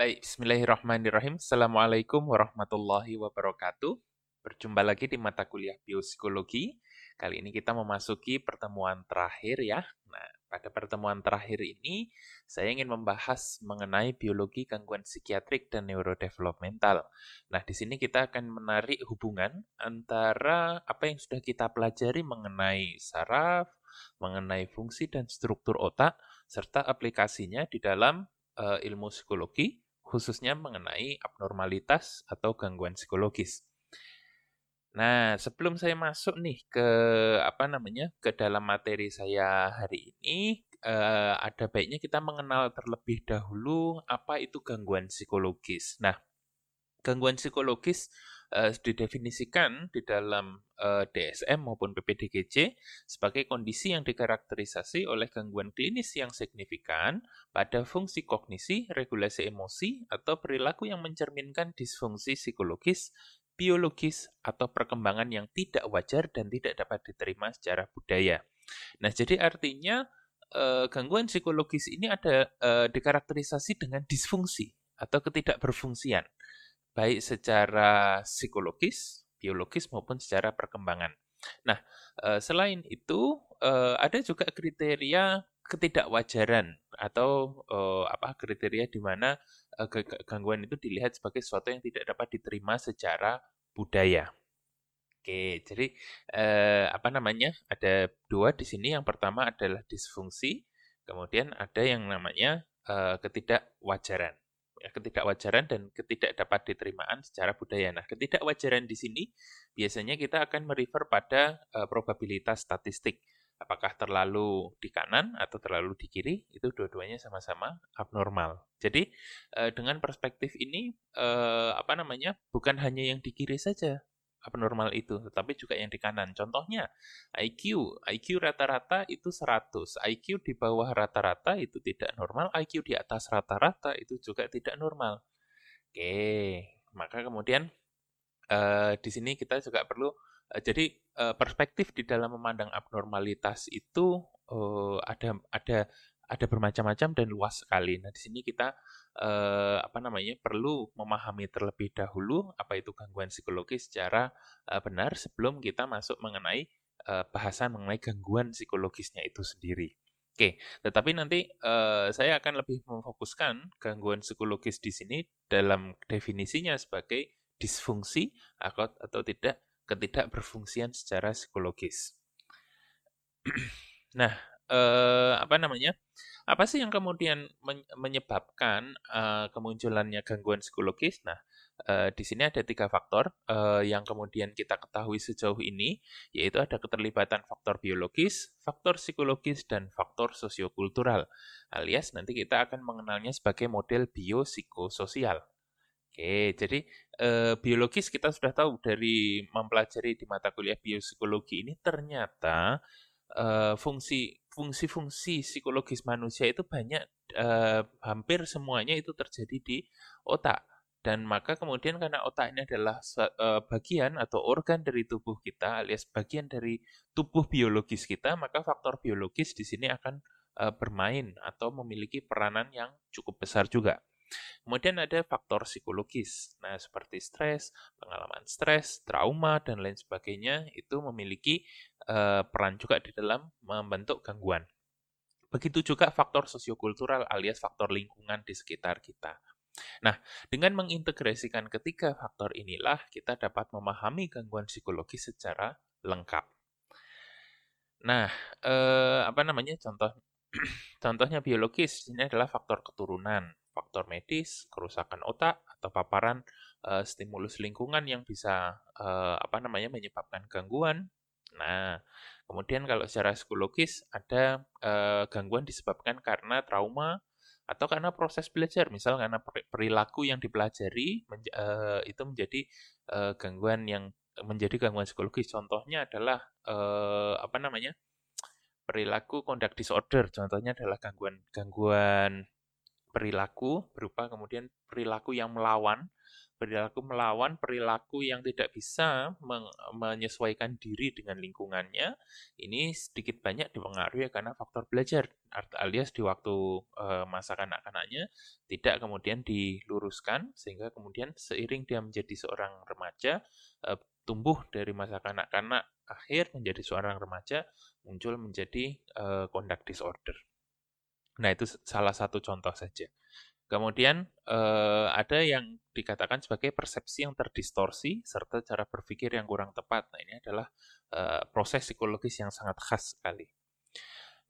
Baik, bismillahirrahmanirrahim. Assalamualaikum warahmatullahi wabarakatuh. Berjumpa lagi di mata kuliah biopsikologi. Kali ini kita memasuki pertemuan terakhir ya. Nah, pada pertemuan terakhir ini saya ingin membahas mengenai biologi gangguan psikiatrik dan neurodevelopmental. Nah, di sini kita akan menarik hubungan antara apa yang sudah kita pelajari mengenai saraf, mengenai fungsi dan struktur otak, serta aplikasinya di dalam uh, ilmu psikologi, khususnya mengenai abnormalitas atau gangguan psikologis. Nah, sebelum saya masuk nih ke apa namanya ke dalam materi saya hari ini, uh, ada baiknya kita mengenal terlebih dahulu apa itu gangguan psikologis. Nah, gangguan psikologis uh, didefinisikan di dalam uh, DSM maupun PPDGC sebagai kondisi yang dikarakterisasi oleh gangguan klinis yang signifikan pada fungsi kognisi, regulasi emosi, atau perilaku yang mencerminkan disfungsi psikologis biologis, atau perkembangan yang tidak wajar dan tidak dapat diterima secara budaya. Nah, jadi artinya eh, gangguan psikologis ini ada eh, dikarakterisasi dengan disfungsi atau ketidakberfungsian, baik secara psikologis, biologis maupun secara perkembangan. Nah, eh, selain itu eh, ada juga kriteria ketidakwajaran atau uh, apa kriteria di mana gangguan itu dilihat sebagai sesuatu yang tidak dapat diterima secara budaya. Oke, jadi apa namanya? Ada dua di sini. Yang pertama adalah disfungsi, kemudian ada yang namanya ketidakwajaran. Ya, ketidakwajaran dan ketidak dapat diterimaan secara budaya. Nah, ketidakwajaran di sini biasanya kita akan merefer pada uh, probabilitas statistik apakah terlalu di kanan atau terlalu di kiri itu dua-duanya sama-sama abnormal. Jadi eh, dengan perspektif ini eh, apa namanya bukan hanya yang di kiri saja abnormal itu, tetapi juga yang di kanan. Contohnya IQ, IQ rata-rata itu 100, IQ di bawah rata-rata itu tidak normal, IQ di atas rata-rata itu juga tidak normal. Oke, maka kemudian eh, di sini kita juga perlu Eh, jadi uh, perspektif di dalam memandang abnormalitas itu uh, ada ada ada bermacam-macam dan luas sekali. Nah, di sini kita uh, apa namanya perlu memahami terlebih dahulu apa itu gangguan psikologis secara uh, benar sebelum kita masuk mengenai uh, bahasan mengenai gangguan psikologisnya itu sendiri. Oke, tetapi nanti uh, saya akan lebih memfokuskan gangguan psikologis di sini dalam definisinya sebagai disfungsi atau, atau tidak ketidakberfungsian secara psikologis. nah, eh, apa namanya? Apa sih yang kemudian menyebabkan eh, kemunculannya gangguan psikologis? Nah, eh, di sini ada tiga faktor eh, yang kemudian kita ketahui sejauh ini, yaitu ada keterlibatan faktor biologis, faktor psikologis, dan faktor sosiokultural. Alias nanti kita akan mengenalnya sebagai model biopsikososial. Oke, jadi eh, biologis kita sudah tahu dari mempelajari di mata kuliah biopsikologi ini ternyata fungsi fungsi-fungsi psikologis manusia itu banyak eh, hampir semuanya itu terjadi di otak dan maka kemudian karena otak ini adalah eh, bagian atau organ dari tubuh kita alias bagian dari tubuh biologis kita maka faktor biologis di sini akan eh, bermain atau memiliki peranan yang cukup besar juga. Kemudian ada faktor psikologis. Nah, seperti stres, pengalaman stres, trauma, dan lain sebagainya itu memiliki uh, peran juga di dalam membentuk gangguan. Begitu juga faktor sosiokultural alias faktor lingkungan di sekitar kita. Nah, dengan mengintegrasikan ketiga faktor inilah kita dapat memahami gangguan psikologis secara lengkap. Nah, eh, apa namanya contoh contohnya biologis ini adalah faktor keturunan faktor medis, kerusakan otak, atau paparan uh, stimulus lingkungan yang bisa uh, apa namanya menyebabkan gangguan. Nah, kemudian kalau secara psikologis ada uh, gangguan disebabkan karena trauma atau karena proses belajar, misal karena perilaku yang dipelajari menj uh, itu menjadi uh, gangguan yang menjadi gangguan psikologis. Contohnya adalah uh, apa namanya? perilaku conduct disorder. Contohnya adalah gangguan gangguan perilaku berupa kemudian perilaku yang melawan perilaku melawan perilaku yang tidak bisa menyesuaikan diri dengan lingkungannya ini sedikit banyak dipengaruhi karena faktor belajar alias di waktu masa kanak-kanaknya tidak kemudian diluruskan sehingga kemudian seiring dia menjadi seorang remaja uh, tumbuh dari masa kanak-kanak akhir menjadi seorang remaja muncul menjadi conduct disorder. Nah, itu salah satu contoh saja. Kemudian eh, ada yang dikatakan sebagai persepsi yang terdistorsi serta cara berpikir yang kurang tepat. Nah, ini adalah eh, proses psikologis yang sangat khas sekali.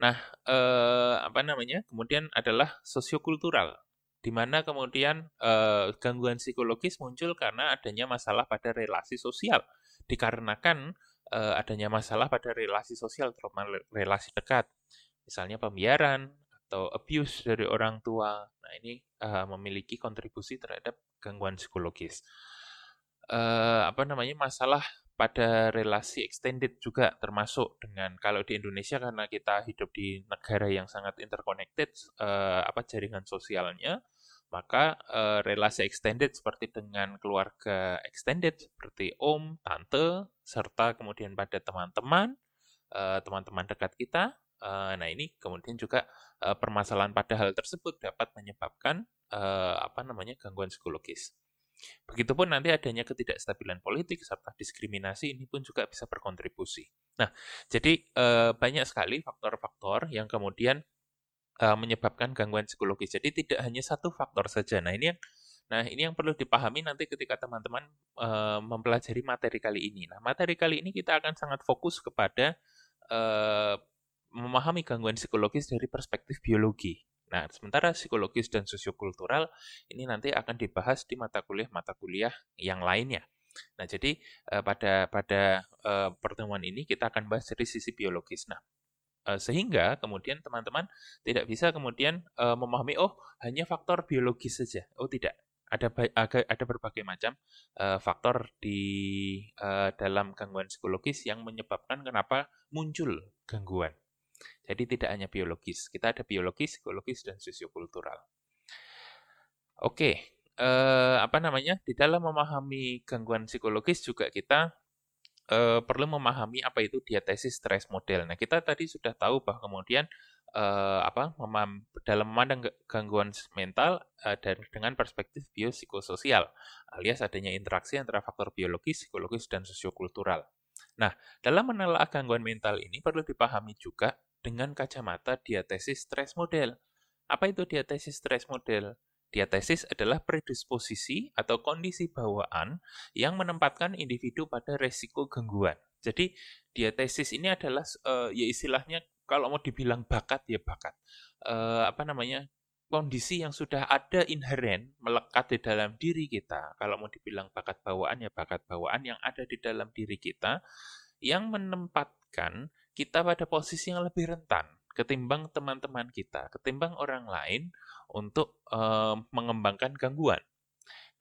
Nah, eh, apa namanya? Kemudian adalah sosiokultural, di mana kemudian eh, gangguan psikologis muncul karena adanya masalah pada relasi sosial, dikarenakan eh, adanya masalah pada relasi sosial, terutama relasi dekat, misalnya pembiaran, atau abuse dari orang tua. Nah, ini uh, memiliki kontribusi terhadap gangguan psikologis. Uh, apa namanya masalah pada relasi extended juga termasuk dengan kalau di Indonesia karena kita hidup di negara yang sangat interconnected uh, apa jaringan sosialnya maka uh, relasi extended seperti dengan keluarga extended seperti om, tante serta kemudian pada teman-teman teman-teman dekat kita Uh, nah ini kemudian juga uh, permasalahan pada hal tersebut dapat menyebabkan uh, apa namanya gangguan psikologis. Begitupun nanti adanya ketidakstabilan politik serta diskriminasi ini pun juga bisa berkontribusi. Nah, jadi uh, banyak sekali faktor-faktor yang kemudian uh, menyebabkan gangguan psikologis. Jadi tidak hanya satu faktor saja. Nah, ini yang Nah, ini yang perlu dipahami nanti ketika teman-teman mempelajari materi kali ini. Nah, materi kali ini kita akan sangat fokus kepada memahami gangguan psikologis dari perspektif biologi. Nah, sementara psikologis dan sosiokultural ini nanti akan dibahas di mata kuliah-mata kuliah yang lainnya. Nah, jadi eh, pada pada eh, pertemuan ini kita akan bahas dari sisi biologis. Nah, eh, sehingga kemudian teman-teman tidak bisa kemudian memahami oh hanya faktor biologis saja. Oh tidak, ada ada berbagai macam faktor di dalam gangguan psikologis yang menyebabkan kenapa muncul gangguan. Jadi tidak hanya biologis, kita ada biologis, psikologis, dan sosiokultural. Oke, eh, apa namanya? Di dalam memahami gangguan psikologis juga kita eh, perlu memahami apa itu diatesis stress model. Nah, kita tadi sudah tahu bahwa kemudian eh, apa memam, dalam memandang gangguan mental eh, dengan perspektif biopsikososial, alias adanya interaksi antara faktor biologis, psikologis, dan sosiokultural. Nah, dalam menelaah gangguan mental ini perlu dipahami juga dengan kacamata diatesis stress model. Apa itu diatesis stress model? Diatesis adalah predisposisi atau kondisi bawaan yang menempatkan individu pada resiko gangguan. Jadi diatesis ini adalah uh, ya istilahnya kalau mau dibilang bakat ya bakat. Uh, apa namanya? kondisi yang sudah ada inheren melekat di dalam diri kita. Kalau mau dibilang bakat bawaan ya bakat bawaan yang ada di dalam diri kita yang menempatkan kita pada posisi yang lebih rentan ketimbang teman-teman kita, ketimbang orang lain untuk uh, mengembangkan gangguan.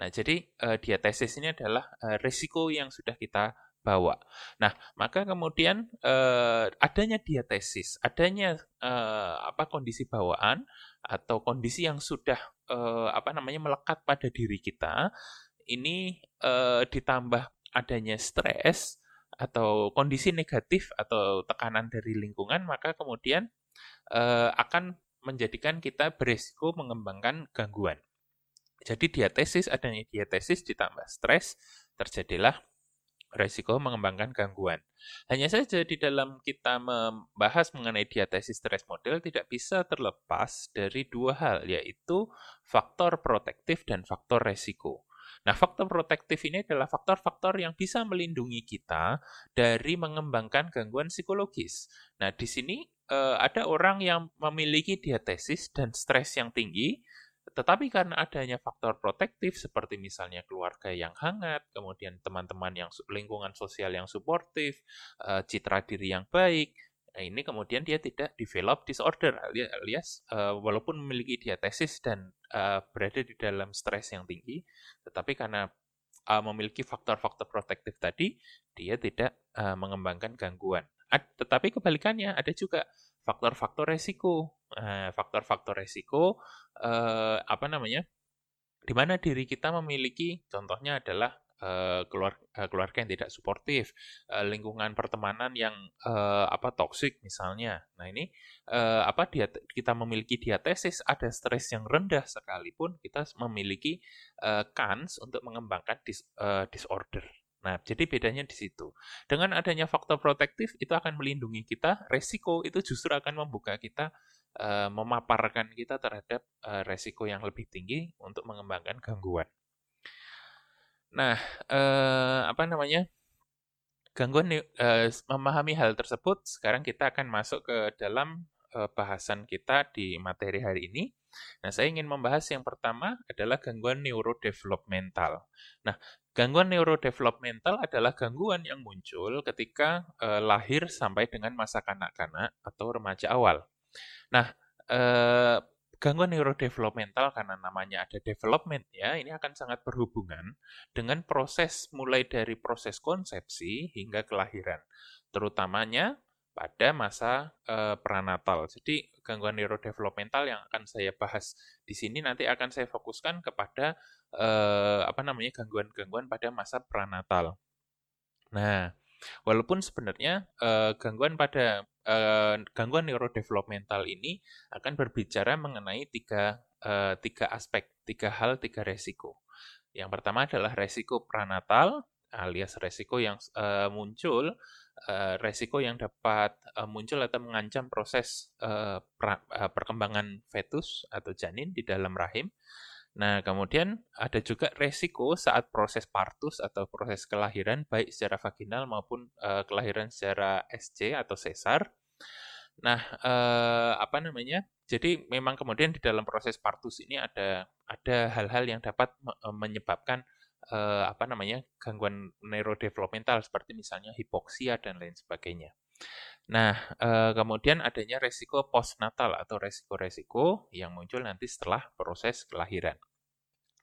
Nah, jadi uh, diatesis ini adalah uh, risiko yang sudah kita bawa. Nah, maka kemudian adanya diatesis, adanya apa kondisi bawaan atau kondisi yang sudah apa namanya melekat pada diri kita, ini ditambah adanya stres atau kondisi negatif atau tekanan dari lingkungan, maka kemudian uh, akan menjadikan kita beresiko mengembangkan gangguan. Jadi diatesis, adanya diatesis ditambah stres, terjadilah resiko mengembangkan gangguan. Hanya saja di dalam kita membahas mengenai diatesis stres model tidak bisa terlepas dari dua hal, yaitu faktor protektif dan faktor resiko. Nah, faktor protektif ini adalah faktor-faktor yang bisa melindungi kita dari mengembangkan gangguan psikologis. Nah, di sini eh, ada orang yang memiliki diatesis dan stres yang tinggi, tetapi karena adanya faktor protektif seperti misalnya keluarga yang hangat, kemudian teman-teman yang lingkungan sosial yang suportif, eh, citra diri yang baik, Nah, ini kemudian dia tidak develop disorder alias uh, walaupun memiliki diatesis dan uh, berada di dalam stres yang tinggi, tetapi karena uh, memiliki faktor-faktor protektif tadi, dia tidak uh, mengembangkan gangguan. Ad, tetapi kebalikannya ada juga faktor-faktor resiko. Nah, faktor-faktor resiko eh, apa namanya? Di mana diri kita memiliki contohnya adalah uh, keluarga yang tidak suportif, uh, lingkungan pertemanan yang uh, apa toksik misalnya. Nah ini uh, apa dia kita memiliki diatesis ada stres yang rendah sekalipun kita memiliki uh, kans untuk mengembangkan dis, uh, disorder. Nah, jadi bedanya di situ. Dengan adanya faktor protektif itu akan melindungi kita, resiko itu justru akan membuka kita uh, memaparkan kita terhadap uh, resiko yang lebih tinggi untuk mengembangkan gangguan. Nah, eh, apa namanya? Gangguan eh, memahami hal tersebut, sekarang kita akan masuk ke dalam eh, bahasan kita di materi hari ini. Nah, saya ingin membahas yang pertama adalah gangguan neurodevelopmental. Nah, gangguan neurodevelopmental adalah gangguan yang muncul ketika eh, lahir sampai dengan masa kanak-kanak atau remaja awal. Nah, eh, gangguan neurodevelopmental karena namanya ada development ya, ini akan sangat berhubungan dengan proses mulai dari proses konsepsi hingga kelahiran, terutamanya pada masa e, pranatal. Jadi gangguan neurodevelopmental yang akan saya bahas di sini nanti akan saya fokuskan kepada e, apa namanya gangguan-gangguan pada masa pranatal. Nah, walaupun sebenarnya e, gangguan pada uh, gangguan neurodevelopmental ini akan berbicara mengenai tiga, uh, tiga aspek, tiga hal, tiga resiko. Yang pertama adalah resiko pranatal, alias resiko yang uh, muncul, uh, resiko yang dapat uh, muncul atau mengancam proses uh, pra, uh, perkembangan fetus atau janin di dalam rahim. Nah, kemudian ada juga resiko saat proses partus atau proses kelahiran, baik secara vaginal maupun uh, kelahiran secara SC atau sesar. Nah, eh, apa namanya? Jadi memang kemudian di dalam proses partus ini ada ada hal-hal yang dapat eh, menyebabkan eh, apa namanya gangguan neurodevelopmental seperti misalnya hipoksia dan lain sebagainya. Nah, eh, kemudian adanya resiko postnatal atau resiko-resiko yang muncul nanti setelah proses kelahiran.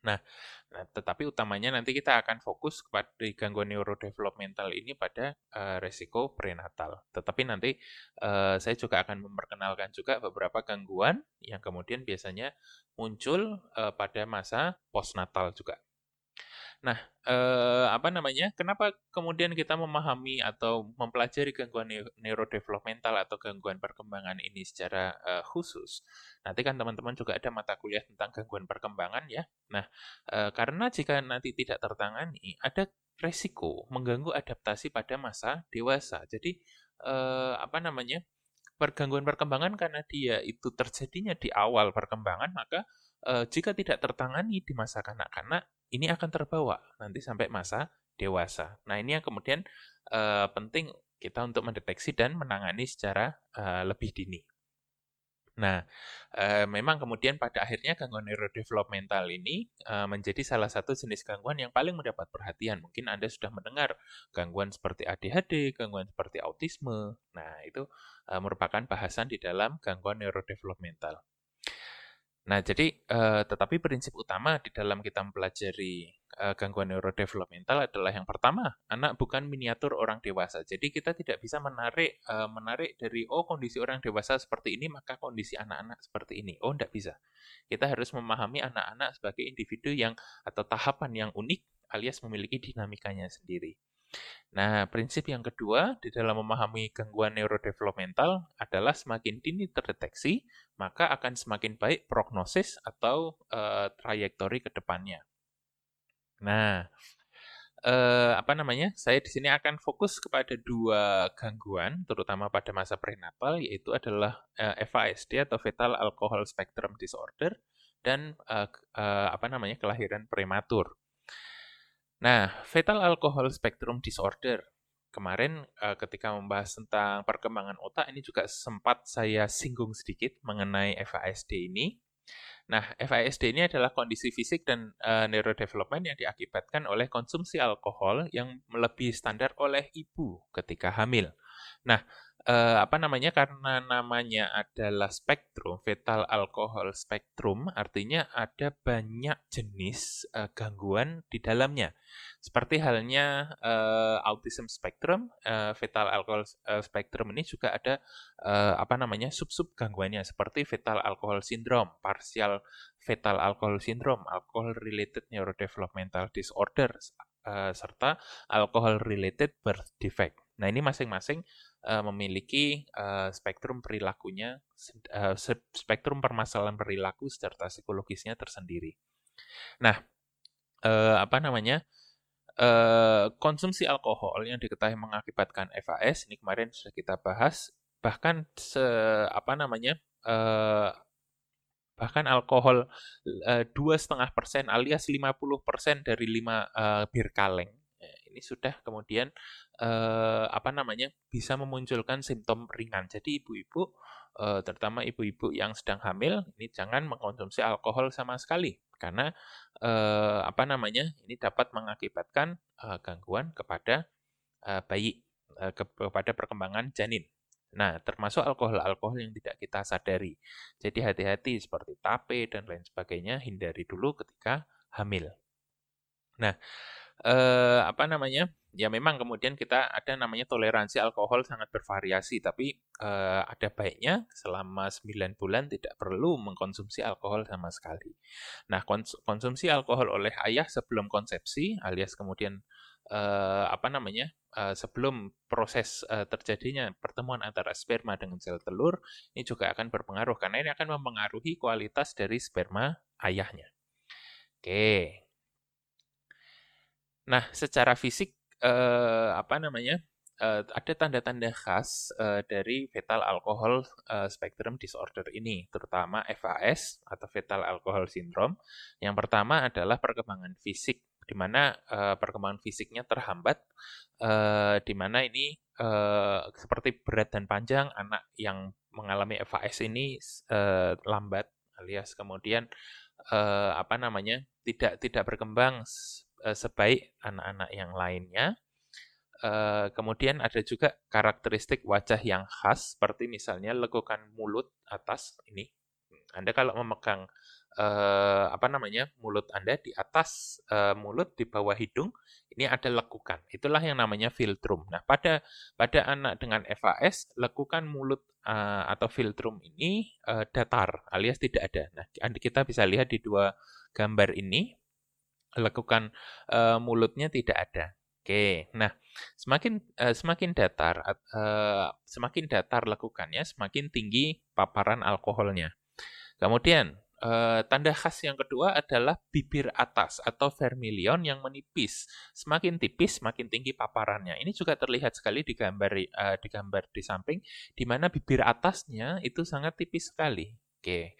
Nah, nah, tetapi utamanya nanti kita akan fokus kepada gangguan neurodevelopmental ini pada uh, resiko prenatal. Tetapi nanti uh, saya juga akan memperkenalkan juga beberapa gangguan yang kemudian biasanya muncul uh, pada masa postnatal juga. Nah, eh, apa namanya? Kenapa kemudian kita memahami atau mempelajari gangguan neurodevelopmental atau gangguan perkembangan ini secara eh, khusus? Nanti kan teman-teman juga ada mata kuliah tentang gangguan perkembangan ya. Nah, eh, karena jika nanti tidak tertangani, ada resiko mengganggu adaptasi pada masa dewasa. Jadi, eh, apa namanya? Pergangguan perkembangan karena dia itu terjadinya di awal perkembangan, maka eh, jika tidak tertangani di masa kanak-kanak, ini akan terbawa nanti sampai masa dewasa. Nah, ini yang kemudian uh, penting kita untuk mendeteksi dan menangani secara uh, lebih dini. Nah, uh, memang kemudian pada akhirnya gangguan neurodevelopmental ini uh, menjadi salah satu jenis gangguan yang paling mendapat perhatian. Mungkin Anda sudah mendengar gangguan seperti ADHD, gangguan seperti autisme. Nah, itu uh, merupakan bahasan di dalam gangguan neurodevelopmental. Nah, jadi uh, tetapi prinsip utama di dalam kita mempelajari uh, gangguan neurodevelopmental adalah yang pertama, anak bukan miniatur orang dewasa. Jadi kita tidak bisa menarik uh, menarik dari oh kondisi orang dewasa seperti ini maka kondisi anak-anak seperti ini. Oh, tidak bisa. Kita harus memahami anak-anak sebagai individu yang atau tahapan yang unik alias memiliki dinamikanya sendiri. Nah, prinsip yang kedua di dalam memahami gangguan neurodevelopmental adalah semakin dini terdeteksi, maka akan semakin baik prognosis atau uh, trayektori ke depannya. Nah, uh, apa namanya? Saya di sini akan fokus kepada dua gangguan, terutama pada masa prenatal, yaitu adalah uh, FASD atau Fetal Alcohol Spectrum Disorder dan apa namanya kelahiran prematur. Nah, fetal alcohol spectrum disorder. Kemarin uh, ketika membahas tentang perkembangan otak ini juga sempat saya singgung sedikit mengenai FASD ini. Nah, FASD ini adalah kondisi fisik dan uh, neurodevelopment yang diakibatkan oleh konsumsi alkohol yang melebihi standar oleh ibu ketika hamil. Nah, uh, apa namanya karena namanya adalah spektrum fetal alkohol spektrum artinya ada banyak jenis uh, gangguan di dalamnya. Seperti halnya uh, autism spectrum uh, fetal alkohol uh, spectrum ini juga ada uh, apa namanya sub-sub gangguannya seperti fetal alcohol syndrome partial fetal alcohol syndrome alcohol related neurodevelopmental disorder uh, serta alcohol related birth defect. Nah ini masing-masing uh, memiliki uh, spektrum perilakunya, uh, spektrum permasalahan perilaku serta psikologisnya tersendiri. Nah, uh, apa namanya? Uh, konsumsi alkohol yang diketahui mengakibatkan FAS ini kemarin sudah kita bahas bahkan se apa namanya uh, bahkan alkohol dua setengah persen alias 50 persen dari lima uh, bir kaleng ini sudah kemudian eh, apa namanya bisa memunculkan simptom ringan. Jadi ibu-ibu eh, terutama ibu-ibu yang sedang hamil ini jangan mengkonsumsi alkohol sama sekali karena eh, apa namanya ini dapat mengakibatkan eh, gangguan kepada eh, bayi eh, ke kepada perkembangan janin. Nah, termasuk alkohol-alkohol yang tidak kita sadari. Jadi hati-hati seperti tape dan lain sebagainya, hindari dulu ketika hamil. Nah, eh, apa namanya? Ya memang kemudian kita ada namanya toleransi alkohol sangat bervariasi, tapi eh, ada baiknya selama 9 bulan tidak perlu mengkonsumsi alkohol sama sekali. Nah, kons konsumsi alkohol oleh ayah sebelum konsepsi alias kemudian eh, apa namanya? Uh, sebelum proses uh, terjadinya pertemuan antara sperma dengan sel telur ini juga akan berpengaruh karena ini akan mempengaruhi kualitas dari sperma ayahnya. Oke, Nah, secara fisik eh, apa namanya? Eh, ada tanda-tanda khas eh, dari fetal alcohol eh, spectrum disorder ini, terutama FAS atau fetal alcohol syndrome. Yang pertama adalah perkembangan fisik, di mana eh, perkembangan fisiknya terhambat, eh, di mana ini eh, seperti berat dan panjang anak yang mengalami FAS ini eh, lambat alias kemudian eh, apa namanya tidak tidak berkembang uh, sebaik anak-anak yang lainnya. Uh, kemudian ada juga karakteristik wajah yang khas, seperti misalnya lekukan mulut atas ini. Anda kalau memegang uh, apa namanya mulut Anda di atas mulut di bawah hidung, ini ada lekukan. Itulah yang namanya filtrum. Nah, pada pada anak dengan FAS, lekukan mulut atau filtrum ini datar alias tidak ada. Nah, kita bisa lihat di dua gambar ini lekukan uh, mulutnya tidak ada. Oke, nah semakin uh, semakin datar uh, semakin datar lekukannya, semakin tinggi paparan alkoholnya. Kemudian uh, tanda khas yang kedua adalah bibir atas atau vermilion yang menipis. Semakin tipis, semakin tinggi paparannya. Ini juga terlihat sekali di gambar uh, di gambar di samping, di mana bibir atasnya itu sangat tipis sekali. Oke,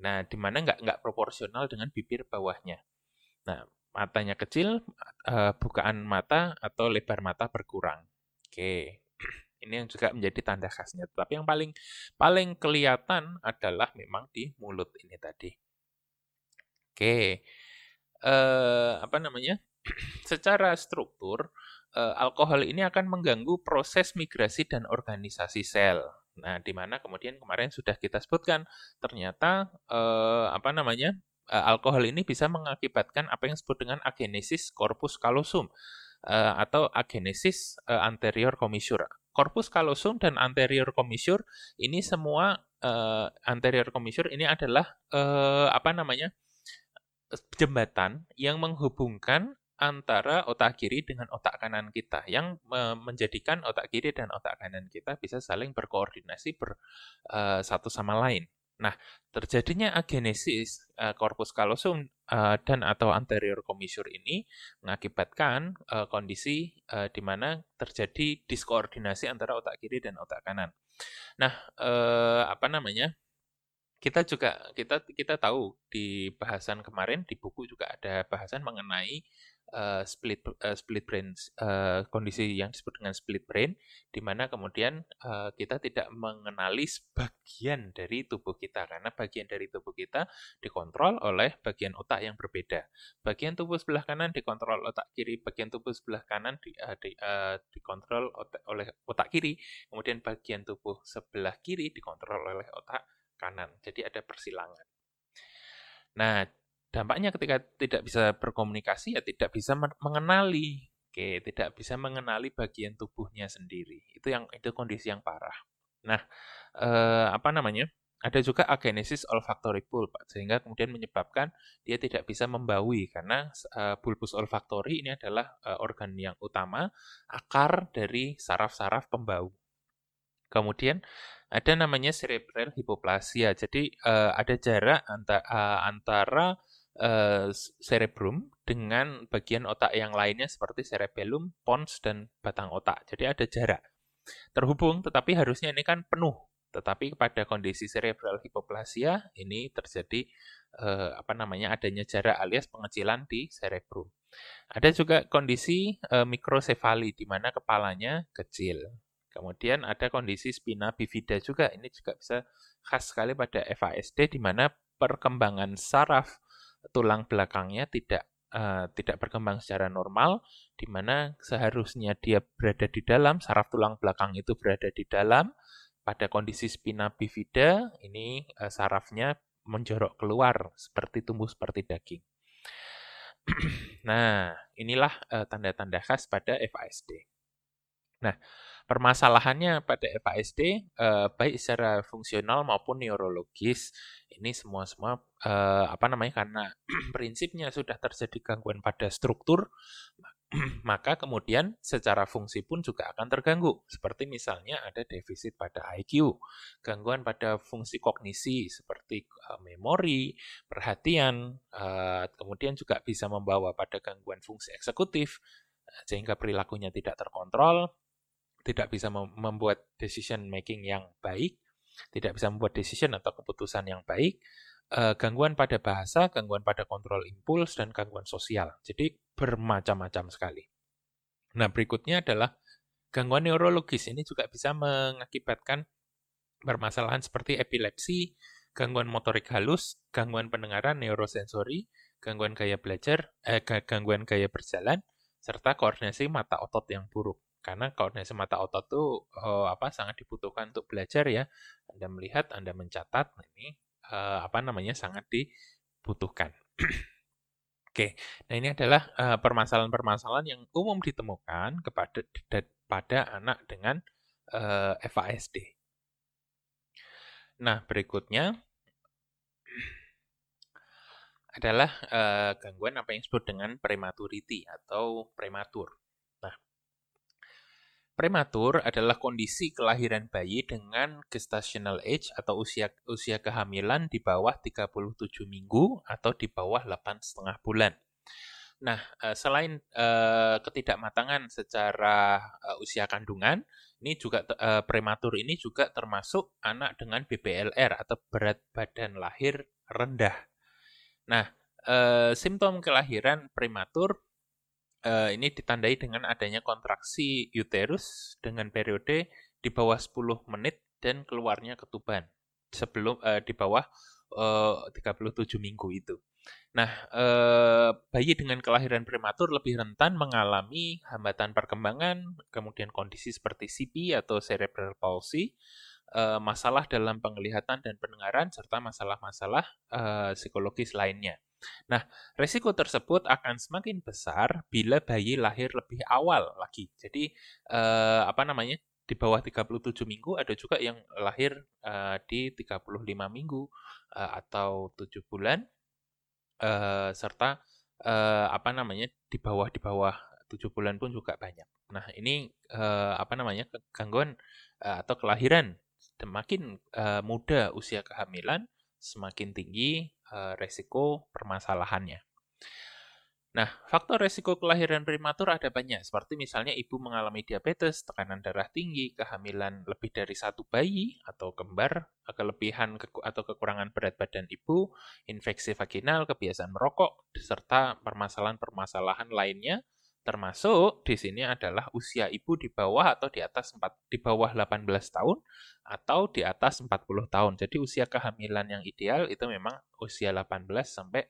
nah di mana nggak nggak proporsional dengan bibir bawahnya. Nah, matanya kecil, uh, bukaan mata atau lebar mata berkurang. Oke. Ini yang juga menjadi tanda khasnya. Tapi yang paling paling kelihatan adalah memang di mulut ini tadi. Oke. Uh, apa namanya? Secara struktur, uh, alkohol ini akan mengganggu proses migrasi dan organisasi sel. Nah, di mana kemudian kemarin sudah kita sebutkan ternyata uh, apa namanya? Uh, alkohol ini bisa mengakibatkan apa yang disebut dengan agenesis corpus callosum uh, atau agenesis uh, anterior commissure. Corpus callosum dan anterior commissure ini semua anterior commissure ini adalah apa namanya jembatan yang menghubungkan antara otak kiri dengan otak kanan kita yang menjadikan otak kiri dan otak kanan kita bisa saling berkoordinasi ber, uh, satu sama lain. Nah, terjadinya agenesis uh, corpus callosum uh, dan atau anterior commissure ini mengakibatkan uh, kondisi uh, di mana terjadi diskoordinasi antara otak kiri dan otak kanan. Nah, uh, apa namanya? Kita juga kita kita tahu di bahasan kemarin di buku juga ada bahasan mengenai uh, split uh, split brain uh, kondisi yang disebut dengan split brain di mana kemudian uh, kita tidak mengenali bagian dari tubuh kita karena bagian dari tubuh kita dikontrol oleh bagian otak yang berbeda. Bagian tubuh sebelah kanan dikontrol otak kiri, bagian tubuh sebelah kanan di, uh, di, uh, dikontrol otak, oleh otak kiri, kemudian bagian tubuh sebelah kiri dikontrol oleh otak kanan. Jadi ada persilangan. Nah, dampaknya ketika tidak bisa berkomunikasi ya tidak bisa mengenali oke tidak bisa mengenali bagian tubuhnya sendiri itu yang itu kondisi yang parah nah eh, apa namanya ada juga agenesis olfactory bulb sehingga kemudian menyebabkan dia tidak bisa membaui karena uh, bulbus olfactory ini adalah uh, organ yang utama akar dari saraf-saraf pembau. Kemudian ada namanya cerebral hipoplasia. Jadi uh, ada jarak antara, antara uh, cerebrum dengan bagian otak yang lainnya seperti cerebellum, pons, dan batang otak. Jadi ada jarak. Terhubung, tetapi harusnya ini kan penuh. Tetapi pada kondisi cerebral hipoplasia ini terjadi uh, apa namanya adanya jarak alias pengecilan di cerebrum. Ada juga kondisi uh, mikrosefali di mana kepalanya kecil. Kemudian ada kondisi spina bifida juga. Ini juga bisa khas sekali pada FASD di mana perkembangan saraf tulang belakangnya tidak uh, tidak berkembang secara normal, di mana seharusnya dia berada di dalam, saraf tulang belakang itu berada di dalam. Pada kondisi spina bifida, ini uh, sarafnya menjorok keluar seperti tumbuh seperti daging. nah, inilah uh, tanda-tanda khas pada FASD. Nah, permasalahannya pada FASD eh, baik secara fungsional maupun neurologis ini semua semua eh, apa namanya karena prinsipnya sudah terjadi gangguan pada struktur maka kemudian secara fungsi pun juga akan terganggu. Seperti misalnya ada defisit pada IQ gangguan pada fungsi kognisi seperti uh, memori perhatian uh, kemudian juga bisa membawa pada gangguan fungsi eksekutif sehingga perilakunya tidak terkontrol tidak bisa membuat decision making yang baik, tidak bisa membuat decision atau keputusan yang baik, uh, gangguan pada bahasa, gangguan pada kontrol impuls, dan gangguan sosial. Jadi bermacam-macam sekali. Nah, berikutnya adalah gangguan neurologis. Ini juga bisa mengakibatkan permasalahan seperti epilepsi, gangguan motorik halus, gangguan pendengaran neurosensori, gangguan gaya belajar, eh, gangguan gaya berjalan, serta koordinasi mata otot yang buruk karena koordinasi mata otot itu uh, apa sangat dibutuhkan untuk belajar ya. Anda melihat, Anda mencatat, ini uh, apa namanya sangat dibutuhkan. Oke, nah ini adalah permasalahan-permasalahan uh, yang umum ditemukan kepada pada anak dengan uh, FASD. Nah, berikutnya adalah uh, gangguan apa yang disebut dengan prematurity atau prematur. Prematur adalah kondisi kelahiran bayi dengan gestational age atau usia usia kehamilan di bawah 37 minggu atau di bawah 8,5 bulan. Nah, eh, selain uh, ketidakmatangan secara uh, usia kandungan, ini juga prematur ini juga termasuk anak dengan BBLR atau berat badan lahir rendah. Nah, simptom kelahiran prematur uh, ini ditandai dengan adanya kontraksi uterus dengan periode di bawah 10 menit dan keluarnya ketuban sebelum uh, di bawah uh, 37 minggu itu. Nah, bayi dengan kelahiran prematur lebih rentan mengalami hambatan perkembangan, kemudian kondisi seperti CP atau cerebral palsy, masalah dalam penglihatan dan pendengaran, serta masalah-masalah psikologis lainnya. Nah, resiko tersebut akan semakin besar bila bayi lahir lebih awal lagi. Jadi, eh, apa namanya, di bawah 37 minggu ada juga yang lahir eh, di 35 minggu eh, atau 7 bulan, eh, serta eh, apa namanya, di bawah di bawah 7 bulan pun juga banyak. Nah, ini eh, apa namanya, gangguan eh, atau kelahiran semakin eh, muda usia kehamilan, semakin tinggi resiko permasalahannya. Nah, faktor resiko kelahiran prematur ada banyak, seperti misalnya ibu mengalami diabetes, tekanan darah tinggi, kehamilan lebih dari satu bayi atau kembar, kelebihan atau kekurangan berat badan ibu, infeksi vaginal, kebiasaan merokok, serta permasalahan-permasalahan lainnya, termasuk di sini adalah usia ibu di bawah atau di atas 4, di bawah 18 tahun atau di atas 40 tahun. Jadi usia kehamilan yang ideal itu memang usia 18 sampai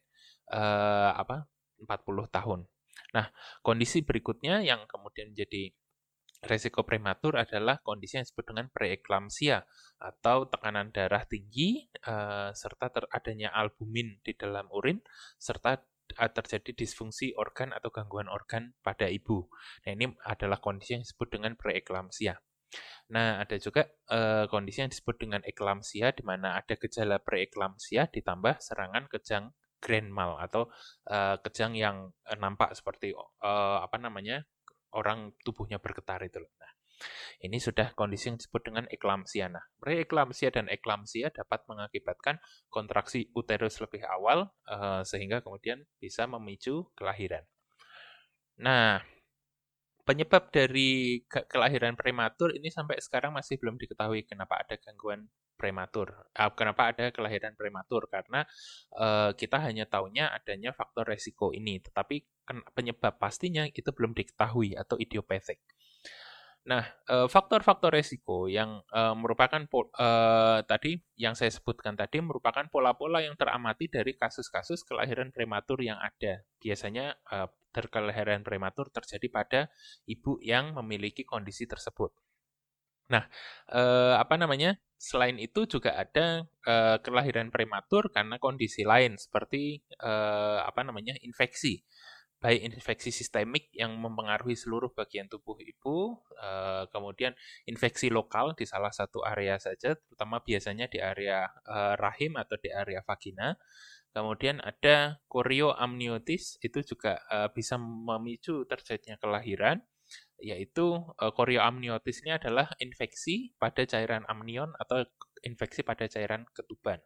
uh, apa 40 tahun. Nah, kondisi berikutnya yang kemudian menjadi resiko prematur adalah kondisi yang disebut dengan preeklamsia atau tekanan darah tinggi uh, serta teradanya albumin di dalam urin serta terjadi disfungsi organ atau gangguan organ pada ibu. Nah, ini adalah kondisi yang disebut dengan preeklamsia. Nah, ada juga uh, kondisi yang disebut dengan eklamsia di mana ada gejala preeklamsia ditambah serangan kejang grand mal atau uh, kejang yang nampak seperti uh, apa namanya orang tubuhnya bergetar itu. Nah, ini sudah kondisi yang disebut dengan eklamsia. Nah, preeklamsia dan eklamsia dapat mengakibatkan kontraksi uterus lebih awal uh, sehingga kemudian bisa memicu kelahiran. Nah, penyebab dari ke kelahiran prematur ini sampai sekarang masih belum diketahui kenapa ada gangguan prematur. Uh, kenapa ada kelahiran prematur? Karena uh, kita hanya tahunya adanya faktor resiko ini, tetapi penyebab pastinya itu belum diketahui atau idiopathic. Nah, faktor-faktor resiko yang uh, merupakan uh, tadi yang saya sebutkan tadi merupakan pola-pola yang teramati dari kasus-kasus kelahiran prematur yang ada. Biasanya terkelahiran prematur terjadi pada ibu yang memiliki kondisi tersebut. Nah, eh, apa namanya? Selain itu juga ada eh, kelahiran prematur karena kondisi lain seperti eh, apa namanya? infeksi. Baik infeksi sistemik yang mempengaruhi seluruh bagian tubuh ibu, eh, kemudian infeksi lokal di salah satu area saja, terutama biasanya di area eh, rahim atau di area vagina. Kemudian ada chorioamniotis, itu juga uh, bisa memicu terjadinya kelahiran yaitu chorioamniotis ini adalah infeksi pada cairan amnion atau infeksi pada cairan ketuban.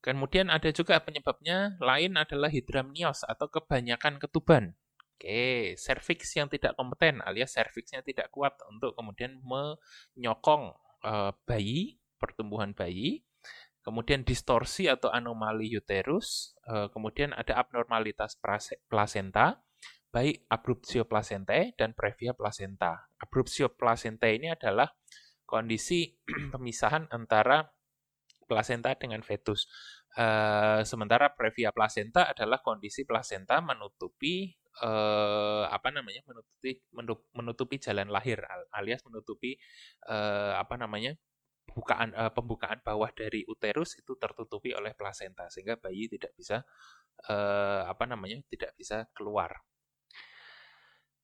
Kemudian ada juga penyebabnya lain adalah hidramnios atau kebanyakan ketuban. Oke, serviks yang tidak kompeten alias serviksnya tidak kuat untuk kemudian menyokong uh, bayi, pertumbuhan bayi. Kemudian distorsi atau anomali uterus, uh, kemudian ada abnormalitas plasenta, baik abruptio placentae dan previa placenta. Abruptio placentae ini adalah kondisi pemisahan antara placenta dengan fetus. Uh, sementara previa placenta adalah kondisi placenta menutupi uh, apa namanya menutupi menutupi jalan lahir alias menutupi uh, apa namanya bukaan uh, pembukaan bawah dari uterus itu tertutupi oleh placenta sehingga bayi tidak bisa uh, apa namanya tidak bisa keluar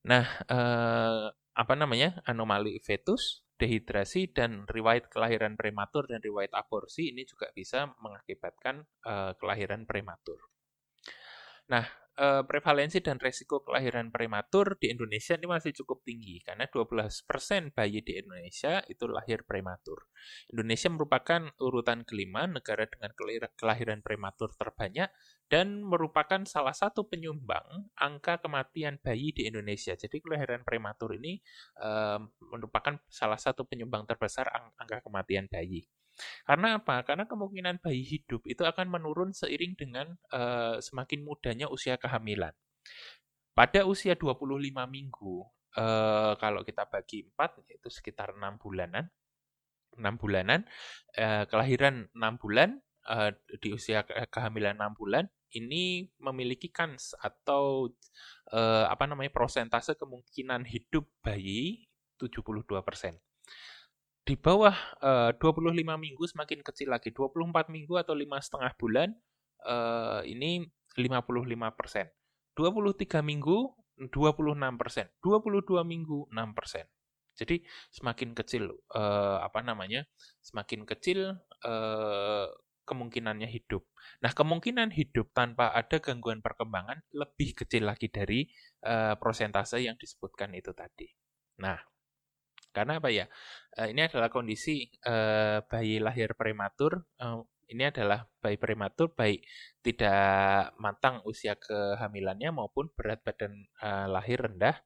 Nah, eh, apa namanya anomali fetus, dehidrasi dan riwayat kelahiran prematur dan riwayat aborsi ini juga bisa mengakibatkan eh, kelahiran prematur. Nah, uh, prevalensi dan resiko kelahiran prematur di Indonesia ini masih cukup tinggi karena 12% bayi di Indonesia itu lahir prematur. Indonesia merupakan urutan kelima negara dengan kelahiran prematur terbanyak dan merupakan salah satu penyumbang angka kematian bayi di Indonesia. Jadi kelahiran prematur ini uh, merupakan salah satu penyumbang terbesar ang angka kematian bayi. Karena apa? Karena kemungkinan bayi hidup itu akan menurun seiring dengan uh, semakin mudanya usia kehamilan. Pada usia 25 minggu, uh, kalau kita bagi 4, yaitu sekitar 6 bulanan, 6 bulanan, uh, kelahiran 6 bulan, uh, di usia kehamilan 6 bulan, ini memiliki kans atau uh, apa namanya prosentase kemungkinan hidup bayi 72 persen di bawah eh, uh, 25 minggu semakin kecil lagi 24 minggu atau lima setengah bulan uh, ini 55 persen 23 minggu 26 persen 22 minggu 6 persen jadi semakin kecil uh, apa namanya semakin kecil uh, kemungkinannya hidup. Nah, kemungkinan hidup tanpa ada gangguan perkembangan lebih kecil lagi dari uh, prosentase yang disebutkan itu tadi. Nah, karena apa ya? Uh, ini adalah kondisi uh, bayi lahir prematur uh, ini adalah bayi prematur, baik tidak matang usia kehamilannya maupun berat badan lahir rendah.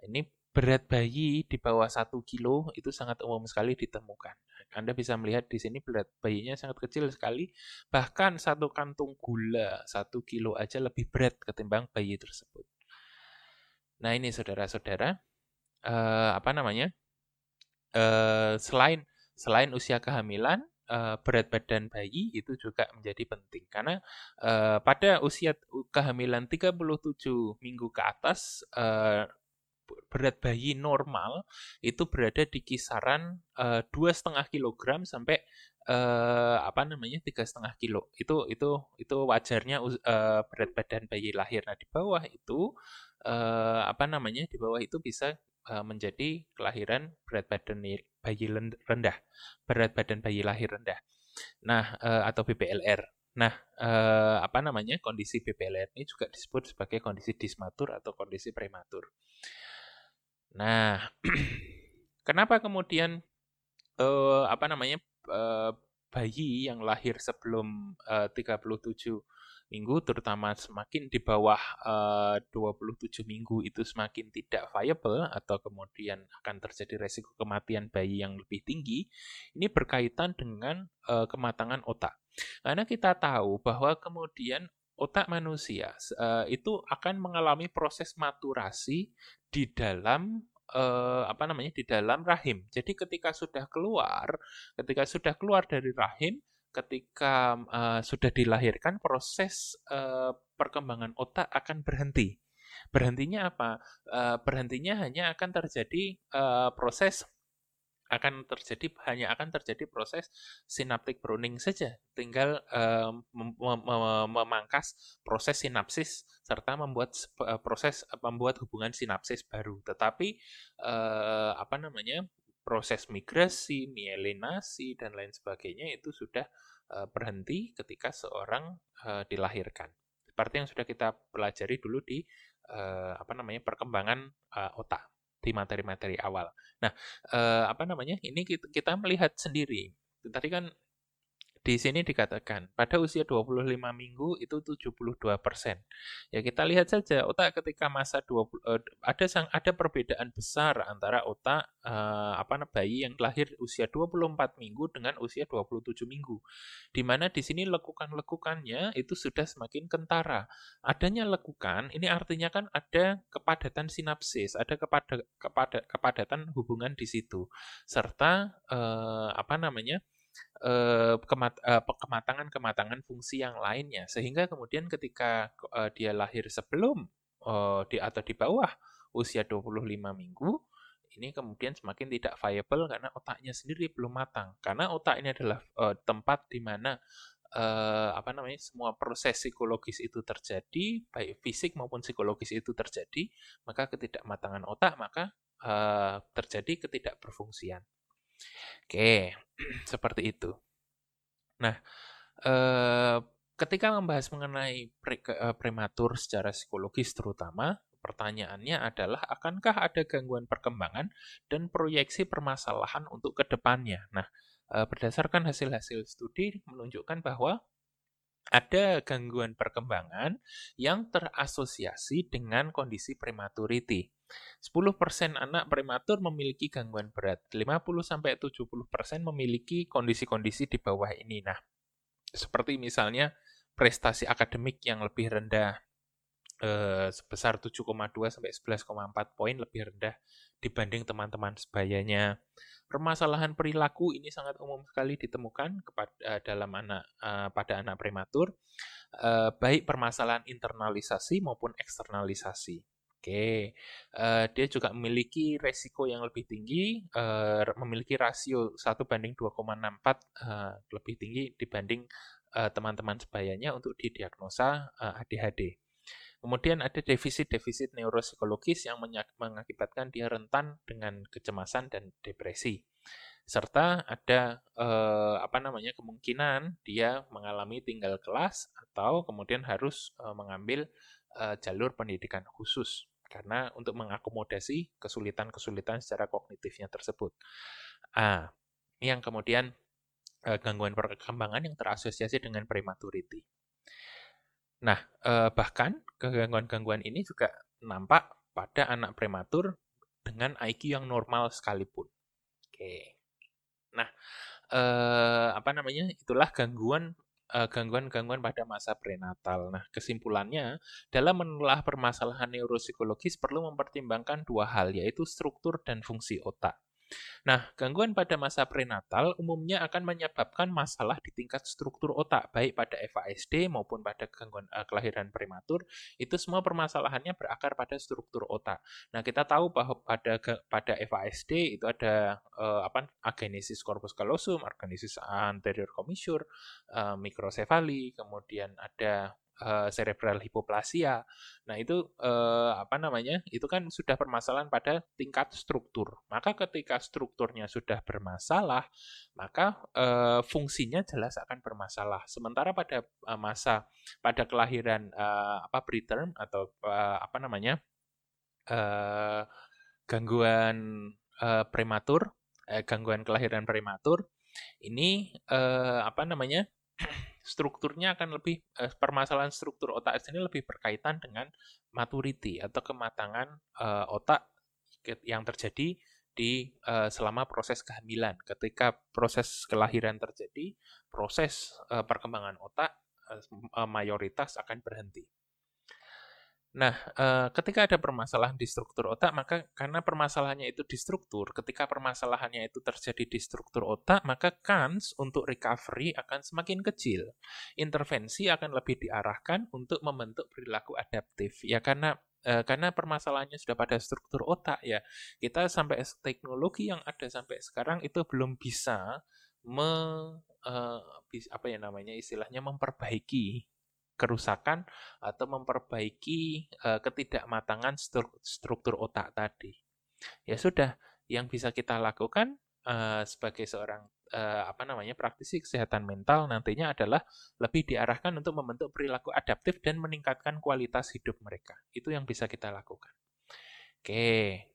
Ini berat bayi di bawah 1 kilo itu sangat umum sekali ditemukan. Anda bisa melihat di sini berat bayinya sangat kecil sekali, bahkan satu kantung gula satu kilo aja lebih berat ketimbang bayi tersebut. Nah ini saudara-saudara, uh, apa namanya? Uh, selain selain usia kehamilan, uh, berat badan bayi itu juga menjadi penting. Karena uh, pada usia kehamilan 37 minggu ke atas uh, berat bayi normal itu berada di kisaran dua setengah kilogram sampai uh, apa namanya tiga setengah kilo. Itu itu itu wajarnya uh, berat badan bayi lahir. Nah di bawah itu uh, apa namanya di bawah itu bisa menjadi kelahiran berat badan bayi rendah, berat badan bayi lahir rendah. Nah, uh, atau BPLR. Nah, uh, apa namanya? Kondisi BPLR ini juga disebut sebagai kondisi dismatur atau kondisi prematur. Nah, kenapa kemudian apa namanya? Bayi yang lahir sebelum uh, 37 minggu, terutama semakin di bawah eh, uh, 27 minggu itu semakin tidak viable atau kemudian akan terjadi resiko kematian bayi yang lebih tinggi, ini berkaitan dengan uh, kematangan otak. Karena kita tahu bahwa kemudian otak manusia uh, itu akan mengalami proses maturasi di dalam apa namanya di dalam rahim. Jadi ketika sudah keluar, ketika sudah keluar dari rahim, ketika uh, sudah dilahirkan proses uh, perkembangan otak akan berhenti. Berhentinya apa? Uh, berhentinya hanya akan terjadi uh, proses akan terjadi hanya akan terjadi proses synaptic pruning saja, tinggal uh, mem mem memangkas proses sinapsis serta membuat proses membuat hubungan sinapsis baru. Tetapi uh, apa namanya proses migrasi, mielinasi, dan lain sebagainya itu sudah uh, berhenti ketika seorang uh, dilahirkan. Seperti yang sudah kita pelajari dulu di uh, apa namanya perkembangan otak di materi-materi awal. Nah, apa namanya? Ini kita melihat sendiri. Tadi kan di sini dikatakan pada usia 25 minggu itu 72 persen. Ya kita lihat saja otak ketika masa 20 uh, eh, ada sang ada perbedaan besar antara otak uh, apa bayi yang lahir usia 24 minggu dengan usia 27 minggu. Di mana di sini lekukan-lekukannya itu sudah semakin kentara. Adanya lekukan ini artinya kan ada kepadatan sinapsis, ada kepada kepada kepadatan hubungan di situ serta uh, apa namanya? Uh, kemat uh, kematangan-kematangan fungsi yang lainnya. Sehingga kemudian ketika uh, dia lahir sebelum uh, di atau di bawah usia 25 minggu ini kemudian semakin tidak viable karena otaknya sendiri belum matang. Karena otak ini adalah uh, tempat di mana uh, apa namanya semua proses psikologis itu terjadi baik fisik maupun psikologis itu terjadi maka ketidakmatangan otak maka uh, terjadi ketidakberfungsian Oke, seperti itu. Nah, eh, ketika membahas mengenai pre, eh, prematur secara psikologis terutama, pertanyaannya adalah akankah ada gangguan perkembangan dan proyeksi permasalahan untuk ke depannya? Nah, eh, berdasarkan hasil-hasil studi menunjukkan bahwa ada gangguan perkembangan yang terasosiasi dengan kondisi prematurity. 10% anak prematur memiliki gangguan berat, 50-70% memiliki kondisi-kondisi di bawah ini. Nah, seperti misalnya prestasi akademik yang lebih rendah, eh, sebesar 7,2 sampai 11,4 poin lebih rendah dibanding teman-teman sebayanya. Permasalahan perilaku ini sangat umum sekali ditemukan kepada uh, dalam anak uh, pada anak prematur, uh, baik permasalahan internalisasi maupun eksternalisasi. Oke, uh, dia juga memiliki resiko yang lebih tinggi, uh, memiliki rasio 1 banding 2,64 uh, lebih tinggi dibanding teman-teman uh, sebayanya untuk didiagnosa uh, ADHD. Kemudian ada defisit-defisit neuropsikologis yang mengakibatkan dia rentan dengan kecemasan dan depresi. Serta ada eh, apa namanya kemungkinan dia mengalami tinggal kelas atau kemudian harus eh, mengambil eh, jalur pendidikan khusus karena untuk mengakomodasi kesulitan-kesulitan secara kognitifnya tersebut. Ah, yang kemudian uh, gangguan perkembangan yang terasosiasi dengan prematurity. Nah, uh, bahkan gangguan-gangguan ini juga nampak pada anak prematur dengan IQ yang normal sekalipun. Oke. Nah, uh, apa namanya? Itulah gangguan gangguan-gangguan pada masa prenatal. Nah, kesimpulannya, dalam menelaah permasalahan neuropsikologis perlu mempertimbangkan dua hal, yaitu struktur dan fungsi otak. Nah, gangguan pada masa prenatal umumnya akan menyebabkan masalah di tingkat struktur otak, baik pada FASD maupun pada gangguan uh, kelahiran prematur. Itu semua permasalahannya berakar pada struktur otak. Nah, kita tahu bahwa pada pada FASD itu ada uh, apa agenesis corpus callosum, agenesis anterior commissure, uh, mikrosefali, kemudian ada uh, cerebral hipoplasia. Nah, itu uh, apa namanya? Itu kan sudah permasalahan pada tingkat struktur. Maka ketika strukturnya sudah bermasalah, maka uh, fungsinya jelas akan bermasalah. Sementara pada uh, masa pada kelahiran uh, apa preterm atau uh, apa namanya? Uh, gangguan uh, prematur, uh, gangguan kelahiran prematur ini uh, apa namanya? Strukturnya akan lebih eh, permasalahan struktur otak ini lebih berkaitan dengan maturity atau kematangan eh, otak yang terjadi di eh, selama proses kehamilan. Ketika proses kelahiran terjadi, proses eh, perkembangan otak eh, mayoritas akan berhenti. Nah, eh, ketika ada permasalahan di struktur otak, maka karena permasalahannya itu di struktur, ketika permasalahannya itu terjadi di struktur otak, maka kans untuk recovery akan semakin kecil. Intervensi akan lebih diarahkan untuk membentuk perilaku adaptif. Ya karena eh, karena permasalahannya sudah pada struktur otak ya. Kita sampai teknologi yang ada sampai sekarang itu belum bisa me uh, apa ya namanya istilahnya memperbaiki kerusakan atau memperbaiki uh, ketidakmatangan struktur otak tadi. Ya sudah, yang bisa kita lakukan uh, sebagai seorang uh, apa namanya praktisi kesehatan mental nantinya adalah lebih diarahkan untuk membentuk perilaku adaptif dan meningkatkan kualitas hidup mereka. Itu yang bisa kita lakukan. Oke.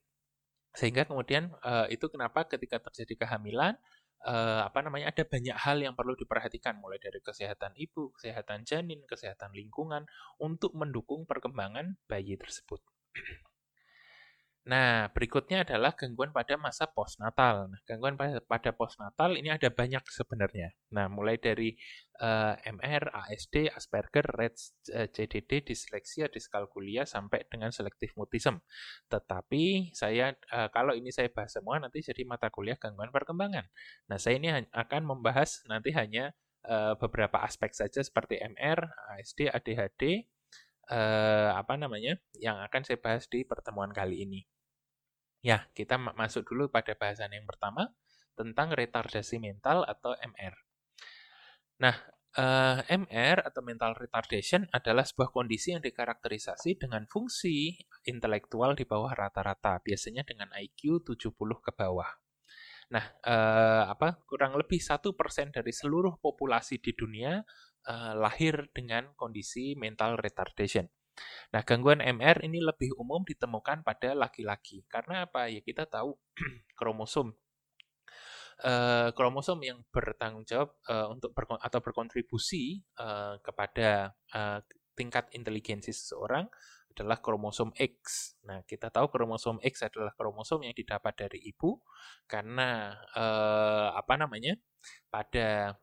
Sehingga kemudian itu kenapa ketika terjadi kehamilan uh, apa namanya ada banyak hal yang perlu diperhatikan mulai dari kesehatan ibu, kesehatan janin, kesehatan lingkungan untuk mendukung perkembangan bayi tersebut. Nah, berikutnya adalah gangguan pada masa postnatal. Nah, gangguan pada, pada postnatal ini ada banyak sebenarnya. Nah, mulai dari uh, eh, MR, ASD, Asperger, Rett, uh, CDD, disleksia, diskalkulia, sampai dengan selektif mutism. Tetapi saya uh, kalau ini saya bahas semua nanti jadi mata kuliah gangguan perkembangan. Nah, saya ini akan membahas nanti hanya uh, beberapa aspek saja seperti MR, ASD, ADHD, uh, apa namanya yang akan saya bahas di pertemuan kali ini. Ya, kita masuk dulu pada bahasan yang pertama tentang retardasi mental atau MR. Nah, eh, MR atau mental retardation adalah sebuah kondisi yang dikarakterisasi dengan fungsi intelektual di bawah rata-rata, biasanya dengan IQ 70 ke bawah. Nah, uh, apa kurang lebih satu persen dari seluruh populasi di dunia uh, lahir dengan kondisi mental retardation. Nah, gangguan MR ini lebih umum ditemukan pada laki-laki. Karena apa? Ya kita tahu kromosom uh, kromosom yang bertanggung jawab uh, untuk atau berkontribusi uh, kepada uh, tingkat inteligensi seseorang adalah kromosom X. Nah, kita tahu kromosom X adalah kromosom yang didapat dari ibu karena uh, apa namanya? pada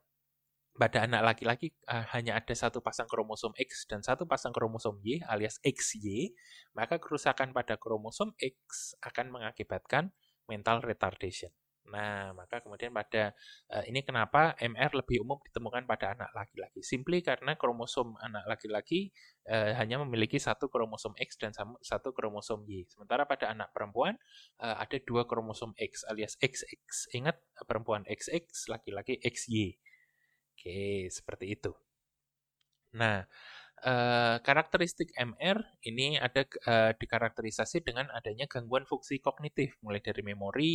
pada anak laki-laki uh, hanya ada satu pasang kromosom X dan satu pasang kromosom Y alias XY, maka kerusakan pada kromosom X akan mengakibatkan mental retardation. Nah, maka kemudian pada uh, ini kenapa MR lebih umum ditemukan pada anak laki-laki? Simply karena kromosom anak laki-laki uh, hanya memiliki satu kromosom X dan satu kromosom Y. Sementara pada anak perempuan uh, ada dua kromosom X alias XX. Ingat perempuan XX, laki-laki XY. Oke, seperti itu. Nah, eh, karakteristik MR ini ada eh, dikarakterisasi dengan adanya gangguan fungsi kognitif, mulai dari memori,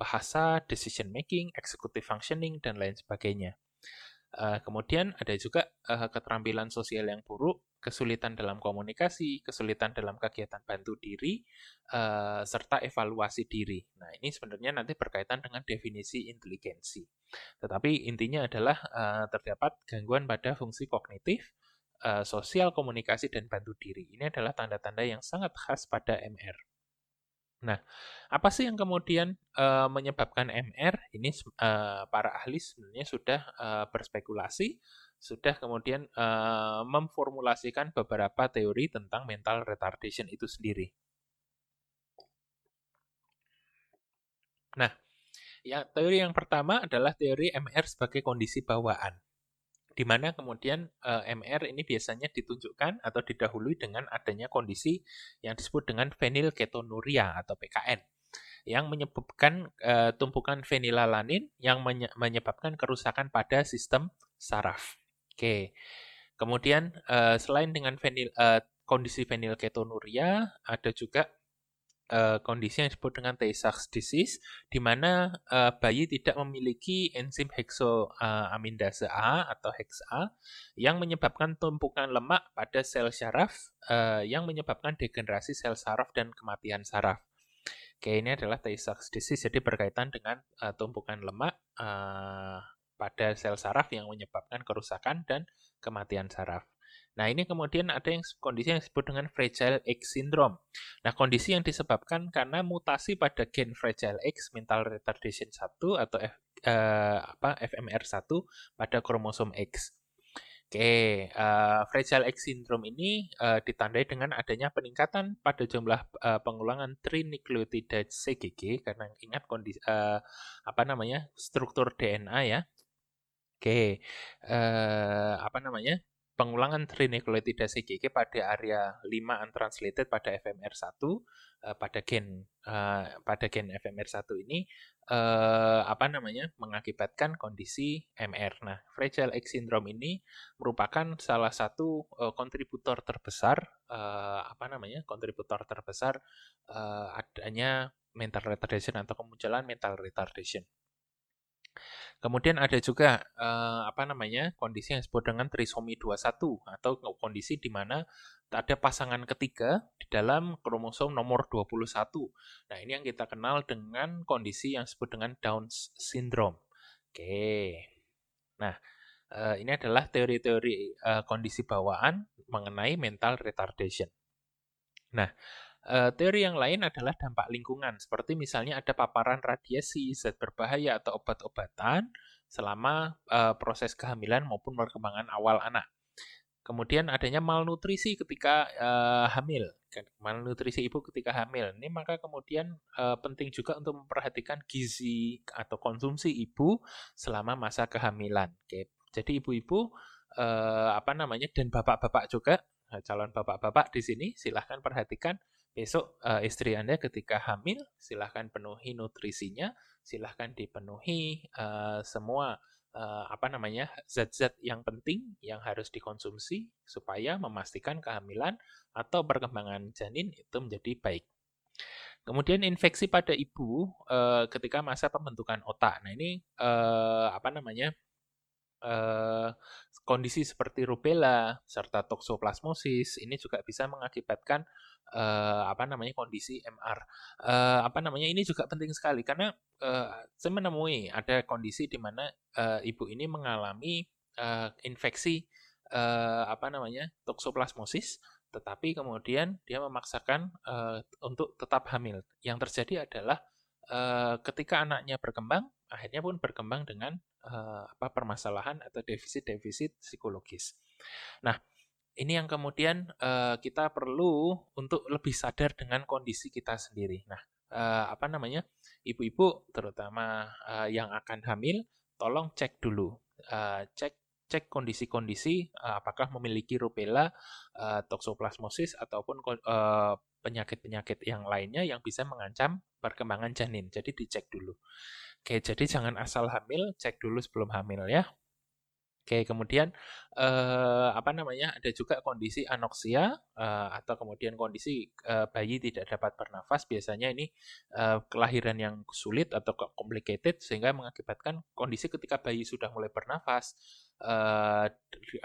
bahasa, decision making, executive functioning, dan lain sebagainya. Uh, kemudian ada juga uh, keterampilan sosial yang buruk, kesulitan dalam komunikasi, kesulitan dalam kegiatan bantu diri, uh, serta evaluasi diri. Nah, ini sebenarnya nanti berkaitan dengan definisi inteligensi. Tetapi intinya adalah uh, terdapat gangguan pada fungsi kognitif, uh, sosial, komunikasi, dan bantu diri. Ini adalah tanda-tanda yang sangat khas pada MR. Nah, apa sih yang kemudian uh, menyebabkan MR? Ini uh, para ahli sebenarnya sudah uh, berspekulasi, sudah kemudian uh, memformulasikan beberapa teori tentang mental retardation itu sendiri. Nah, ya teori yang pertama adalah teori MR sebagai kondisi bawaan di mana kemudian uh, eh, MR ini biasanya ditunjukkan atau didahului dengan adanya kondisi yang disebut dengan fenilketonuria atau PKN yang menyebabkan uh, tumpukan fenilalanin yang menye menyebabkan kerusakan pada sistem saraf. Oke. Kemudian uh, selain dengan fenil uh, kondisi fenilketonuria ada juga uh, kondisi yang disebut dengan Tay-Sachs disease, di mana uh, bayi tidak memiliki enzim heksoamindase A atau HEX-A yang menyebabkan tumpukan lemak pada sel syaraf uh, yang menyebabkan degenerasi sel saraf dan kematian saraf. Oke, ini adalah Tay-Sachs disease, jadi berkaitan dengan uh, tumpukan lemak uh, pada sel saraf yang menyebabkan kerusakan dan kematian saraf. Nah, ini kemudian ada yang kondisi yang disebut dengan Fragile X syndrome. Nah, kondisi yang disebabkan karena mutasi pada gen Fragile X mental retardation 1 atau F, eh, apa FMR1 pada kromosom X. Oke, uh, Fragile X syndrome ini uh, ditandai dengan adanya peningkatan pada jumlah uh, pengulangan trinukleotida CGG karena ingat kondisi uh, apa namanya struktur DNA ya. Oke, uh, apa namanya pengulangan trinukleotida CGG pada area 5 untranslated pada FMR1 uh, eh, pada gen uh, pada gen FMR1 ini uh, apa namanya mengakibatkan kondisi MR. Nah, Fragile X syndrome ini merupakan salah satu uh, kontributor terbesar uh, apa namanya? kontributor terbesar uh, adanya mental retardation atau kemunculan mental retardation. Kemudian ada juga eh, apa namanya kondisi yang disebut dengan trisomi 21 atau kondisi di mana ada pasangan ketiga di dalam kromosom nomor 21. Nah, ini yang kita kenal dengan kondisi yang disebut dengan Down syndrome. Oke. Nah, eh, ini adalah teori-teori eh, kondisi bawaan mengenai mental retardation. Nah, Uh, teori yang lain adalah dampak lingkungan, seperti misalnya ada paparan radiasi, zat berbahaya atau obat-obatan selama uh, proses kehamilan maupun perkembangan awal anak. Kemudian adanya malnutrisi ketika uh, hamil, kan, malnutrisi ibu ketika hamil. Ini maka kemudian uh, penting juga untuk memperhatikan gizi atau konsumsi ibu selama masa kehamilan. Oke. Jadi ibu-ibu uh, apa namanya dan bapak-bapak juga calon bapak-bapak di sini silahkan perhatikan Besok uh, istri Anda ketika hamil, silahkan penuhi nutrisinya, silahkan dipenuhi uh, semua uh, apa namanya zat-zat yang penting yang harus dikonsumsi supaya memastikan kehamilan atau perkembangan janin itu menjadi baik. Kemudian infeksi pada ibu uh, ketika masa pembentukan otak. Nah ini uh, apa namanya kondisi seperti rubella serta toksoplasmosis ini juga bisa mengakibatkan uh, apa namanya kondisi MR. Uh, eh, apa namanya ini juga penting sekali karena uh, saya menemui ada kondisi di mana uh, ibu ini mengalami uh, infeksi uh, apa namanya toksoplasmosis, tetapi kemudian dia memaksakan uh, untuk tetap hamil. Yang terjadi adalah uh, ketika anaknya berkembang, akhirnya pun berkembang dengan uh, apa permasalahan atau defisit-defisit psikologis. Nah, ini yang kemudian uh, kita perlu untuk lebih sadar dengan kondisi kita sendiri. Nah, uh, apa namanya, ibu-ibu terutama uh, yang akan hamil, tolong cek dulu, uh, cek cek kondisi-kondisi uh, apakah memiliki rubella, uh, toksoplasmosis ataupun penyakit-penyakit yang lainnya yang bisa mengancam perkembangan janin. Jadi dicek dulu. Oke, jadi jangan asal hamil, cek dulu sebelum hamil ya. Oke, kemudian eh, apa namanya? Ada juga kondisi anoksia eh, atau kemudian kondisi eh, bayi tidak dapat bernafas. Biasanya ini eh, kelahiran yang sulit atau complicated sehingga mengakibatkan kondisi ketika bayi sudah mulai bernafas uh,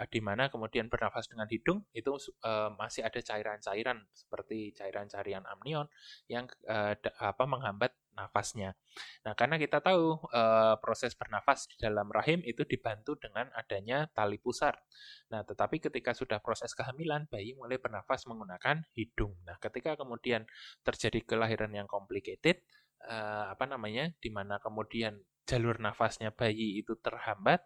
di mana kemudian bernafas dengan hidung itu uh, masih ada cairan-cairan seperti cairan-cairan amnion yang uh, apa menghambat nafasnya. Nah, karena kita tahu uh, proses bernafas di dalam rahim itu dibantu dengan adanya tali pusar. Nah, tetapi ketika sudah proses kehamilan, bayi mulai bernafas menggunakan hidung. Nah, ketika kemudian terjadi kelahiran yang complicated, uh, apa namanya, di mana kemudian jalur nafasnya bayi itu terhambat,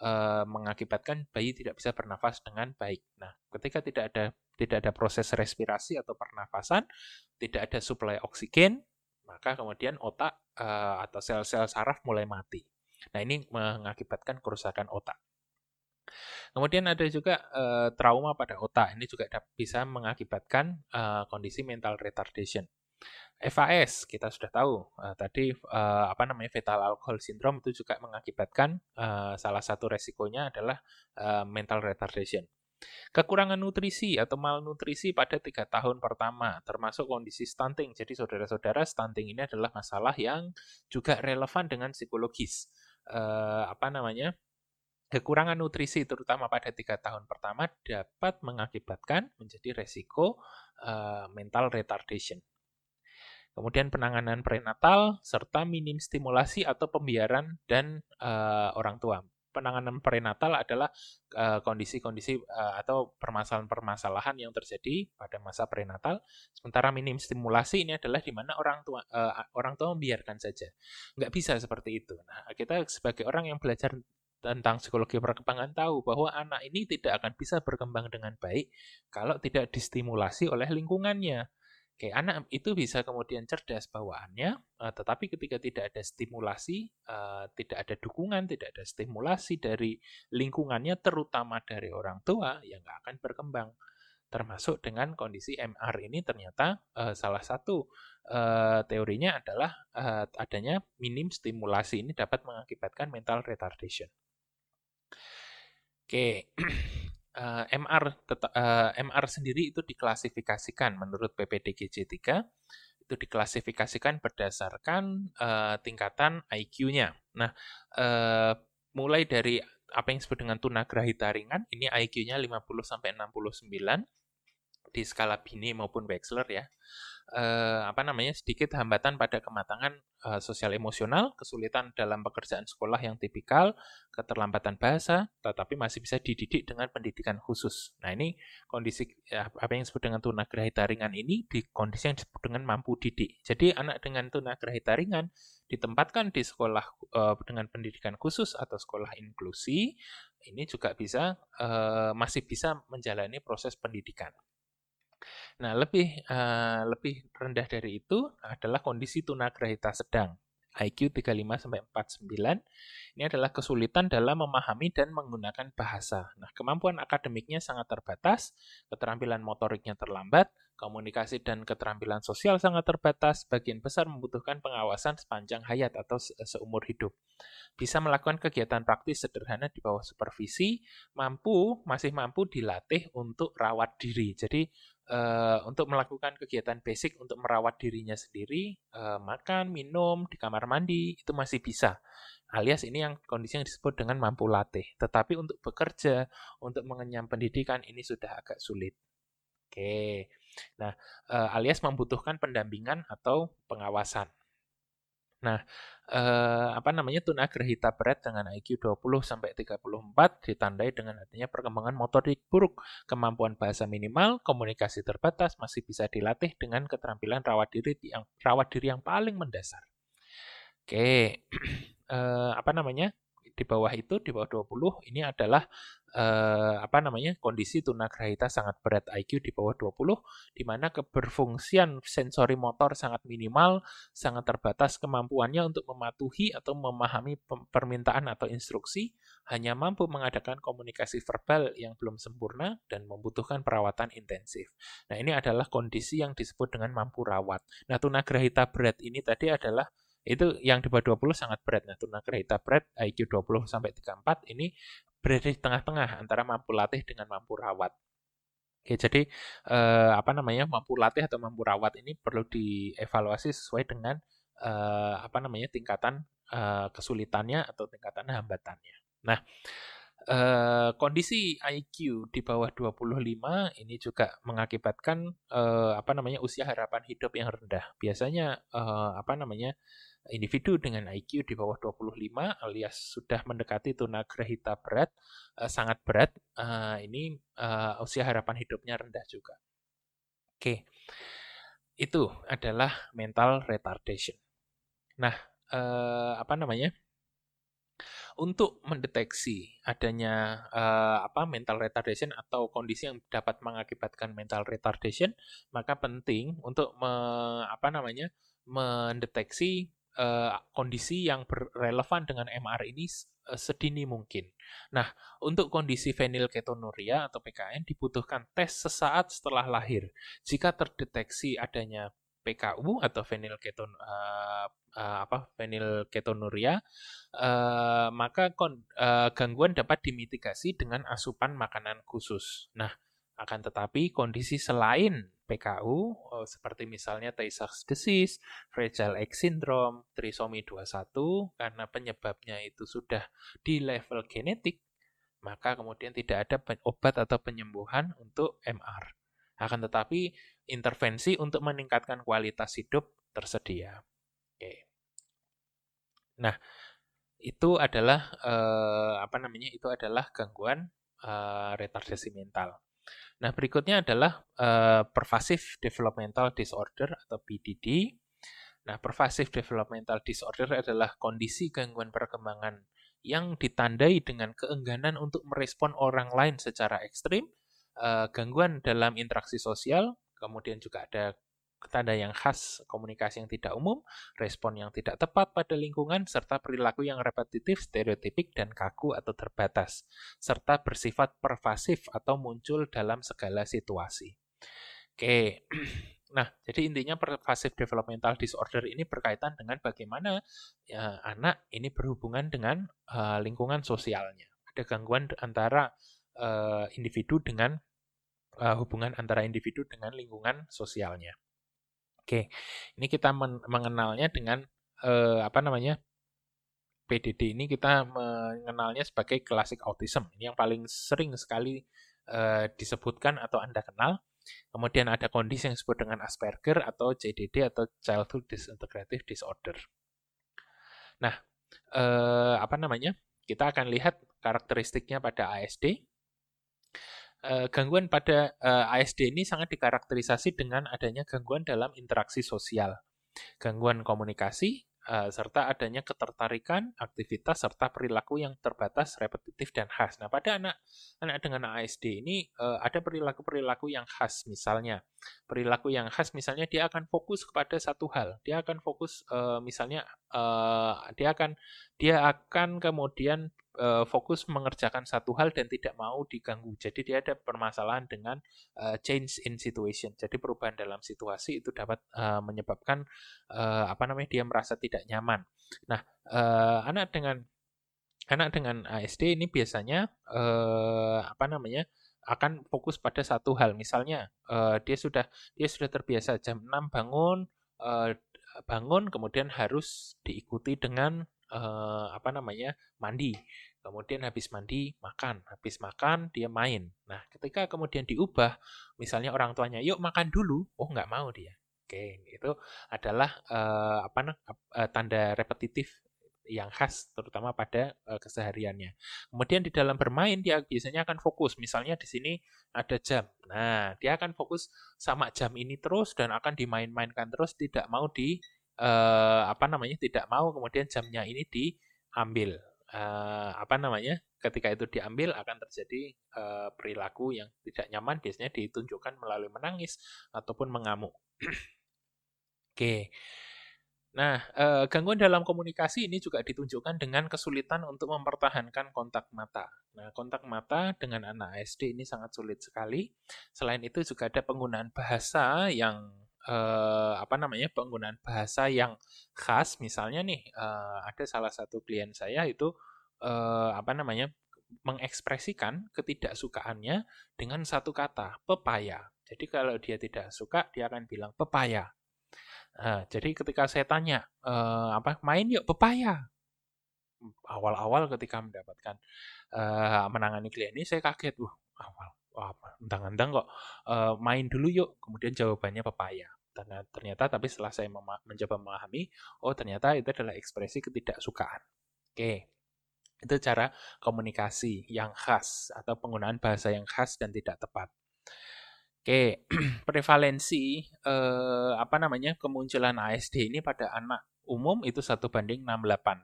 uh, mengakibatkan bayi tidak bisa bernafas dengan baik. Nah, ketika tidak ada tidak ada proses respirasi atau pernafasan, tidak ada suplai oksigen, maka kemudian otak uh, atau sel-sel saraf mulai mati. Nah, ini mengakibatkan kerusakan otak. Kemudian ada juga uh, trauma pada otak. Ini juga bisa mengakibatkan uh, kondisi mental retardation. FAS kita sudah tahu uh, tadi uh, apa namanya fetal alcohol syndrome itu juga mengakibatkan uh, salah satu resikonya adalah uh, mental retardation. Kekurangan nutrisi atau malnutrisi pada tiga tahun pertama, termasuk kondisi stunting. Jadi saudara-saudara, stunting ini adalah masalah yang juga relevan dengan psikologis. Uh, apa namanya? Kekurangan nutrisi, terutama pada tiga tahun pertama, dapat mengakibatkan menjadi resiko uh, mental retardation. Kemudian penanganan prenatal serta minim stimulasi atau pembiaran dan uh, orang tua penanganan prenatal adalah eh, kondisi-kondisi uh, atau permasalahan-permasalahan yang terjadi pada masa prenatal. Sementara minim stimulasi ini adalah di mana orang tua uh, orang tua membiarkan saja. Nggak bisa seperti itu. Nah, kita sebagai orang yang belajar tentang psikologi perkembangan tahu bahwa anak ini tidak akan bisa berkembang dengan baik kalau tidak distimulasi oleh lingkungannya. Oke, anak itu bisa kemudian cerdas bawaannya, uh, tetapi ketika tidak ada stimulasi, uh, tidak ada dukungan, tidak ada stimulasi dari lingkungannya, terutama dari orang tua, ya nggak akan berkembang. Termasuk dengan kondisi MR ini ternyata uh, salah satu teorinya adalah adanya minim stimulasi ini dapat mengakibatkan mental retardation. Oke, uh, eh, MR uh, eh, MR sendiri itu diklasifikasikan menurut PPDGJ 3 itu diklasifikasikan berdasarkan uh, tingkatan IQ-nya. Nah, uh, mulai dari apa yang disebut dengan tunagrahita ringan, ini IQ-nya 50 sampai 69 di skala Bini maupun Wechsler ya eh, apa namanya sedikit hambatan pada kematangan eh, sosial emosional, kesulitan dalam pekerjaan sekolah yang tipikal, keterlambatan bahasa, tetapi masih bisa dididik dengan pendidikan khusus. Nah ini kondisi ya, apa yang disebut dengan tunagrahita ringan ini di kondisi yang disebut dengan mampu didik. Jadi anak dengan tunagrahita ringan ditempatkan di sekolah eh, dengan pendidikan khusus atau sekolah inklusi, ini juga bisa eh, masih bisa menjalani proses pendidikan. Nah, lebih uh, lebih rendah dari itu adalah kondisi tunagrahita sedang. IQ 35 sampai 49 ini adalah kesulitan dalam memahami dan menggunakan bahasa. Nah, kemampuan akademiknya sangat terbatas, keterampilan motoriknya terlambat, komunikasi dan keterampilan sosial sangat terbatas, bagian besar membutuhkan pengawasan sepanjang hayat atau seumur hidup. Bisa melakukan kegiatan praktis sederhana di bawah supervisi, mampu masih mampu dilatih untuk rawat diri. Jadi uh, untuk melakukan kegiatan basic untuk merawat dirinya sendiri, uh, makan, minum di kamar mandi itu masih bisa. Alias ini yang kondisi yang disebut dengan mampu latih. Tetapi untuk bekerja, untuk mengenyam pendidikan ini sudah agak sulit. Oke. Nah, uh, alias membutuhkan pendampingan atau pengawasan. Nah, eh, apa namanya tunagrahita berat dengan IQ 20 sampai 34 ditandai dengan adanya perkembangan motorik buruk, kemampuan bahasa minimal, komunikasi terbatas masih bisa dilatih dengan keterampilan rawat diri yang rawat diri yang paling mendasar. Oke, eh, apa namanya? Di bawah itu, di bawah 20 ini adalah eh, apa namanya kondisi tunagrahita sangat berat IQ di bawah 20 di mana keberfungsian sensori motor sangat minimal, sangat terbatas kemampuannya untuk mematuhi atau memahami permintaan atau instruksi, hanya mampu mengadakan komunikasi verbal yang belum sempurna dan membutuhkan perawatan intensif. Nah, ini adalah kondisi yang disebut dengan mampu rawat. Nah, tunagrahita berat ini tadi adalah itu yang di bawah 20 sangat berat. Nah, tunagrahita berat IQ 20 sampai 34 ini berada di tengah-tengah antara mampu latih dengan mampu rawat. Oke, jadi eh, apa namanya mampu latih atau mampu rawat ini perlu dievaluasi sesuai dengan eh, apa namanya tingkatan eh, kesulitannya atau tingkatan hambatannya. Nah, Uh, kondisi IQ di bawah 25 ini juga mengakibatkan uh, apa namanya usia harapan hidup yang rendah. Biasanya uh, apa namanya individu dengan IQ di bawah 25 alias sudah mendekati tunagrahita berat uh, sangat berat uh, ini uh, usia harapan hidupnya rendah juga. Oke. Okay. Itu adalah mental retardation. Nah, uh, apa namanya? Untuk mendeteksi adanya uh, apa mental retardation atau kondisi yang dapat mengakibatkan mental retardation, maka penting untuk me, apa namanya mendeteksi uh, kondisi yang relevan dengan MR ini uh, sedini mungkin. Nah, untuk kondisi fenilketonuria atau PKN dibutuhkan tes sesaat setelah lahir. Jika terdeteksi adanya PKU atau fenilketon uh, uh, apa fenilketonuria uh, maka kon, uh, gangguan dapat dimitigasi dengan asupan makanan khusus. Nah, akan tetapi kondisi selain PKU uh, seperti misalnya Tay-Sachs disease, Fragile X syndrome, trisomi 21 karena penyebabnya itu sudah di level genetik, maka kemudian tidak ada obat atau penyembuhan untuk MR. Akan tetapi intervensi untuk meningkatkan kualitas hidup tersedia. Oke. Nah, itu adalah eh, apa namanya? Itu adalah gangguan eh, retardasi mental. Nah, berikutnya adalah eh, pervasive developmental disorder atau PDD. Nah, pervasive developmental disorder adalah kondisi gangguan perkembangan yang ditandai dengan keengganan untuk merespon orang lain secara ekstrim uh, gangguan dalam interaksi sosial, kemudian juga ada tanda yang khas komunikasi yang tidak umum, respon yang tidak tepat pada lingkungan, serta perilaku yang repetitif, stereotipik, dan kaku atau terbatas, serta bersifat pervasif atau muncul dalam segala situasi. Oke, nah jadi intinya pervasive developmental disorder ini berkaitan dengan bagaimana ya, anak ini berhubungan dengan uh, lingkungan sosialnya. Ada gangguan antara uh, individu dengan uh, hubungan antara individu dengan lingkungan sosialnya. Oke, ini kita men mengenalnya dengan uh, apa namanya PDD ini kita mengenalnya sebagai classic autism. Ini yang paling sering sekali uh, disebutkan atau anda kenal. Kemudian ada kondisi yang disebut dengan Asperger atau CDD atau Childhood Disintegrative Disorder. Nah, eh, apa namanya? Kita akan lihat karakteristiknya pada ASD. Eh, gangguan pada uh, eh, ASD ini sangat dikarakterisasi dengan adanya gangguan dalam interaksi sosial, gangguan komunikasi, uh, serta adanya ketertarikan, aktivitas, serta perilaku yang terbatas, repetitif, dan khas. Nah, pada anak anak dengan ASD ini ada perilaku-perilaku yang khas, misalnya. Perilaku yang khas, misalnya dia akan fokus kepada satu hal, dia akan fokus, misalnya uh, dia akan dia akan kemudian uh, fokus mengerjakan satu hal dan tidak mau diganggu. Jadi dia ada permasalahan dengan uh, change in situation. Jadi perubahan dalam situasi itu dapat uh, menyebabkan uh, apa namanya dia merasa tidak nyaman. Nah, uh, anak dengan anak dengan ASD ini biasanya uh, apa namanya akan fokus pada satu hal. Misalnya uh, dia sudah dia sudah terbiasa jam 6 bangun uh, bangun kemudian harus diikuti dengan uh, apa namanya mandi. Kemudian habis mandi makan. Habis makan dia main. Nah ketika kemudian diubah misalnya orang tuanya yuk makan dulu. Oh nggak mau dia. Oke itu adalah uh, apa uh, tanda repetitif yang khas terutama pada uh, kesehariannya. Kemudian di dalam bermain dia biasanya akan fokus. Misalnya di sini ada jam. Nah, dia akan fokus sama jam ini terus dan akan dimain-mainkan terus tidak mau di uh, apa namanya tidak mau kemudian jamnya ini diambil uh, apa namanya ketika itu diambil akan terjadi uh, perilaku yang tidak nyaman biasanya ditunjukkan melalui menangis ataupun mengamuk. Oke. okay. Nah, uh, gangguan dalam komunikasi ini juga ditunjukkan dengan kesulitan untuk mempertahankan kontak mata. Nah, kontak mata dengan anak SD ini sangat sulit sekali. Selain itu juga ada penggunaan bahasa yang uh, apa namanya penggunaan bahasa yang khas misalnya nih uh, ada salah satu klien saya itu uh, apa namanya mengekspresikan ketidaksukaannya dengan satu kata pepaya jadi kalau dia tidak suka dia akan bilang pepaya uh, jadi ketika saya tanya uh, apa main yuk pepaya awal-awal ketika mendapatkan uh, menangani klien ini saya kaget, wah awal, entang-entang kok uh, main dulu yuk, kemudian jawabannya pepaya. Ternyata, tapi setelah saya mencoba memahami, oh ternyata itu adalah ekspresi ketidaksukaan. Oke, itu cara komunikasi yang khas atau penggunaan bahasa yang khas dan tidak tepat. Oke, prevalensi eh, apa namanya kemunculan ASD ini pada anak umum itu satu banding 68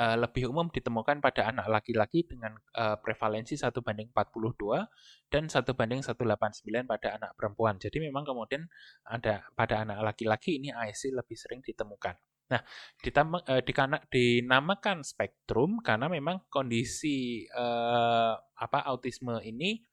uh, lebih umum ditemukan pada anak laki-laki dengan uh, prevalensi 1 banding 42 dan 1 banding 189 pada anak perempuan. Jadi memang kemudian ada pada anak laki-laki ini ASC lebih sering ditemukan. Nah, ditama, uh, dinamakan spektrum karena memang kondisi uh, apa autisme ini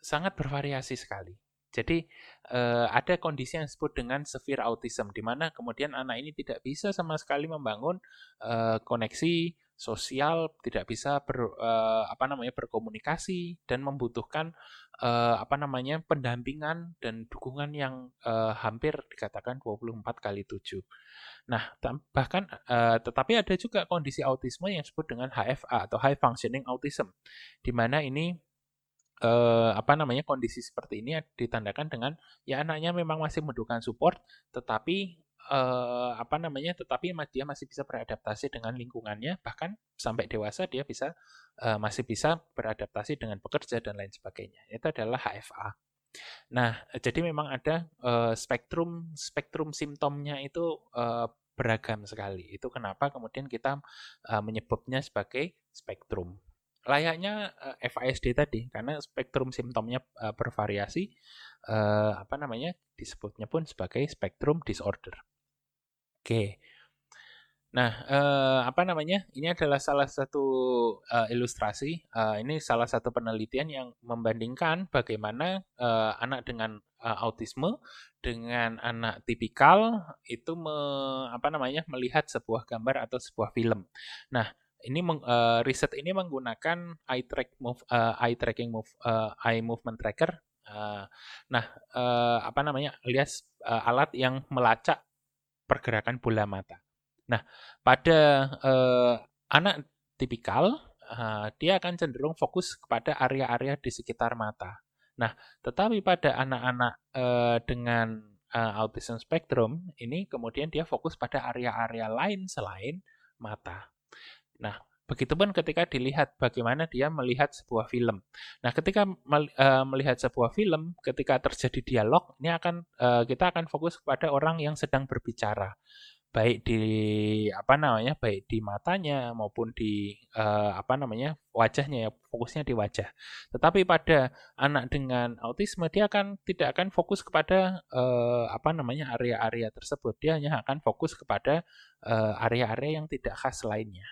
sangat bervariasi sekali. Jadi uh, ada kondisi yang disebut dengan severe autism, di mana kemudian anak ini tidak bisa sama sekali membangun uh, koneksi sosial, tidak bisa ber, uh, apa namanya berkomunikasi dan membutuhkan uh, apa namanya pendampingan dan dukungan yang uh, hampir dikatakan 24 kali 7. Nah, bahkan uh, tetapi ada juga kondisi autisme yang disebut dengan HFA atau high functioning autism, di mana ini eh, apa namanya kondisi seperti ini ditandakan dengan ya anaknya memang masih membutuhkan support tetapi eh, apa namanya tetapi dia masih bisa beradaptasi dengan lingkungannya bahkan sampai dewasa dia bisa eh, masih bisa beradaptasi dengan pekerja dan lain sebagainya. Itu adalah HFA nah jadi memang ada eh, spektrum spektrum simptomnya itu eh, beragam sekali. Itu kenapa kemudian kita uh, menyebutnya sebagai spektrum layaknya eh, FASD tadi karena spektrum simptomnya uh, bervariasi uh, apa namanya disebutnya pun sebagai spektrum disorder. Oke. Nah, apa namanya? Ini adalah salah satu ilustrasi. Ini salah satu penelitian yang membandingkan bagaimana anak dengan autisme dengan anak tipikal itu me, apa namanya melihat sebuah gambar atau sebuah film. Nah, ini uh, riset ini menggunakan eye track move uh, eye tracking move uh, eye movement tracker. Uh, nah, uh, apa namanya? lihat uh, alat yang melacak pergerakan bola mata. Nah, pada uh, anak tipikal uh, dia akan cenderung fokus kepada area-area di sekitar mata. Nah, tetapi pada anak-anak uh, dengan uh, autism spectrum ini kemudian dia fokus pada area-area lain selain mata. Nah, begitupun ketika dilihat bagaimana dia melihat sebuah film. Nah, ketika uh, melihat sebuah film, ketika terjadi dialog, ini akan uh, kita akan fokus kepada orang yang sedang berbicara, baik di apa namanya, baik di matanya maupun di uh, apa namanya wajahnya ya, fokusnya di wajah. Tetapi pada anak dengan autisme dia akan tidak akan fokus kepada apa namanya area-area tersebut. Dia hanya akan fokus kepada area-area yang tidak khas lainnya.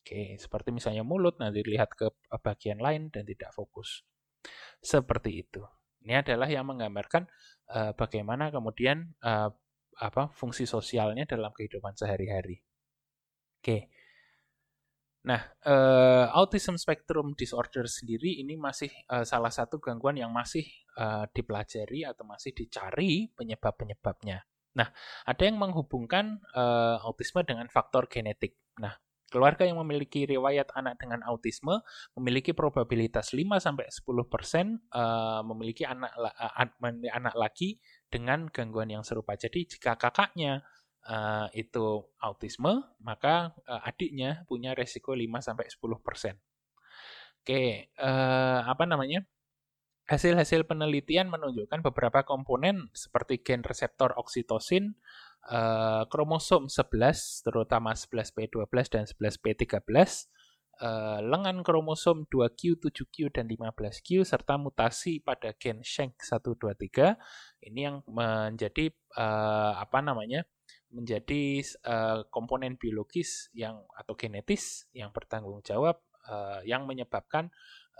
Oke, seperti misalnya mulut, nanti dilihat ke bagian lain dan tidak fokus. Seperti itu. Ini adalah yang menggambarkan uh, bagaimana kemudian uh, apa fungsi sosialnya dalam kehidupan sehari-hari. Oke. Nah, uh, autism spectrum disorder sendiri ini masih uh, salah satu gangguan yang masih uh, dipelajari atau masih dicari penyebab-penyebabnya. Nah, ada yang menghubungkan uh, autisme dengan faktor genetik. Nah, Keluarga yang memiliki riwayat anak dengan autisme memiliki probabilitas 5 sampai 10% uh, memiliki anak uh, anak laki dengan gangguan yang serupa. Jadi jika kakaknya uh, itu autisme, maka uh, adiknya punya resiko 5 sampai 10%. Oke, apa namanya? Hasil-hasil penelitian menunjukkan beberapa komponen seperti gen reseptor oksitosin, uh, kromosom 11, terutama 11P12 dan 11P13, uh, lengan kromosom 2Q, 7Q, dan 15Q, serta mutasi pada gen SHANK123, ini yang menjadi uh, apa namanya menjadi uh, komponen biologis yang atau genetis yang bertanggung jawab uh, yang menyebabkan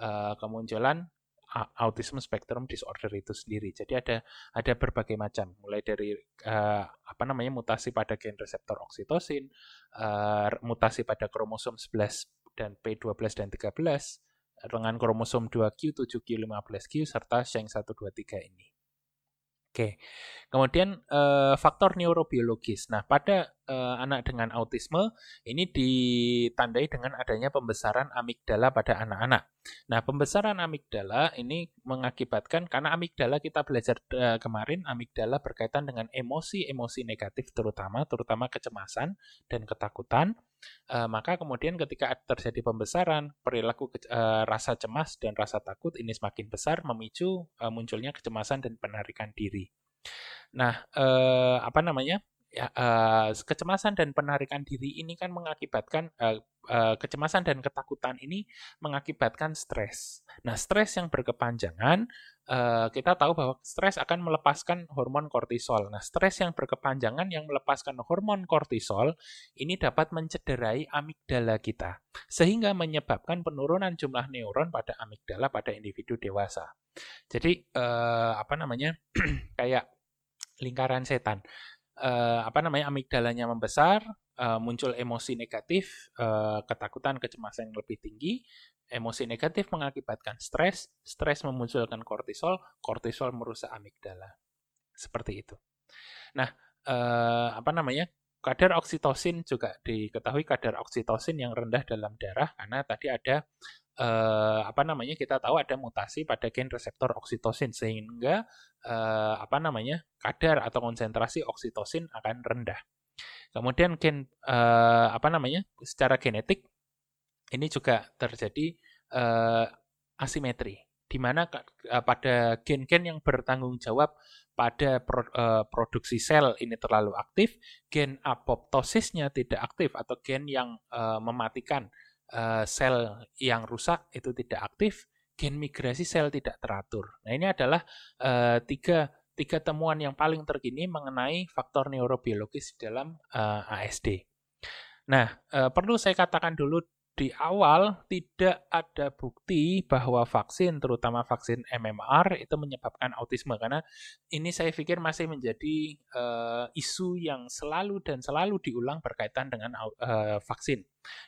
uh, kemunculan autism spectrum disorder itu sendiri. Jadi ada ada berbagai macam, mulai dari uh, apa namanya mutasi pada gen reseptor oksitosin, uh, mutasi pada kromosom 11 dan P12 dan 13, dengan kromosom 2Q, 7Q, 15Q serta SHANK123 ini. Oke. Kemudian uh, faktor neurobiologis. Nah, pada uh, anak dengan autisme ini ditandai dengan adanya pembesaran amigdala pada anak-anak. Nah, pembesaran amigdala ini mengakibatkan karena amigdala kita belajar uh, kemarin amigdala berkaitan dengan emosi-emosi negatif terutama terutama kecemasan dan ketakutan. Uh, maka kemudian ketika terjadi pembesaran, perilaku uh, rasa cemas dan rasa takut ini semakin besar memicu uh, munculnya kecemasan dan penarikan diri. Nah, apa namanya? Ya, eh, kecemasan dan penarikan diri ini kan mengakibatkan eh, eh, kecemasan dan ketakutan ini mengakibatkan stres. Nah, stres yang berkepanjangan eh, kita tahu bahwa stres akan melepaskan hormon kortisol. Nah, stres yang berkepanjangan yang melepaskan hormon kortisol ini dapat mencederai amigdala kita sehingga menyebabkan penurunan jumlah neuron pada amigdala pada individu dewasa. Jadi eh, apa namanya? kayak lingkaran setan. Uh, apa namanya amigdalanya membesar, uh, muncul emosi negatif, uh, ketakutan, kecemasan yang lebih tinggi. Emosi negatif mengakibatkan stres, stres memunculkan kortisol, kortisol merusak amigdala. Seperti itu. Nah, uh, apa namanya? Kadar oksitosin juga diketahui kadar oksitosin yang rendah dalam darah karena tadi ada eh, apa namanya kita tahu ada mutasi pada gen reseptor oksitosin sehingga eh, apa namanya kadar atau konsentrasi oksitosin akan rendah. Kemudian gen eh, apa namanya secara genetik ini juga terjadi eh, asimetri di mana eh, pada gen-gen yang bertanggung jawab pada uh, produksi sel ini terlalu aktif, gen apoptosisnya tidak aktif atau gen yang uh, mematikan uh, sel yang rusak itu tidak aktif, gen migrasi sel tidak teratur. Nah ini adalah uh, tiga tiga temuan yang paling terkini mengenai faktor neurobiologis dalam uh, ASD. Nah, perlu saya katakan dulu di awal tidak ada bukti bahwa vaksin, terutama vaksin MMR, itu menyebabkan autisme karena ini saya pikir masih menjadi uh, isu yang selalu dan selalu diulang berkaitan dengan uh, vaksin,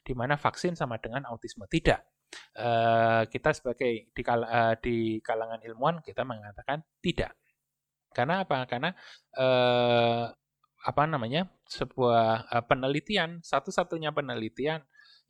di mana vaksin sama dengan autisme tidak. Uh, kita sebagai di, kal uh, di kalangan ilmuwan kita mengatakan tidak. Karena apa? Karena uh, apa namanya sebuah penelitian satu-satunya penelitian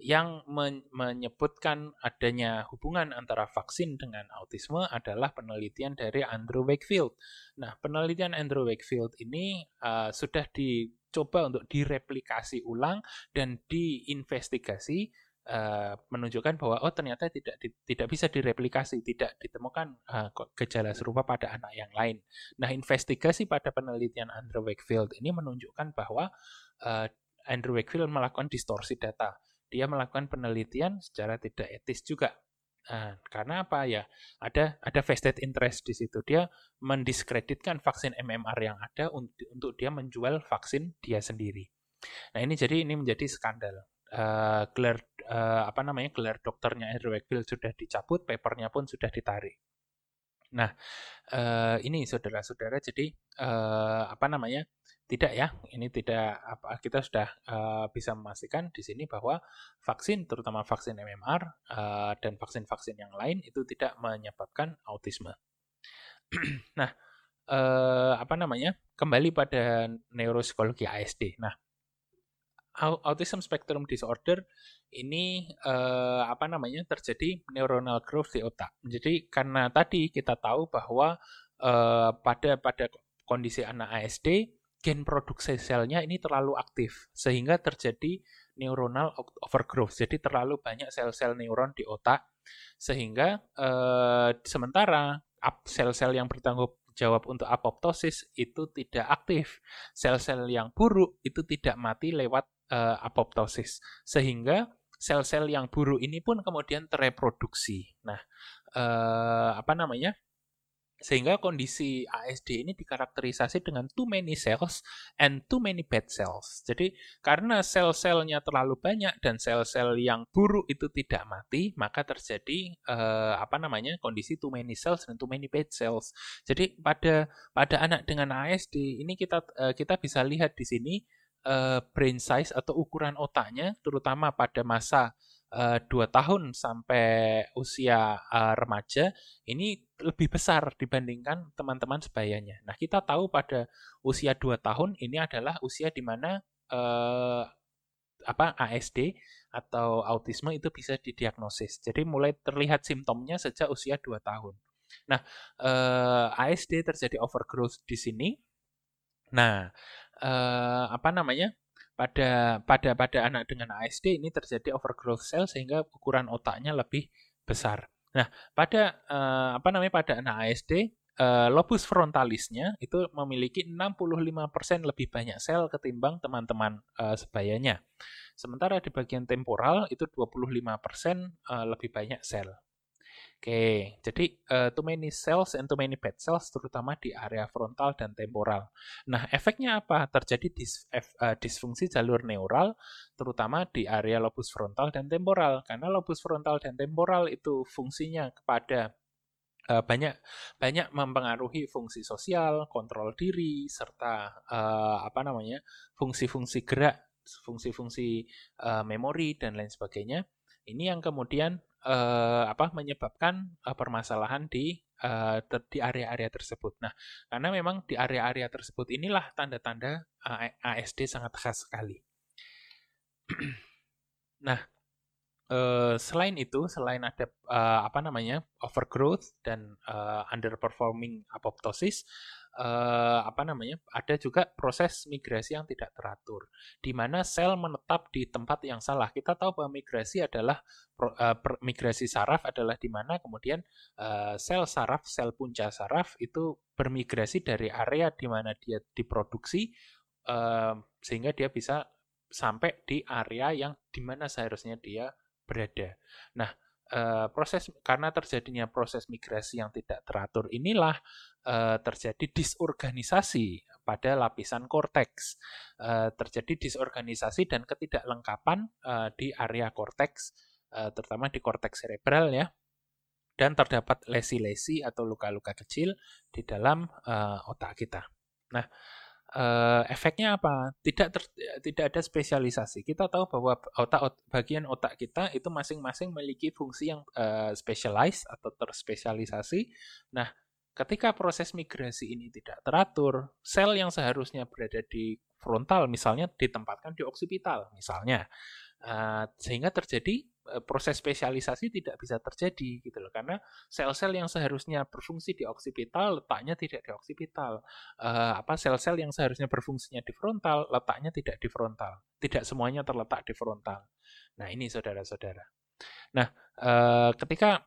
yang menyebutkan adanya hubungan antara vaksin dengan autisme adalah penelitian dari Andrew Wakefield. Nah, penelitian Andrew Wakefield ini uh, sudah dicoba untuk direplikasi ulang dan diinvestigasi uh, menunjukkan bahwa oh ternyata tidak di, tidak bisa direplikasi, tidak ditemukan uh, gejala serupa pada anak yang lain. Nah, investigasi pada penelitian Andrew Wakefield ini menunjukkan bahwa uh, Andrew Wakefield melakukan distorsi data dia melakukan penelitian secara tidak etis juga. Nah, karena apa ya? Ada ada vested interest di situ. Dia mendiskreditkan vaksin MMR yang ada untuk, untuk dia menjual vaksin dia sendiri. Nah, ini jadi ini menjadi skandal. Uh, gelar uh, apa namanya gelar dokternya Andrew Wakefield sudah dicabut, papernya pun sudah ditarik. Nah, uh, ini saudara-saudara, jadi uh, apa namanya? Tidak ya, ini tidak apa kita sudah uh, bisa memastikan di sini bahwa vaksin terutama vaksin MMR uh, dan vaksin-vaksin yang lain itu tidak menyebabkan autisme. nah, uh, apa namanya? Kembali pada neuropsikologi ASD. Nah, autism spectrum disorder ini uh, apa namanya terjadi neuronal growth di otak. Jadi karena tadi kita tahu bahwa uh, pada pada kondisi anak ASD gen produksi selnya ini terlalu aktif sehingga terjadi neuronal overgrowth. Jadi terlalu banyak sel-sel neuron di otak sehingga eh, sementara sel-sel yang bertanggung jawab untuk apoptosis itu tidak aktif. Sel-sel yang buruk itu tidak mati lewat eh, apoptosis sehingga sel-sel yang buruk ini pun kemudian tereproduksi. Nah, eh, apa namanya? Sehingga kondisi ASD ini dikarakterisasi dengan too many cells and too many bad cells. Jadi karena sel-selnya terlalu banyak dan sel-sel yang buruk itu tidak mati, maka terjadi uh, apa namanya kondisi too many cells dan too many bad cells. Jadi pada pada anak dengan ASD ini kita uh, kita bisa lihat di sini uh, brain size atau ukuran otaknya, terutama pada masa uh, 2 tahun sampai usia uh, remaja ini lebih besar dibandingkan teman-teman sebayanya. Nah, kita tahu pada usia 2 tahun ini adalah usia di mana uh, apa ASD atau autisme itu bisa didiagnosis. Jadi mulai terlihat simptomnya sejak usia 2 tahun. Nah, eh, ASD terjadi overgrowth di sini. Nah, eh, apa namanya? Pada pada pada anak dengan ASD ini terjadi overgrowth sel sehingga ukuran otaknya lebih besar. Nah, pada eh, apa namanya pada anak ASD eh, lobus frontalisnya itu memiliki 65% lebih banyak sel ketimbang teman-teman eh, sebayanya. Sementara di bagian temporal itu 25% uh, lebih banyak sel. Oke, jadi uh, too many cells and too many bad cells terutama di area frontal dan temporal. Nah, efeknya apa? Terjadi dis, uh, disfungsi jalur neural terutama di area lobus frontal dan temporal. Karena lobus frontal dan temporal itu fungsinya kepada uh, banyak banyak mempengaruhi fungsi sosial, kontrol diri serta uh, apa namanya? fungsi-fungsi gerak fungsi-fungsi uh, memori dan lain sebagainya. Ini yang kemudian uh, apa menyebabkan uh, permasalahan di uh, di area-area tersebut. Nah, karena memang di area-area tersebut inilah tanda-tanda uh, ASD sangat khas sekali. nah, uh, selain itu, selain ada uh, apa namanya overgrowth dan uh, underperforming apoptosis, uh, apa namanya ada juga proses migrasi yang tidak teratur di mana sel menetap di tempat yang salah. Kita tahu bahwa migrasi adalah uh, migrasi saraf adalah di mana kemudian uh, sel saraf sel punca saraf itu bermigrasi dari area di mana dia diproduksi uh, sehingga dia bisa sampai di area yang di mana seharusnya dia berada nah uh, proses karena terjadinya proses migrasi yang tidak teratur inilah uh, terjadi disorganisasi pada lapisan korteks. Uh, terjadi disorganisasi dan ketidaklengkapan uh, di area korteks, uh, terutama di korteks cerebral ya. Dan terdapat lesi-lesi atau luka-luka kecil di dalam uh, otak kita. Nah, uh, efeknya apa? Tidak ter, tidak ada spesialisasi. Kita tahu bahwa otak bagian otak kita itu masing-masing memiliki fungsi yang uh, specialized atau terspesialisasi. Nah, ketika proses migrasi ini tidak teratur, sel yang seharusnya berada di frontal misalnya ditempatkan di oksipital misalnya. Uh, sehingga terjadi proses spesialisasi tidak bisa terjadi gitu loh. Karena sel-sel yang seharusnya berfungsi di oksipital letaknya tidak di oksipital. Uh, apa sel-sel yang seharusnya berfungsinya di frontal letaknya tidak di frontal. Tidak semuanya terletak di frontal. Nah ini saudara-saudara. Nah uh, ketika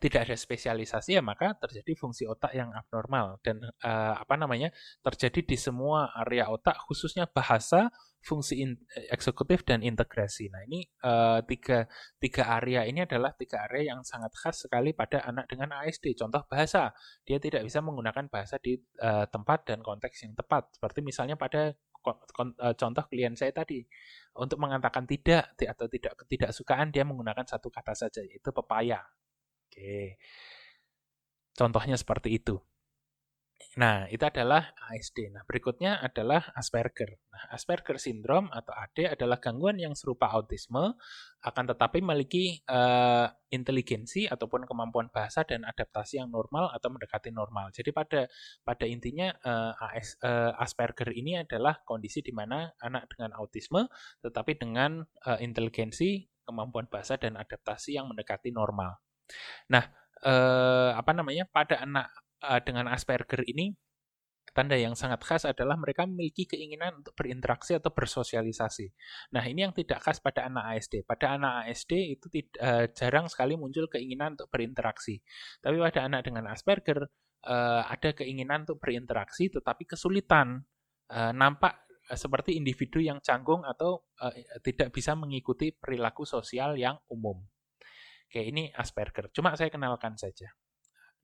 tidak ada spesialisasi ya maka terjadi fungsi otak yang abnormal dan uh, apa namanya terjadi di semua area otak khususnya bahasa fungsi in, eksekutif dan integrasi. Nah ini uh, tiga tiga area ini adalah tiga area yang sangat khas sekali pada anak dengan ASD. Contoh bahasa dia tidak bisa menggunakan bahasa di uh, tempat dan konteks yang tepat. Seperti misalnya pada contoh klien saya tadi untuk mengatakan tidak atau tidak ketidaksukaan dia menggunakan satu kata saja yaitu pepaya Oke. Contohnya seperti itu. Nah, itu adalah ASD. Nah, berikutnya adalah Asperger. Nah, Asperger syndrome atau AD adalah gangguan yang serupa autisme, akan tetapi memiliki uh, inteligensi ataupun kemampuan bahasa dan adaptasi yang normal atau mendekati normal. Jadi pada pada intinya uh, AS, uh, Asperger ini adalah kondisi di mana anak dengan autisme, tetapi dengan uh, inteligensi, kemampuan bahasa dan adaptasi yang mendekati normal. Nah, eh, apa namanya pada anak eh, dengan Asperger ini tanda yang sangat khas adalah mereka memiliki keinginan untuk berinteraksi atau bersosialisasi. Nah, ini yang tidak khas pada anak ASD. Pada anak ASD itu tidak, uh, jarang sekali muncul keinginan untuk berinteraksi. Tapi pada anak dengan Asperger uh, ada keinginan untuk berinteraksi tetapi kesulitan. Uh, nampak uh, seperti individu yang canggung atau uh, tidak bisa mengikuti perilaku sosial yang umum. Oke, ini Asperger. Cuma saya kenalkan saja.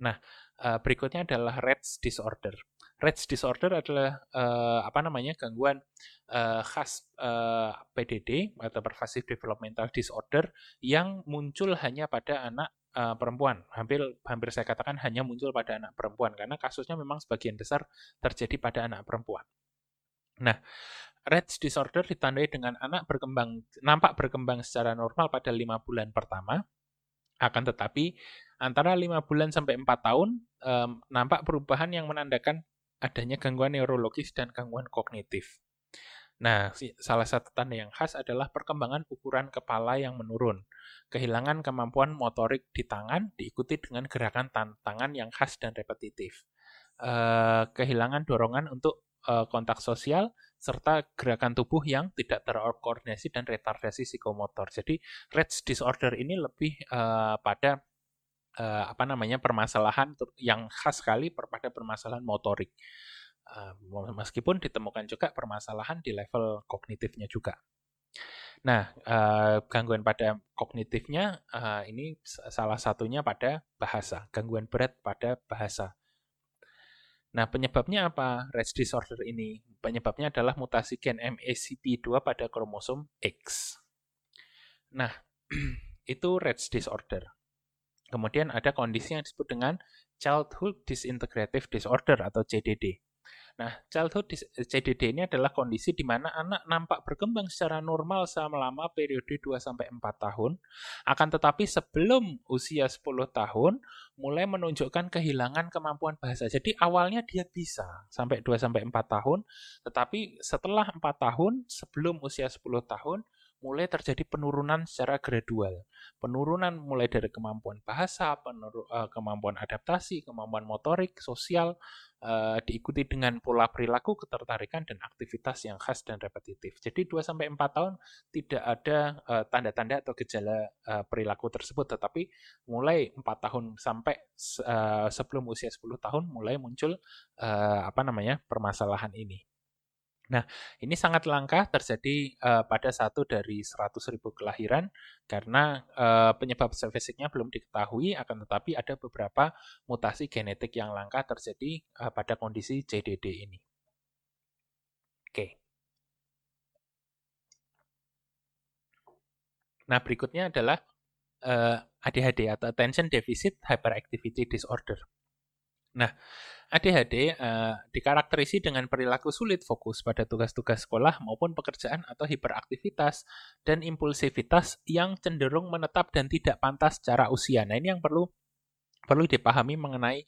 Nah, uh, berikutnya adalah Rett's disorder. Rett's disorder adalah uh, apa namanya gangguan uh, khas uh, PDD atau pervasive developmental disorder yang muncul hanya pada anak uh, perempuan. Hampir hampir saya katakan hanya muncul pada anak perempuan karena kasusnya memang sebagian besar terjadi pada anak perempuan. Nah, Rett disorder ditandai dengan anak berkembang nampak berkembang secara normal pada lima bulan pertama, akan tetapi antara lima bulan sampai empat tahun um, nampak perubahan yang menandakan adanya gangguan neurologis dan gangguan kognitif. Nah, salah satu tanda yang khas adalah perkembangan ukuran kepala yang menurun. Kehilangan kemampuan motorik di tangan diikuti dengan gerakan tangan yang khas dan repetitif. Uh, kehilangan dorongan untuk uh, kontak sosial serta gerakan tubuh yang tidak terkoordinasi dan retardasi psikomotor. Jadi, Rett disorder ini lebih uh, pada uh, apa namanya permasalahan yang khas sekali pada permasalahan motorik. Uh, meskipun ditemukan juga permasalahan di level kognitifnya juga. Nah, uh, gangguan pada kognitifnya uh, ini salah satunya pada bahasa, gangguan berat pada bahasa. Nah, penyebabnya apa? Rett disorder ini. Penyebabnya adalah mutasi gen MECP2 pada kromosom X. Nah, itu Rett disorder. Kemudian ada kondisi yang disebut dengan Childhood Disintegrative Disorder atau CDD. Nah, childhood CDD ini adalah kondisi di mana anak nampak berkembang secara normal selama periode 2-4 tahun, akan tetapi sebelum usia 10 tahun, mulai menunjukkan kehilangan kemampuan bahasa. Jadi awalnya dia bisa sampai 2-4 tahun, tetapi setelah 4 tahun, sebelum usia 10 tahun, mulai terjadi penurunan secara gradual. Penurunan mulai dari kemampuan bahasa, uh, kemampuan adaptasi, kemampuan motorik, sosial, uh, diikuti dengan pola perilaku, ketertarikan, dan aktivitas yang khas dan repetitif. Jadi 2-4 tahun tidak ada uh, tanda-tanda atau gejala perilaku tersebut, tetapi mulai 4 tahun sampai uh, sebelum usia 10 tahun mulai muncul apa namanya permasalahan ini. Nah, ini sangat langka terjadi uh, pada satu dari 100 ribu kelahiran karena uh, penyebab fisiknya belum diketahui, akan tetapi ada beberapa mutasi genetik yang langka terjadi uh, pada kondisi CDD ini. Oke. Nah, berikutnya adalah uh, ADHD atau Attention Deficit Hyperactivity Disorder. Nah, ADHD uh, eh, dikarakterisi dengan perilaku sulit fokus pada tugas-tugas sekolah maupun pekerjaan atau hiperaktivitas dan impulsivitas yang cenderung menetap dan tidak pantas secara usia. Nah, ini yang perlu perlu dipahami mengenai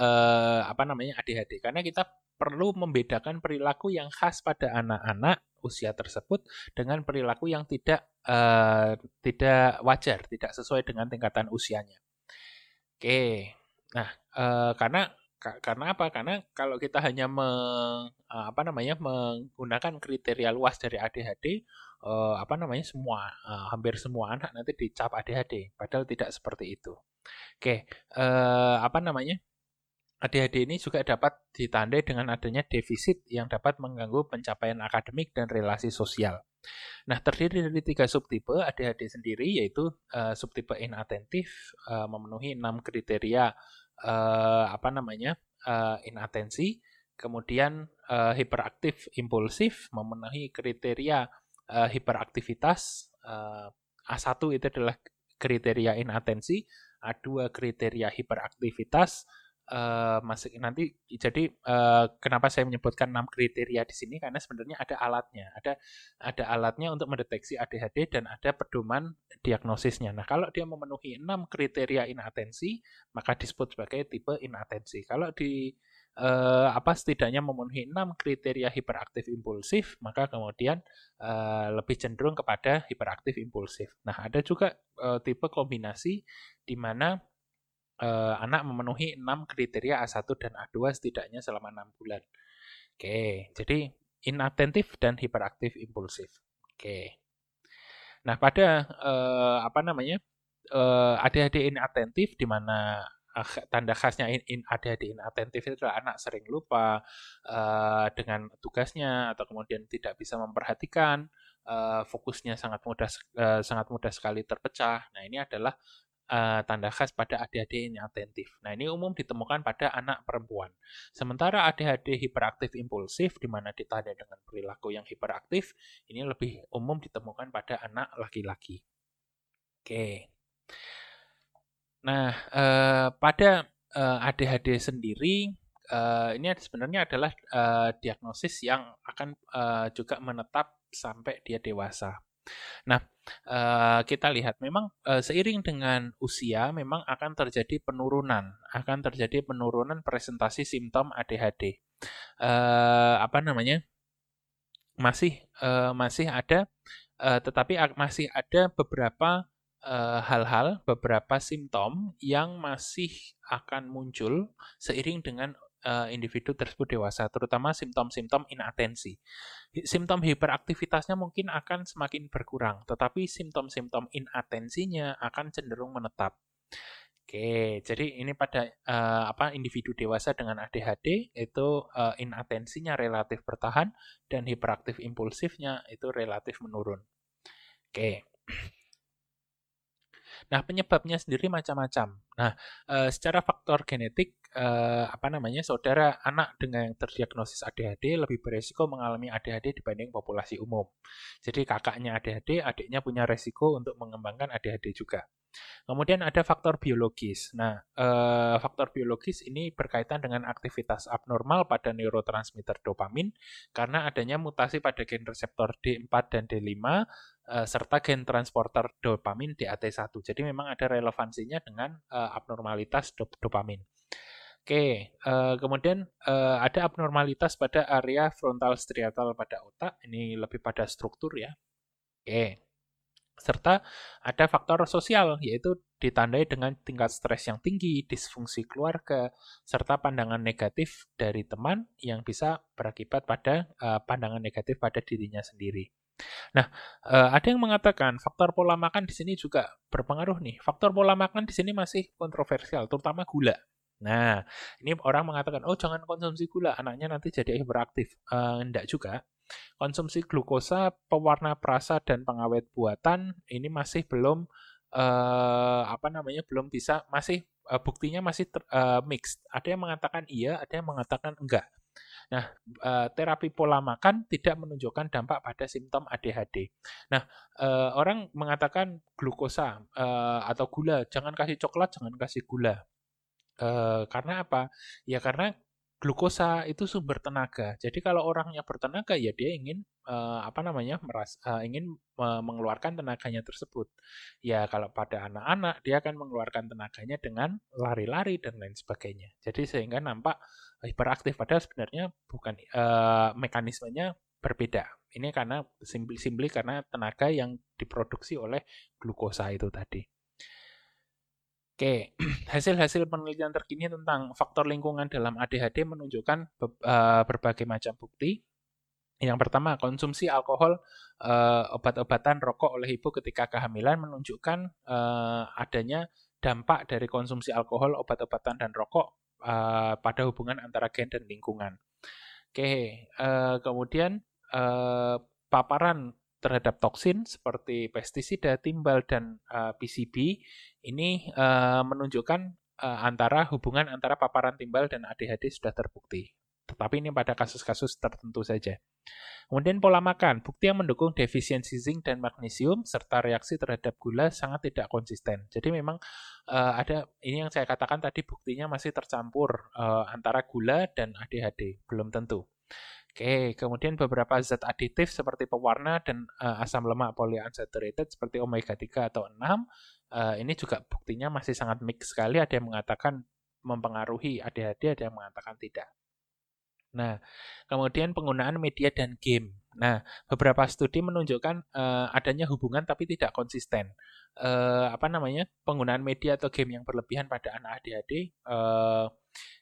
uh, apa namanya ADHD karena kita perlu membedakan perilaku yang khas pada anak-anak usia tersebut dengan perilaku yang tidak uh, tidak wajar, tidak sesuai dengan tingkatan usianya. Oke. Nah, uh, karena karena apa? Karena kalau kita hanya me, eh, apa namanya menggunakan kriteria luas dari ADHD, uh, apa namanya semua uh, hampir semua anak nanti dicap ADHD, padahal tidak seperti itu. Oke, apa namanya? ADHD ini juga dapat ditandai dengan adanya defisit yang dapat mengganggu pencapaian akademik dan relasi sosial. Nah, terdiri dari tiga subtipe ADHD sendiri, yaitu uh, subtipe inattentif, uh, memenuhi enam kriteria uh, apa namanya uh, inatensi, kemudian uh, hiperaktif impulsif memenuhi kriteria uh, hiperaktivitas. Uh, A1 itu adalah kriteria inatensi, A2 kriteria hiperaktivitas, uh, masih nanti jadi uh, kenapa saya menyebutkan enam kriteria di sini? Karena sebenarnya ada alatnya ada ada alatnya untuk mendeteksi ADHD dan ada pedoman diagnosisnya. Nah kalau dia memenuhi enam kriteria inatensi maka disebut sebagai tipe inatensi. Kalau di uh, apa setidaknya memenuhi enam kriteria hiperaktif impulsif maka kemudian uh, lebih cenderung kepada hiperaktif impulsif. Nah ada juga uh, tipe kombinasi di mana uh, anak memenuhi 6 kriteria A1 dan A2 setidaknya selama 6 bulan. Oke, jadi inatentif dan hiperaktif impulsif. Oke. Nah, pada uh, apa namanya? Uh, ADHD inatentif di mana tanda khasnya in, in ADHD inatentif itu adalah anak sering lupa uh, dengan tugasnya atau kemudian tidak bisa memperhatikan uh, fokusnya sangat mudah uh, sangat mudah sekali terpecah. Nah, ini adalah uh, tanda khas pada ADHD ini atentif. Nah, ini umum ditemukan pada anak perempuan. Sementara ADHD hiperaktif impulsif, di mana ditandai dengan perilaku yang hiperaktif, ini lebih umum ditemukan pada anak laki-laki. Oke. Nah, uh, pada uh, eh, ADHD sendiri, uh, ini sebenarnya adalah uh, diagnosis yang akan uh, juga menetap sampai dia dewasa. Nah, uh, kita lihat memang uh, seiring dengan usia memang akan terjadi penurunan, akan terjadi penurunan presentasi simptom ADHD. Uh, apa namanya? Masih masih ada, tetapi masih ada beberapa hal-hal, beberapa simptom yang masih akan muncul seiring dengan uh, individu tersebut dewasa, terutama simptom-simptom inatensi. Simptom hiperaktivitasnya mungkin akan semakin berkurang, tetapi simptom-simptom inatensinya akan cenderung menetap. Oke, jadi ini pada uh, apa individu dewasa dengan ADHD itu uh, inatensinya relatif bertahan dan hiperaktif impulsifnya itu relatif menurun. Oke. Nah, penyebabnya sendiri macam-macam. Nah, e, secara faktor genetik, e, apa namanya, saudara anak dengan yang terdiagnosis ADHD lebih beresiko mengalami ADHD dibanding populasi umum. Jadi kakaknya ADHD, adiknya punya resiko untuk mengembangkan ADHD juga. Kemudian ada faktor biologis. Nah, eh, faktor biologis ini berkaitan dengan aktivitas abnormal pada neurotransmitter dopamin karena adanya mutasi pada gen reseptor D4 dan D5 uh, serta gen transporter dopamin DAT1. Jadi memang ada relevansinya dengan uh, abnormalitas dop dopamin. Oke, uh, kemudian uh, ada abnormalitas pada area frontal striatal pada otak. Ini lebih pada struktur ya. Oke. Serta ada faktor sosial, yaitu ditandai dengan tingkat stres yang tinggi, disfungsi keluarga, serta pandangan negatif dari teman yang bisa berakibat pada uh, pandangan negatif pada dirinya sendiri. Nah, uh, ada yang mengatakan faktor pola makan di sini juga berpengaruh nih. Faktor pola makan di sini masih kontroversial, terutama gula. Nah, ini orang mengatakan, oh jangan konsumsi gula, anaknya nanti jadi hiperaktif. Uh, enggak juga. Konsumsi glukosa, pewarna perasa, dan pengawet buatan ini masih belum uh, apa namanya belum bisa masih uh, buktinya masih ter, uh, mixed. Ada yang mengatakan iya, ada yang mengatakan enggak. Nah, eh, terapi pola makan tidak menunjukkan dampak pada simptom ADHD. Nah, eh, orang mengatakan glukosa eh, atau gula, jangan kasih coklat, jangan kasih gula. Karena apa? Ya karena glukosa itu sumber tenaga. Jadi kalau orangnya bertenaga ya dia ingin apa namanya meras ingin mengeluarkan tenaganya tersebut. Ya kalau pada anak-anak dia akan mengeluarkan tenaganya dengan lari-lari dan lain sebagainya. Jadi sehingga nampak hiperaktif padahal sebenarnya bukan uh, mekanismenya berbeda. Ini karena simply-simply karena tenaga yang diproduksi oleh glukosa itu tadi. Oke, hasil-hasil penelitian terkini tentang faktor lingkungan dalam ADHD menunjukkan uh, berbagai macam bukti. Yang pertama, konsumsi alkohol, uh, obat-obatan, rokok oleh ibu ketika kehamilan menunjukkan uh, adanya dampak dari konsumsi alkohol, obat-obatan, dan rokok uh, pada hubungan antara gen dan lingkungan. Oke, uh, kemudian uh, paparan terhadap toksin seperti pestisida, timbal, dan uh, eh, PCB ini uh, menunjukkan uh, antara hubungan antara paparan timbal dan ADHD sudah terbukti. Tetapi ini pada kasus-kasus tertentu saja. Kemudian pola makan, bukti yang mendukung defisiensi zinc dan magnesium serta reaksi terhadap gula sangat tidak konsisten. Jadi memang uh, ada ini yang saya katakan tadi buktinya masih tercampur uh, antara gula dan ADHD, belum tentu. Oke, kemudian beberapa zat aditif seperti pewarna dan uh, asam lemak polyunsaturated seperti omega 3 atau 6 uh, ini juga buktinya masih sangat mix sekali. Ada yang mengatakan mempengaruhi ADHD, ada yang mengatakan tidak. Nah, kemudian penggunaan media dan game. Nah, beberapa studi menunjukkan uh, adanya hubungan tapi tidak konsisten. Uh, apa namanya? Penggunaan media atau game yang berlebihan pada anak ADHD uh,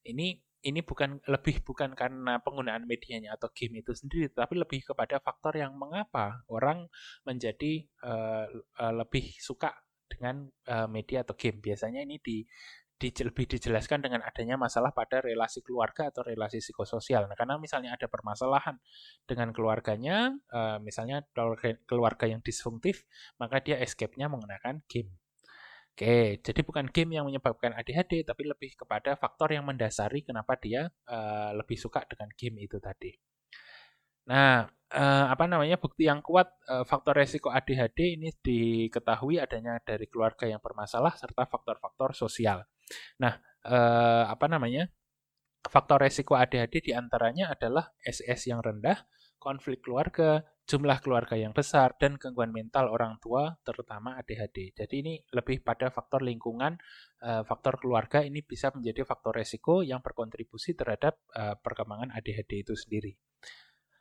ini ini bukan lebih bukan karena penggunaan medianya atau game itu sendiri, tapi lebih kepada faktor yang mengapa orang menjadi uh, uh, lebih suka dengan uh, media atau game. Biasanya ini di, lebih dijelaskan dengan adanya masalah pada relasi keluarga atau relasi psikososial. Nah, karena misalnya ada permasalahan dengan keluarganya, uh, misalnya keluarga yang disfungtif, maka dia escape-nya menggunakan game. Oke, jadi bukan game yang menyebabkan ADHD, tapi lebih kepada faktor yang mendasari kenapa dia uh, lebih suka dengan game itu tadi. Nah, uh, apa namanya bukti yang kuat faktor resiko ADHD ini diketahui adanya dari keluarga yang bermasalah serta faktor-faktor sosial. Nah, uh, apa namanya faktor resiko ADHD di antaranya adalah SS yang rendah, konflik keluarga, jumlah keluarga yang besar, dan gangguan mental orang tua, terutama ADHD. Jadi ini lebih pada faktor lingkungan, uh, faktor keluarga ini bisa menjadi faktor resiko yang berkontribusi terhadap uh, perkembangan ADHD itu sendiri.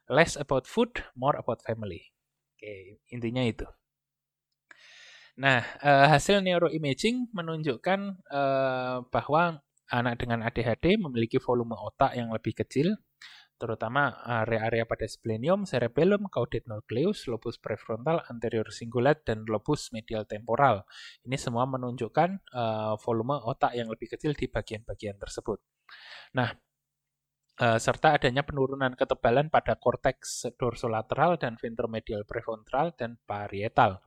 Less about food, more about family. Oke, intinya itu. Nah, uh, hasil neuroimaging menunjukkan uh, bahwa anak dengan ADHD memiliki volume otak yang lebih kecil, terutama area-area pada splenium, cerebellum, caudate nucleus, lobus prefrontal, anterior cingulate, dan lobus medial temporal. Ini semua menunjukkan uh, volume otak yang lebih kecil di bagian-bagian tersebut. Nah, serta adanya penurunan ketebalan pada korteks dorsolateral dan ventromedial prefrontal dan parietal.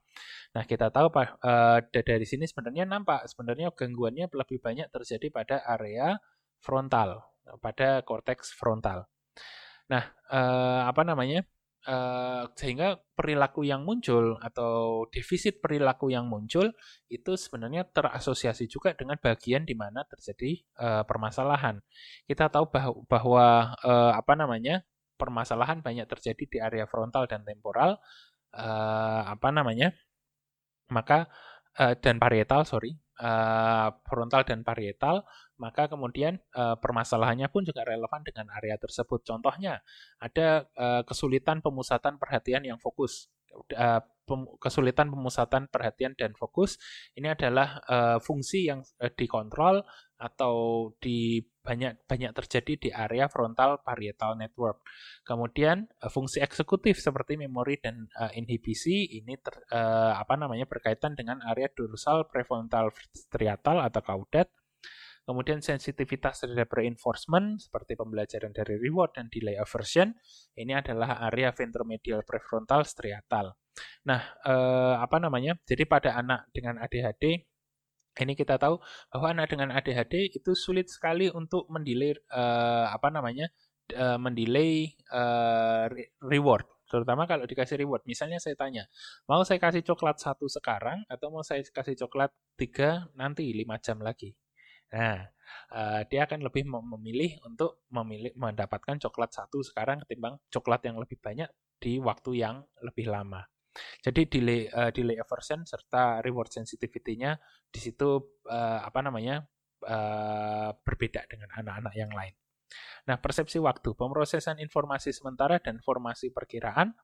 Nah, kita tahu uh, dari sini sebenarnya nampak sebenarnya gangguannya lebih banyak terjadi pada area frontal, pada korteks frontal. Nah, uh, apa namanya? Uh, sehingga perilaku yang muncul atau defisit perilaku yang muncul itu sebenarnya terasosiasi juga dengan bagian di mana terjadi uh, permasalahan. Kita tahu bahwa, bahwa uh, apa namanya permasalahan banyak terjadi di area frontal dan temporal. Uh, apa namanya? maka uh, dan parietal sorry uh, frontal dan parietal maka kemudian uh, permasalahannya pun juga relevan dengan area tersebut contohnya ada uh, kesulitan pemusatan perhatian yang fokus uh, kesulitan pemusatan perhatian dan fokus ini adalah uh, fungsi yang uh, dikontrol atau di banyak banyak terjadi di area frontal parietal network. Kemudian uh, fungsi eksekutif seperti memori dan uh, inhibisi ini ter, uh, apa namanya berkaitan dengan area dorsal prefrontal striatal atau kaudat. Kemudian sensitivitas terhadap reinforcement seperti pembelajaran dari reward dan delay aversion ini adalah area ventromedial prefrontal striatal. Nah, eh, apa namanya? Jadi pada anak dengan ADHD ini kita tahu bahwa anak dengan ADHD itu sulit sekali untuk mendelay uh, apa namanya uh, mendelay uh, reward terutama kalau dikasih reward misalnya saya tanya mau saya kasih coklat satu sekarang atau mau saya kasih coklat tiga nanti lima jam lagi nah uh, dia akan lebih memilih untuk memilih mendapatkan coklat satu sekarang ketimbang coklat yang lebih banyak di waktu yang lebih lama jadi delay uh, delay aversion serta reward sensitivity-nya di situ uh, apa namanya uh, berbeda dengan anak-anak yang lain. Nah, persepsi waktu, pemrosesan informasi sementara dan formasi perkiraan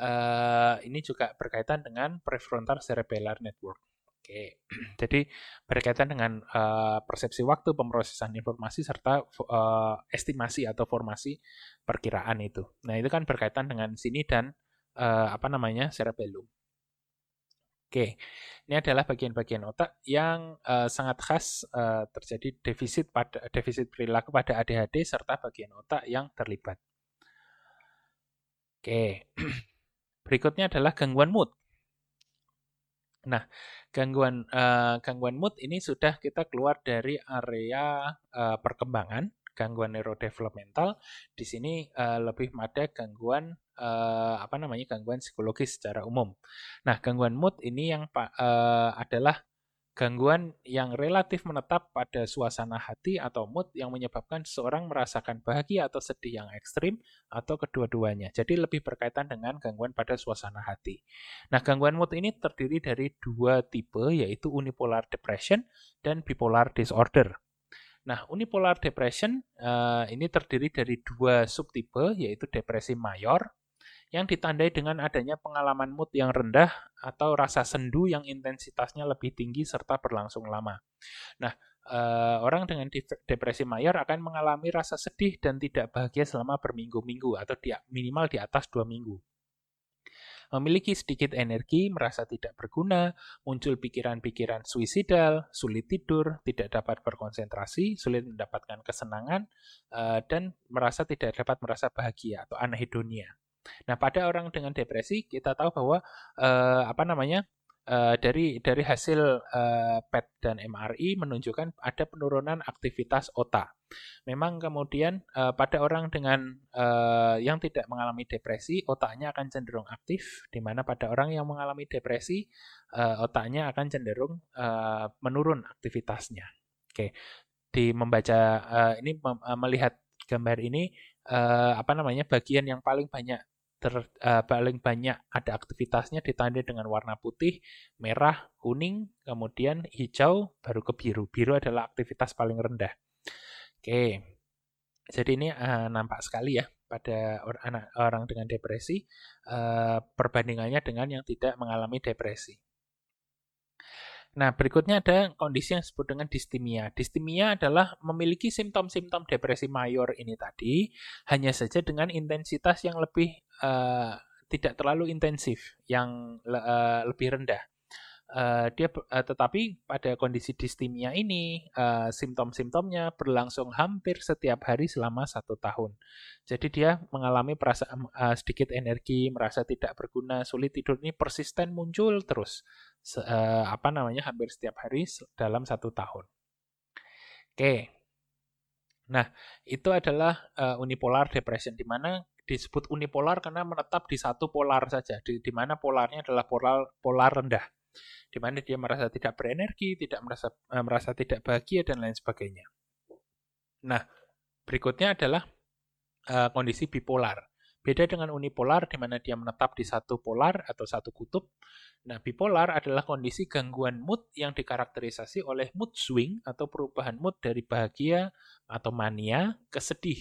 uh, ini juga berkaitan dengan prefrontal cerebellar network. Oke, jadi berkaitan dengan uh, persepsi waktu, pemrosesan informasi serta uh, estimasi atau formasi perkiraan itu. Nah, itu kan berkaitan dengan sini dan uh, apa namanya cerebellum. Oke, ini adalah bagian-bagian otak yang uh, sangat khas uh, terjadi defisit pada defisit perilaku pada ADHD serta bagian otak yang terlibat. Oke, berikutnya adalah gangguan mood. Nah, gangguan uh, gangguan mood ini sudah kita keluar dari area uh, perkembangan gangguan neurodevelopmental. Di sini uh, lebih pada gangguan uh, apa namanya gangguan psikologis secara umum. Nah, gangguan mood ini yang uh, adalah gangguan yang relatif menetap pada suasana hati atau mood yang menyebabkan seseorang merasakan bahagia atau sedih yang ekstrim atau kedua-duanya. Jadi lebih berkaitan dengan gangguan pada suasana hati. Nah, gangguan mood ini terdiri dari dua tipe yaitu unipolar depression dan bipolar disorder. Nah, unipolar depression uh, ini terdiri dari dua subtipe, yaitu depresi mayor yang ditandai dengan adanya pengalaman mood yang rendah atau rasa sendu yang intensitasnya lebih tinggi serta berlangsung lama. Nah, uh, orang dengan depresi mayor akan mengalami rasa sedih dan tidak bahagia selama berminggu-minggu atau di, minimal di atas dua minggu memiliki sedikit energi, merasa tidak berguna, muncul pikiran-pikiran suicidal, sulit tidur, tidak dapat berkonsentrasi, sulit mendapatkan kesenangan, eh, dan merasa tidak dapat merasa bahagia atau anhedonia. Nah, pada orang dengan depresi kita tahu bahwa eh, apa namanya uh, dari dari hasil uh, PET dan MRI menunjukkan ada penurunan aktivitas otak. Memang kemudian uh, pada orang dengan uh, yang tidak mengalami depresi, otaknya akan cenderung aktif, di mana pada orang yang mengalami depresi, uh, otaknya akan cenderung uh, menurun aktivitasnya. Oke, di membaca uh, ini mem, melihat gambar ini uh, apa namanya bagian yang paling banyak ter, uh, paling banyak ada aktivitasnya ditandai dengan warna putih, merah, kuning, kemudian hijau, baru ke biru. Biru adalah aktivitas paling rendah. Oke, jadi ini uh, nampak sekali ya pada or anak orang dengan depresi uh, perbandingannya dengan yang tidak mengalami depresi. Nah, berikutnya ada kondisi yang disebut dengan distimia. Distimia adalah memiliki simptom-simptom depresi mayor ini tadi, hanya saja dengan intensitas yang lebih uh, tidak terlalu intensif, yang uh, lebih rendah. Uh, dia uh, tetapi pada kondisi distimia ini uh, simptom-simptomnya berlangsung hampir setiap hari selama satu tahun. Jadi dia mengalami perasaan uh, sedikit energi, merasa tidak berguna, sulit tidur ini persisten muncul terus uh, apa namanya hampir setiap hari dalam satu tahun. Oke. Nah, itu adalah uh, unipolar depression di mana disebut unipolar karena menetap di satu polar saja, di, di mana polarnya adalah polar polar rendah. Di mana dia merasa tidak berenergi, tidak merasa uh, merasa tidak bahagia dan lain sebagainya. Nah, berikutnya adalah uh, kondisi bipolar. Beda dengan unipolar di mana dia menetap di satu polar atau satu kutub. Nah, bipolar adalah kondisi gangguan mood yang dikarakterisasi oleh mood swing atau perubahan mood dari bahagia atau mania ke sedih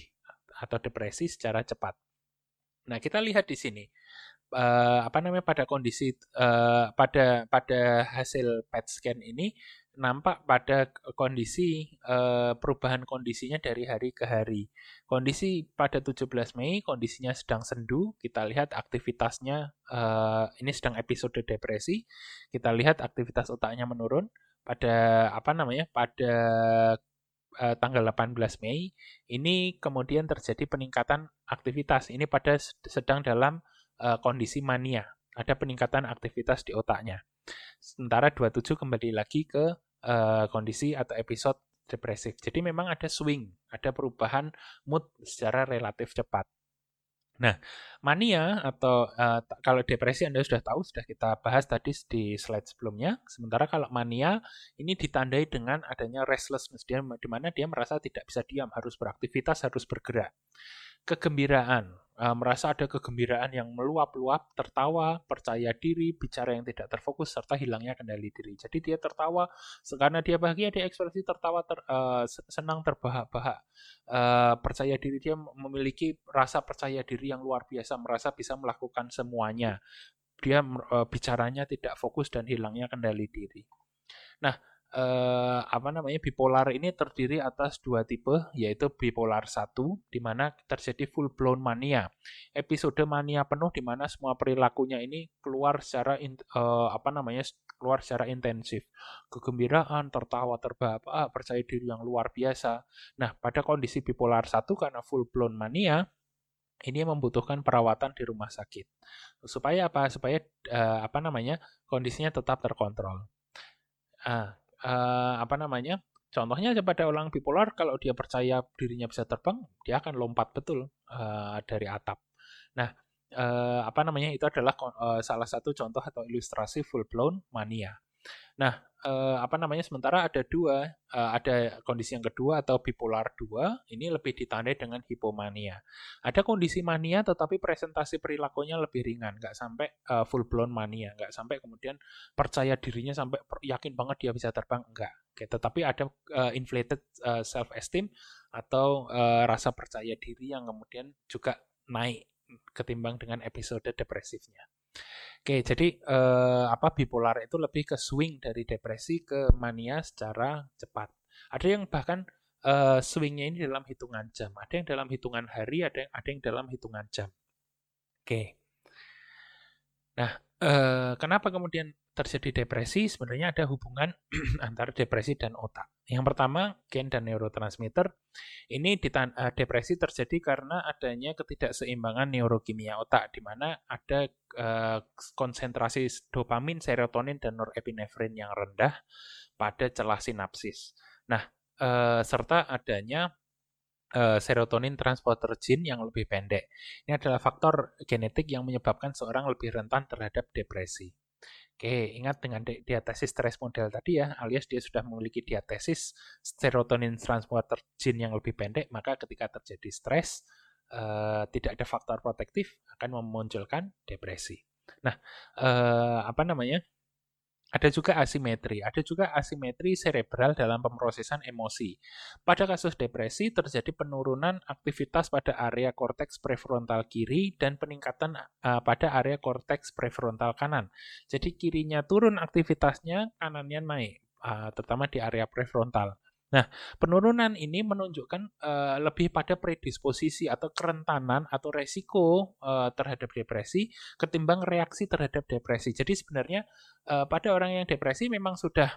atau depresi secara cepat. Nah, kita lihat di sini uh, apa namanya pada kondisi uh, pada pada hasil PET scan ini nampak pada kondisi uh, perubahan kondisinya dari hari ke hari. Kondisi pada 17 Mei kondisinya sedang sendu, kita lihat aktivitasnya uh, ini sedang episode depresi. Kita lihat aktivitas otaknya menurun pada apa namanya? pada uh, tanggal 18 Mei ini kemudian terjadi peningkatan aktivitas. Ini pada sedang dalam uh, kondisi mania. Ada peningkatan aktivitas di otaknya. Sementara 27 kembali lagi ke uh, kondisi atau episode depresif. Jadi memang ada swing, ada perubahan mood secara relatif cepat. Nah, mania atau uh, kalau depresi Anda sudah tahu, sudah kita bahas tadi di slide sebelumnya. Sementara kalau mania ini ditandai dengan adanya restlessness, dia, di mana dia merasa tidak bisa diam, harus beraktivitas, harus bergerak. Kegembiraan, uh, merasa ada kegembiraan yang meluap-luap, tertawa, percaya diri, bicara yang tidak terfokus, serta hilangnya kendali diri. Jadi dia tertawa, karena dia bahagia, dia ekspresi tertawa, ter, uh, senang terbahak-bahak. Uh, percaya diri dia memiliki rasa percaya diri yang luar biasa, merasa bisa melakukan semuanya. Dia uh, bicaranya tidak fokus dan hilangnya kendali diri. Nah, eh, apa namanya bipolar ini terdiri atas dua tipe yaitu bipolar 1 di mana terjadi full blown mania. Episode mania penuh di mana semua perilakunya ini keluar secara in, eh, apa namanya keluar secara intensif. Kegembiraan, tertawa, terbahak, percaya diri yang luar biasa. Nah, pada kondisi bipolar 1 karena full blown mania ini membutuhkan perawatan di rumah sakit. Supaya apa? Supaya uh, apa namanya? kondisinya tetap terkontrol. Ah, uh, apa namanya contohnya pada orang bipolar kalau dia percaya dirinya bisa terbang dia akan lompat betul uh, dari atap. Nah uh, apa namanya itu adalah uh, salah satu contoh atau ilustrasi full blown mania. Nah uh, apa namanya sementara ada dua uh, ada kondisi yang kedua atau bipolar 2 ini lebih ditandai dengan hipomania ada kondisi mania tetapi presentasi perilakunya lebih ringan nggak sampai uh, full blown mania nggak sampai kemudian percaya dirinya sampai yakin banget dia bisa terbang enggak Oke, tetapi ada uh, inflated uh, self esteem atau uh, rasa percaya diri yang kemudian juga naik ketimbang dengan episode depresifnya. Oke, jadi eh, apa bipolar itu lebih ke swing dari depresi ke mania secara cepat. Ada yang bahkan eh, swingnya ini dalam hitungan jam, ada yang dalam hitungan hari, ada yang ada yang dalam hitungan jam. Oke. Nah, eh, kenapa kemudian terjadi depresi? Sebenarnya ada hubungan antara depresi dan otak. Yang pertama, gen dan neurotransmitter. Ini uh, depresi terjadi karena adanya ketidakseimbangan neurokimia otak, di mana ada uh, konsentrasi dopamin, serotonin, dan norepinefrin yang rendah pada celah sinapsis. Nah, uh, serta adanya serotonin transporter gene yang lebih pendek. Ini adalah faktor genetik yang menyebabkan seorang lebih rentan terhadap depresi. Oke, ingat dengan diatesis stress model tadi ya, alias dia sudah memiliki diatesis serotonin transporter gene yang lebih pendek, maka ketika terjadi stres, uh, tidak ada faktor protektif akan memunculkan depresi. Nah, uh, apa namanya? Ada juga asimetri, ada juga asimetri cerebral dalam pemrosesan emosi. Pada kasus depresi terjadi penurunan aktivitas pada area korteks prefrontal kiri dan peningkatan uh, pada area korteks prefrontal kanan. Jadi kirinya turun aktivitasnya, kanannya naik, uh, terutama di area prefrontal. Nah, penurunan ini menunjukkan uh, lebih pada predisposisi atau kerentanan atau resiko uh, terhadap depresi ketimbang reaksi terhadap depresi. Jadi sebenarnya uh, pada orang yang depresi memang sudah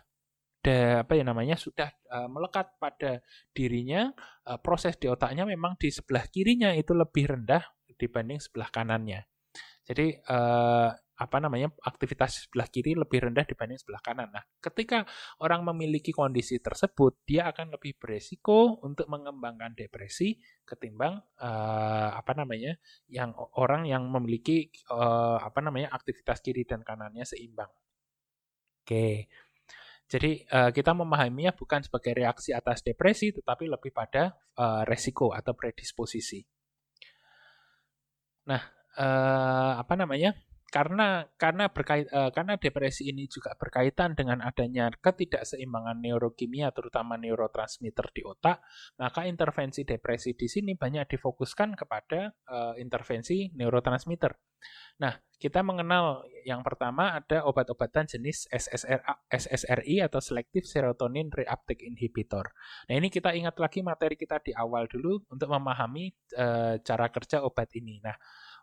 ada apa ya namanya sudah uh, melekat pada dirinya uh, proses di otaknya memang di sebelah kirinya itu lebih rendah dibanding sebelah kanannya. Jadi uh, apa namanya aktivitas sebelah kiri lebih rendah dibanding sebelah kanan. Nah, ketika orang memiliki kondisi tersebut, dia akan lebih beresiko untuk mengembangkan depresi ketimbang uh, apa namanya yang orang yang memiliki uh, apa namanya aktivitas kiri dan kanannya seimbang. Oke. Jadi uh, kita memahaminya bukan sebagai reaksi atas depresi, tetapi lebih pada uh, resiko atau predisposisi. Nah, uh, apa namanya? Karena karena berkait uh, karena depresi ini juga berkaitan dengan adanya ketidakseimbangan neurokimia terutama neurotransmitter di otak, maka intervensi depresi di sini banyak difokuskan kepada uh, intervensi neurotransmitter. Nah, kita mengenal yang pertama ada obat-obatan jenis SSR, SSRI atau Selective Serotonin Reuptake Inhibitor. Nah, ini kita ingat lagi materi kita di awal dulu untuk memahami uh, cara kerja obat ini. Nah,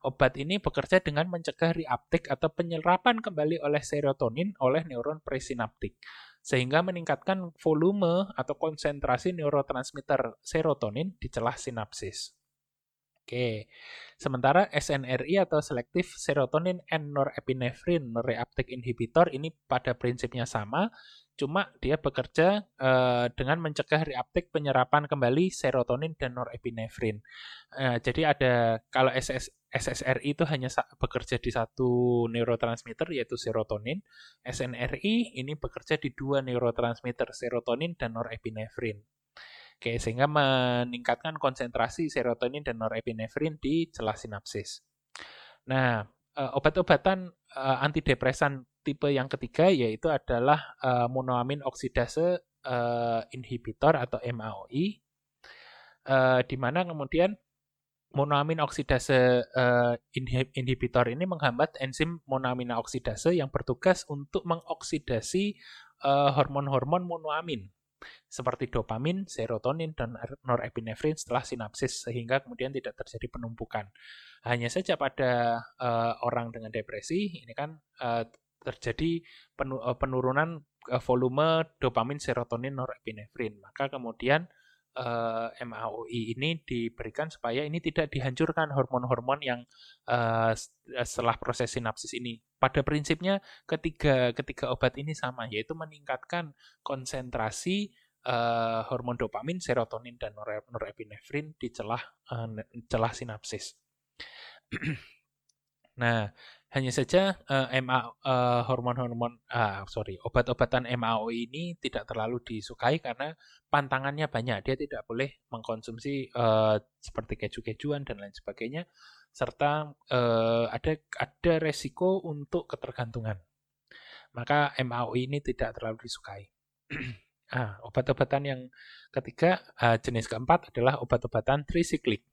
Obat ini bekerja dengan mencegah reuptake atau penyerapan kembali oleh serotonin oleh neuron presinaptik, sehingga meningkatkan volume atau konsentrasi neurotransmitter serotonin di celah sinapsis. Oke, sementara SNRI atau Selective Serotonin and Norepinephrine Reuptake Inhibitor ini pada prinsipnya sama, cuma dia bekerja uh, dengan mencegah reuptake penyerapan kembali serotonin dan norepinefrin. Uh, jadi ada kalau SS, SSRI itu hanya bekerja di satu neurotransmitter yaitu serotonin. SNRI ini bekerja di dua neurotransmitter serotonin dan norepinefrin. Oke, sehingga meningkatkan konsentrasi serotonin dan norepinefrin di celah sinapsis. Nah, eh, obat-obatan eh, antidepresan tipe yang ketiga yaitu adalah eh, monoamin oksidase inhibitor atau MAOI, di mana kemudian monoamin oksidase uh, inhibitor ini menghambat enzim monoamina oksidase yang bertugas untuk mengoksidasi uh, hormon-hormon monoamin seperti dopamin, serotonin, dan norepinefrin setelah sinapsis sehingga kemudian tidak terjadi penumpukan. Hanya saja pada uh, orang dengan depresi ini kan uh, terjadi penurunan volume dopamin, serotonin, norepinefrin. Maka kemudian uh, eh, MAOI ini diberikan supaya ini tidak dihancurkan hormon-hormon yang uh, setelah proses sinapsis ini. Pada prinsipnya ketiga ketiga obat ini sama yaitu meningkatkan konsentrasi uh, hormon dopamin, serotonin dan norepinefrin di celah uh, celah sinapsis. nah, hanya saja uh, MA uh, hormon-hormon uh, sorry obat-obatan MAO ini tidak terlalu disukai karena pantangannya banyak. Dia tidak boleh mengkonsumsi uh, seperti keju-kejuan dan lain sebagainya serta uh, ada ada resiko untuk ketergantungan. Maka MAO ini tidak terlalu disukai. ah, obat-obatan yang ketiga uh, jenis keempat adalah obat-obatan trisiklik.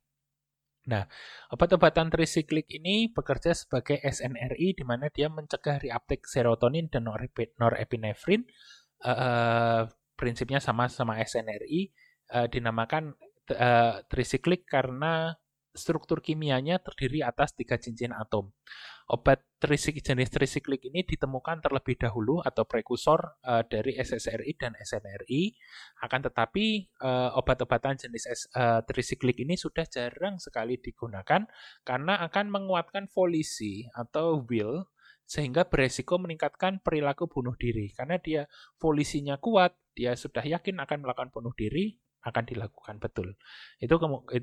Nah, obat-obatan trisiklik ini bekerja sebagai SNRI di mana dia mencegah reuptake serotonin dan norepinefrin. Uh, prinsipnya sama sama SNRI, uh, dinamakan uh, trisiklik karena struktur kimianya terdiri atas tiga cincin atom. Obat trisik, jenis trisiklik ini ditemukan terlebih dahulu atau prekursor uh, dari SSRI dan SNRI. Akan tetapi uh, obat-obatan jenis uh, trisiklik ini sudah jarang sekali digunakan karena akan menguatkan volisi atau will sehingga beresiko meningkatkan perilaku bunuh diri karena dia volisinya kuat, dia sudah yakin akan melakukan bunuh diri, akan dilakukan betul. Itu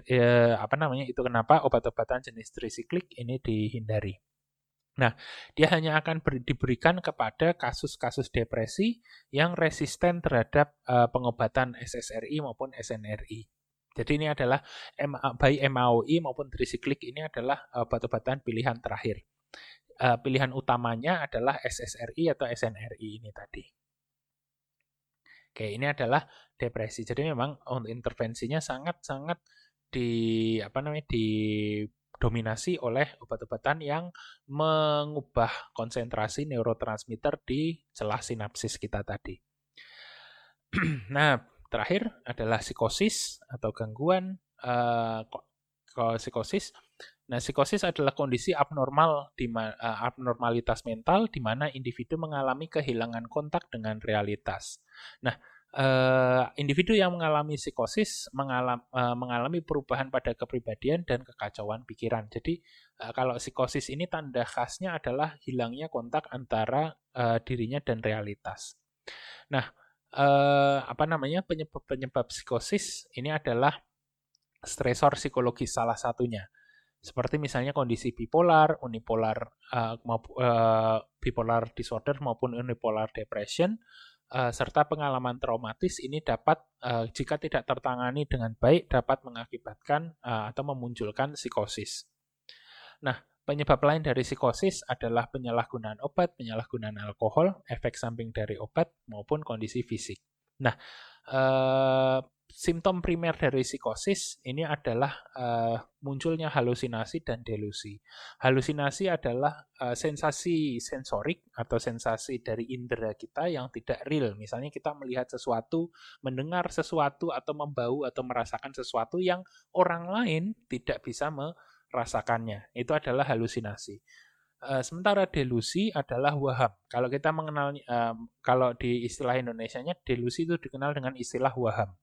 eh, apa namanya? Itu kenapa obat-obatan jenis trisiklik ini dihindari. Nah, dia hanya akan ber, diberikan kepada kasus-kasus depresi yang resisten terhadap uh, pengobatan SSRI maupun SNRI. Jadi ini adalah baik MAOI maupun trisiklik ini adalah obat-obatan pilihan terakhir. Uh, pilihan utamanya adalah SSRI atau SNRI ini tadi. Oke, ini adalah depresi. Jadi memang untuk intervensinya sangat-sangat di apa namanya didominasi oleh obat-obatan yang mengubah konsentrasi neurotransmitter di celah sinapsis kita tadi. nah, terakhir adalah psikosis atau gangguan uh, psikosis. Nah, psikosis adalah kondisi abnormal di uh, abnormalitas mental di mana individu mengalami kehilangan kontak dengan realitas. Nah, uh, individu yang mengalami psikosis mengalami, uh, mengalami perubahan pada kepribadian dan kekacauan pikiran. Jadi, kalau psikosis ini tanda khasnya adalah hilangnya kontak antara dirinya dan realitas. Nah, apa namanya penyebab penyebab psikosis ini adalah stresor psikologis salah satunya seperti misalnya kondisi bipolar, unipolar, uh, uh, bipolar disorder maupun unipolar depression, uh, serta pengalaman traumatis ini dapat uh, jika tidak tertangani dengan baik dapat mengakibatkan uh, atau memunculkan psikosis. Nah, penyebab lain dari psikosis adalah penyalahgunaan obat, penyalahgunaan alkohol, efek samping dari obat maupun kondisi fisik. Nah, uh, simptom primer dari psikosis ini adalah uh, munculnya halusinasi dan delusi. Halusinasi adalah uh, sensasi sensorik atau sensasi dari indera kita yang tidak real. Misalnya kita melihat sesuatu, mendengar sesuatu atau membau atau merasakan sesuatu yang orang lain tidak bisa merasakannya. Itu adalah halusinasi. Uh, sementara delusi adalah waham. Kalau kita mengenal, kalau di istilah Indonesia-nya, delusi itu dikenal dengan istilah waham.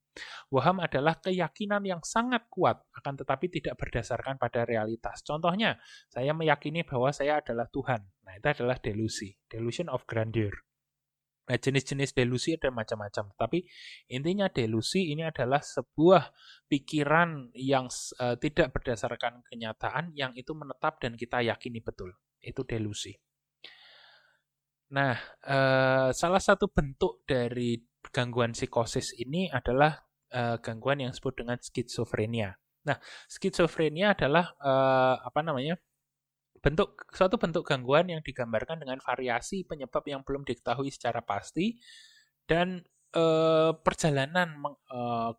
Waham adalah keyakinan yang sangat kuat, akan tetapi tidak berdasarkan pada realitas. Contohnya, saya meyakini bahwa saya adalah Tuhan. Nah, itu adalah delusi, delusion of grandeur. Nah, jenis-jenis delusi ada macam-macam, tapi intinya delusi ini adalah sebuah pikiran yang uh, tidak berdasarkan kenyataan, yang itu menetap dan kita yakini betul. Itu delusi. Nah, uh, salah satu bentuk dari gangguan psikosis ini adalah uh, gangguan yang disebut dengan skizofrenia. Nah, skizofrenia adalah uh, apa namanya? bentuk suatu bentuk gangguan yang digambarkan dengan variasi penyebab yang belum diketahui secara pasti dan uh, perjalanan uh,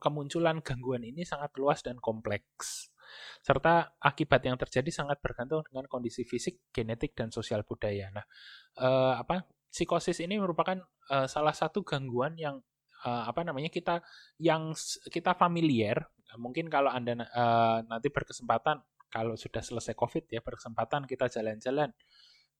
kemunculan gangguan ini sangat luas dan kompleks serta akibat yang terjadi sangat bergantung dengan kondisi fisik, genetik dan sosial budaya. Nah, uh, apa psikosis ini merupakan uh, salah satu gangguan yang uh, apa namanya kita yang kita familiar mungkin kalau anda uh, nanti berkesempatan kalau sudah selesai covid ya berkesempatan kita jalan-jalan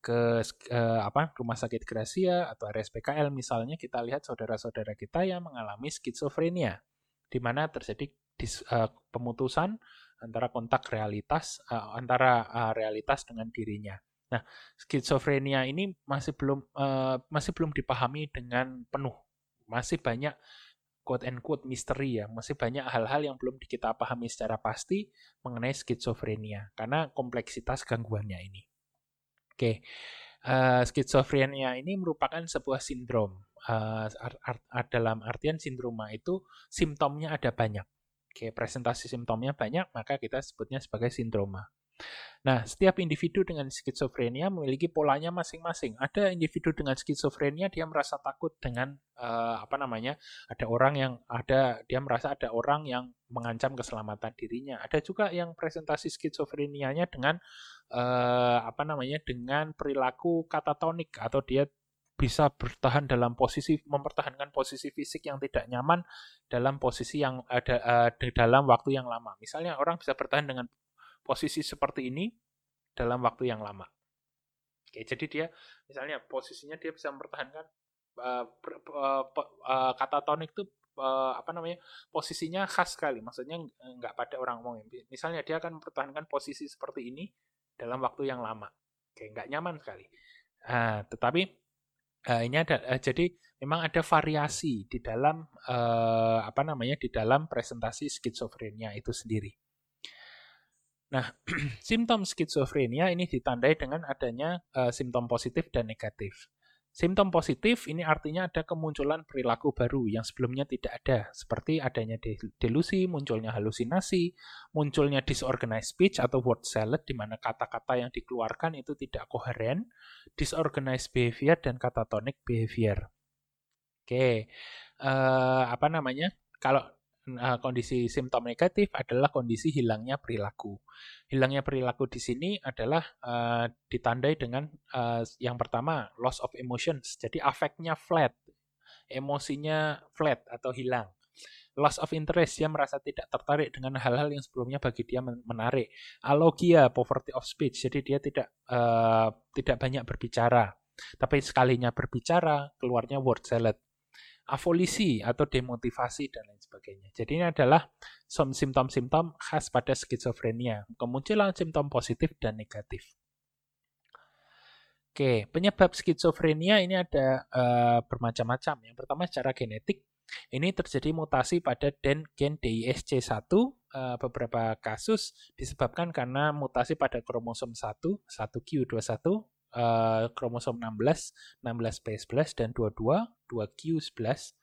ke uh, apa rumah sakit Gracia atau RSPKL misalnya kita lihat saudara-saudara kita yang mengalami skizofrenia di mana terjadi dis, uh, pemutusan antara kontak realitas uh, antara uh, realitas dengan dirinya. Nah, skizofrenia ini masih belum uh, masih belum dipahami dengan penuh masih banyak quote and quote misteri ya, masih banyak hal-hal yang belum kita pahami secara pasti mengenai skizofrenia karena kompleksitas gangguannya ini. Oke, uh, skizofrenia ini merupakan sebuah sindrom. Uh, art, art, dalam artian sindroma itu simptomnya ada banyak. Oke, presentasi simptomnya banyak, maka kita sebutnya sebagai sindroma. Nah, setiap individu dengan skizofrenia memiliki polanya masing-masing. Ada individu dengan skizofrenia dia merasa takut dengan uh, apa namanya? Ada orang yang ada dia merasa ada orang yang mengancam keselamatan dirinya. Ada juga yang presentasi skizofrenianya dengan uh, apa namanya? dengan perilaku katatonik atau dia bisa bertahan dalam posisi mempertahankan posisi fisik yang tidak nyaman dalam posisi yang ada uh, dalam waktu yang lama. Misalnya orang bisa bertahan dengan posisi seperti ini dalam waktu yang lama. Oke, jadi dia misalnya posisinya dia bisa mempertahankan uh, uh, uh, kata tonik itu uh, apa namanya posisinya khas sekali, maksudnya nggak pada orang umum. Misalnya dia akan mempertahankan posisi seperti ini dalam waktu yang lama, oke nggak nyaman sekali. Uh, tetapi uh, ini ada uh, jadi memang ada variasi di dalam uh, apa namanya di dalam presentasi skizofrenia itu sendiri. Nah, simptom skizofrenia ini ditandai dengan adanya uh, simptom positif dan negatif. Simptom positif ini artinya ada kemunculan perilaku baru yang sebelumnya tidak ada, seperti adanya delusi, munculnya halusinasi, munculnya disorganized speech atau word salad di mana kata-kata yang dikeluarkan itu tidak koheren, disorganized behavior dan catatonic behavior. Oke, uh, apa namanya? Kalau uh, kondisi simptom negatif adalah kondisi hilangnya perilaku. Hilangnya perilaku di sini adalah uh, ditandai dengan uh, yang pertama loss of emotions. Jadi afeknya flat, emosinya flat atau hilang. Loss of interest, dia merasa tidak tertarik dengan hal-hal yang sebelumnya bagi dia menarik. Alogia, poverty of speech, jadi dia tidak uh, tidak banyak berbicara. Tapi sekalinya berbicara, keluarnya word salad afolisi atau demotivasi dan lain sebagainya. Jadi ini adalah simptom-simptom khas pada skizofrenia, kemunculan simptom positif dan negatif. Oke, penyebab skizofrenia ini ada uh, bermacam-macam. Yang pertama secara genetik, ini terjadi mutasi pada gen DISC1 uh, eh, beberapa kasus disebabkan karena mutasi pada kromosom 1, 1Q21 uh, kromosom 16, 16p11 dan 22, 2q11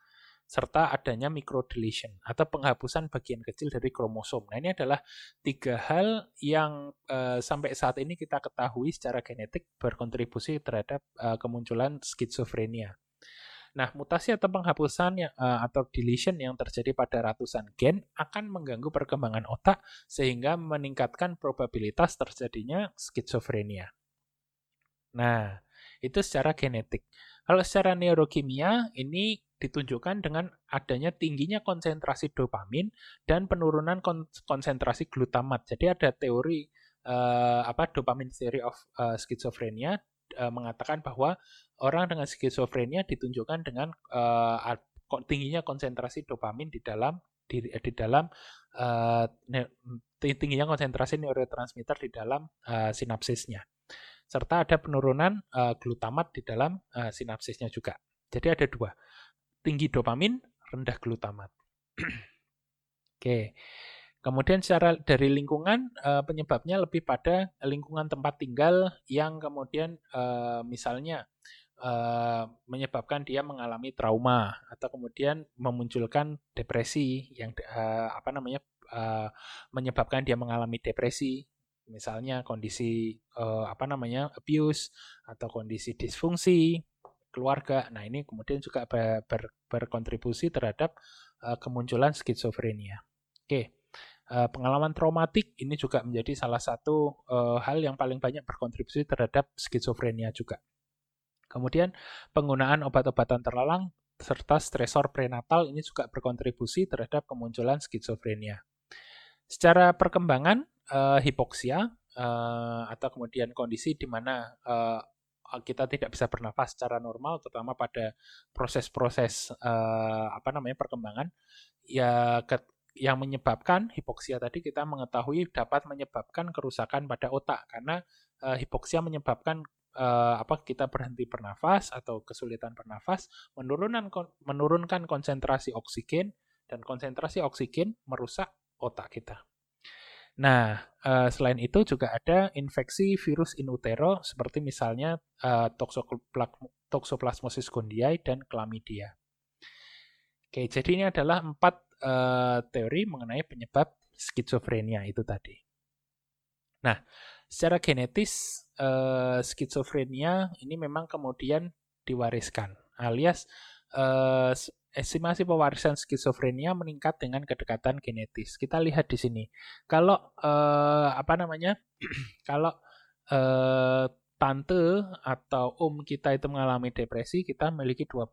serta adanya microdeletion atau penghapusan bagian kecil dari kromosom. Nah, ini adalah tiga hal yang uh, sampai saat ini kita ketahui secara genetik berkontribusi terhadap uh, kemunculan skizofrenia. Nah, mutasi atau penghapusan yang, uh, atau deletion yang terjadi pada ratusan gen akan mengganggu perkembangan otak sehingga meningkatkan probabilitas terjadinya skizofrenia. Nah, itu secara genetik. Kalau secara neurokimia, ini ditunjukkan dengan adanya tingginya konsentrasi dopamin dan penurunan konsentrasi glutamat. Jadi ada teori uh, apa dopamin theory of uh, schizophrenia uh, mengatakan bahwa orang dengan skizofrenia ditunjukkan dengan uh, tingginya konsentrasi dopamin di dalam di, di dalam uh, tingginya konsentrasi neurotransmitter di dalam uh, sinapsisnya serta ada penurunan uh, glutamat di dalam uh, sinapsisnya juga. Jadi ada dua, tinggi dopamin, rendah glutamat. Oke. Kemudian secara dari lingkungan uh, penyebabnya lebih pada lingkungan tempat tinggal yang kemudian uh, misalnya uh, menyebabkan dia mengalami trauma atau kemudian memunculkan depresi yang uh, apa namanya menyebabkan dia mengalami depresi misalnya kondisi uh, apa namanya abuse atau kondisi disfungsi keluarga. Nah, ini kemudian juga ber, ber, berkontribusi terhadap uh, kemunculan skizofrenia. Oke. Uh, pengalaman traumatik ini juga menjadi salah satu uh, hal yang paling banyak berkontribusi terhadap skizofrenia juga. Kemudian penggunaan obat-obatan terlalang serta stresor prenatal ini juga berkontribusi terhadap kemunculan skizofrenia. Secara perkembangan, uh, hipoksia uh, atau kemudian kondisi di mana uh, kita tidak bisa bernafas secara normal, terutama pada proses-proses uh, apa namanya perkembangan, ya ke, yang menyebabkan hipoksia tadi kita mengetahui dapat menyebabkan kerusakan pada otak karena uh, hipoksia menyebabkan uh, apa kita berhenti bernafas atau kesulitan bernafas, menurunkan menurunkan konsentrasi oksigen dan konsentrasi oksigen merusak otak kita. Nah, uh, selain itu juga ada infeksi virus in utero seperti misalnya uh, Toxoplasmosis gondii dan chlamydia. Oke, jadi ini adalah empat uh, teori mengenai penyebab skizofrenia itu tadi. Nah, secara genetis uh, skizofrenia ini memang kemudian diwariskan, alias uh, estimasi pewarisan skizofrenia meningkat dengan kedekatan genetis. Kita lihat di sini. Kalau eh, apa namanya? kalau eh, tante atau om kita itu mengalami depresi, kita memiliki 2%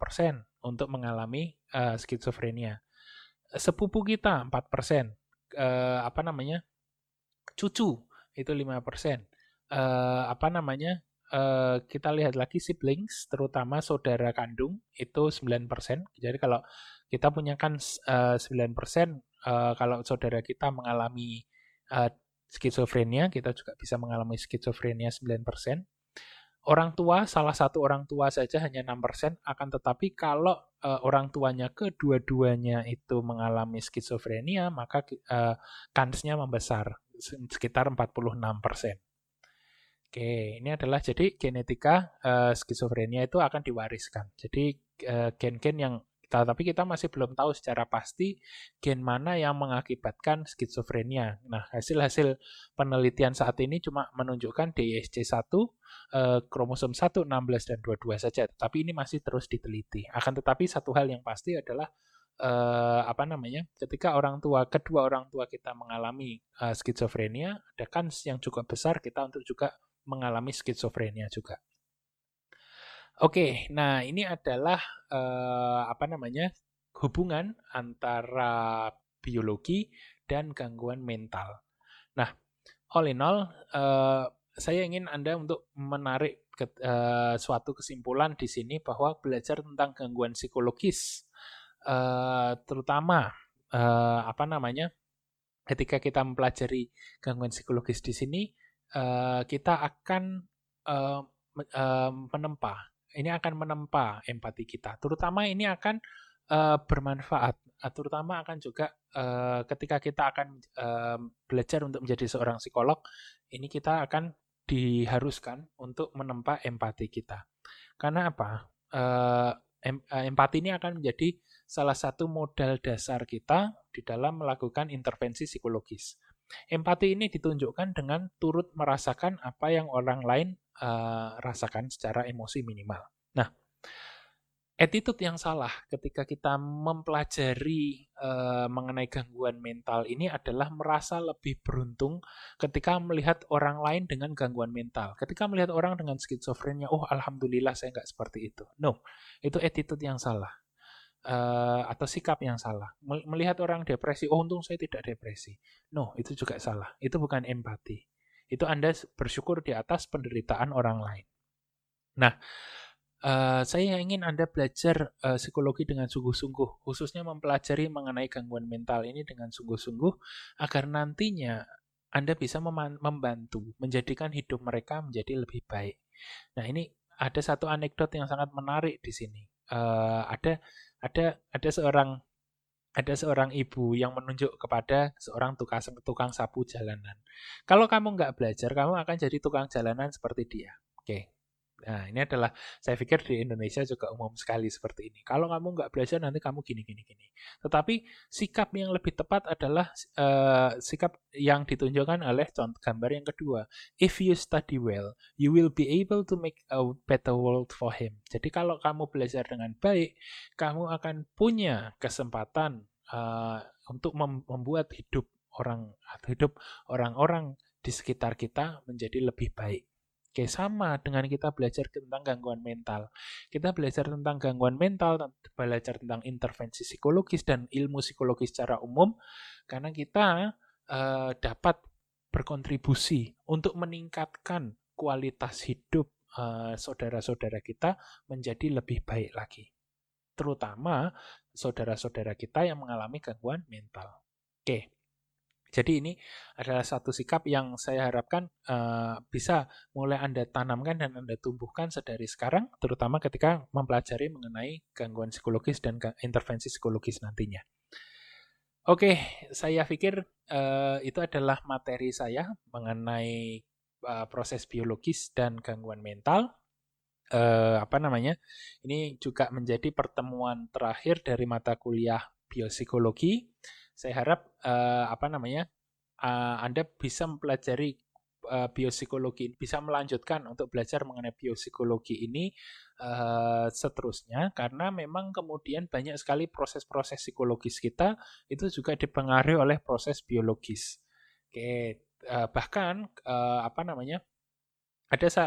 untuk mengalami eh, skizofrenia. Sepupu kita 4%. Eh, apa namanya? Cucu itu 5%. Eh, apa namanya? Uh, kita lihat lagi siblings, terutama saudara kandung, itu 9%. Jadi kalau kita punya kan uh, 9%, uh, kalau saudara kita mengalami skizofrenia, kita juga bisa mengalami skizofrenia 9%. Orang tua, salah satu orang tua saja hanya 6%, akan tetapi kalau uh, orang tuanya kedua-duanya itu mengalami skizofrenia, maka uh, kansnya membesar. sekitar 46%. Oke, ini adalah jadi genetika uh, skizofrenia itu akan diwariskan. Jadi gen-gen uh, yang kita tapi kita masih belum tahu secara pasti gen mana yang mengakibatkan skizofrenia. Nah, hasil-hasil penelitian saat ini cuma menunjukkan DSC1, eh, kromosom 1, 16 dan 22 saja. Tapi ini masih terus diteliti. Akan tetapi satu hal yang pasti adalah eh, apa namanya? Ketika orang tua kedua orang tua kita mengalami eh, skizofrenia, ada kans yang cukup besar kita untuk juga mengalami skizofrenia juga. Oke, nah ini adalah uh, apa namanya hubungan antara biologi dan gangguan mental. Nah, all in all, uh, saya ingin anda untuk menarik ke, uh, suatu kesimpulan di sini bahwa belajar tentang gangguan psikologis, uh, terutama uh, apa namanya, ketika kita mempelajari gangguan psikologis di sini, uh, kita akan uh, menempa ini akan menempa empati kita. Terutama ini akan bermanfaat, terutama akan juga ketika kita akan belajar untuk menjadi seorang psikolog, ini kita akan diharuskan untuk menempa empati kita. Karena apa? Empati ini akan menjadi salah satu modal dasar kita di dalam melakukan intervensi psikologis. Empati ini ditunjukkan dengan turut merasakan apa yang orang lain uh, rasakan secara emosi minimal. Nah, attitude yang salah ketika kita mempelajari uh, mengenai gangguan mental ini adalah merasa lebih beruntung ketika melihat orang lain dengan gangguan mental. Ketika melihat orang dengan skizofrenia, oh alhamdulillah saya nggak seperti itu. No, itu attitude yang salah uh, atau sikap yang salah. Melihat orang depresi, oh untung saya tidak depresi. No, itu juga salah. Itu bukan empati. Itu Anda bersyukur di atas penderitaan orang lain. Nah, uh, saya ingin Anda belajar uh, psikologi dengan sungguh-sungguh, khususnya mempelajari mengenai gangguan mental ini dengan sungguh-sungguh, agar nantinya Anda bisa membantu menjadikan hidup mereka menjadi lebih baik. Nah, ini ada satu anekdot yang sangat menarik di sini. Uh, ada ada ada seorang ada seorang ibu yang menunjuk kepada seorang tukang tukang sapu jalanan. Kalau kamu nggak belajar, kamu akan jadi tukang jalanan seperti dia. Oke. Nah, ini adalah saya pikir di Indonesia juga umum sekali seperti ini. Kalau kamu nggak belajar nanti kamu gini gini gini. Tetapi sikap yang lebih tepat adalah uh, sikap yang ditunjukkan oleh contoh gambar yang kedua. If you study well, you will be able to make a better world for him. Jadi kalau kamu belajar dengan baik, kamu akan punya kesempatan uh, untuk mem membuat hidup orang hidup orang-orang di sekitar kita menjadi lebih baik. Oke, sama dengan kita belajar tentang gangguan mental. Kita belajar tentang gangguan mental, belajar tentang intervensi psikologis dan ilmu psikologis secara umum, karena kita uh, dapat berkontribusi untuk meningkatkan kualitas hidup uh, saudara-saudara kita menjadi lebih baik lagi. Terutama saudara-saudara kita yang mengalami gangguan mental. Oke. Jadi ini adalah satu sikap yang saya harapkan uh, bisa mulai Anda tanamkan dan Anda tumbuhkan sedari sekarang, terutama ketika mempelajari mengenai gangguan psikologis dan intervensi psikologis nantinya. Oke, saya pikir uh, itu adalah materi saya mengenai uh, proses biologis dan gangguan mental. Uh, apa namanya? Ini juga menjadi pertemuan terakhir dari mata kuliah biopsikologi saya harap uh, apa namanya uh, Anda bisa mempelajari uh, biopsikologi, bisa melanjutkan untuk belajar mengenai biopsikologi ini uh, seterusnya, karena memang kemudian banyak sekali proses-proses psikologis kita itu juga dipengaruhi oleh proses biologis. Oke, uh, bahkan uh, apa namanya? Ada sa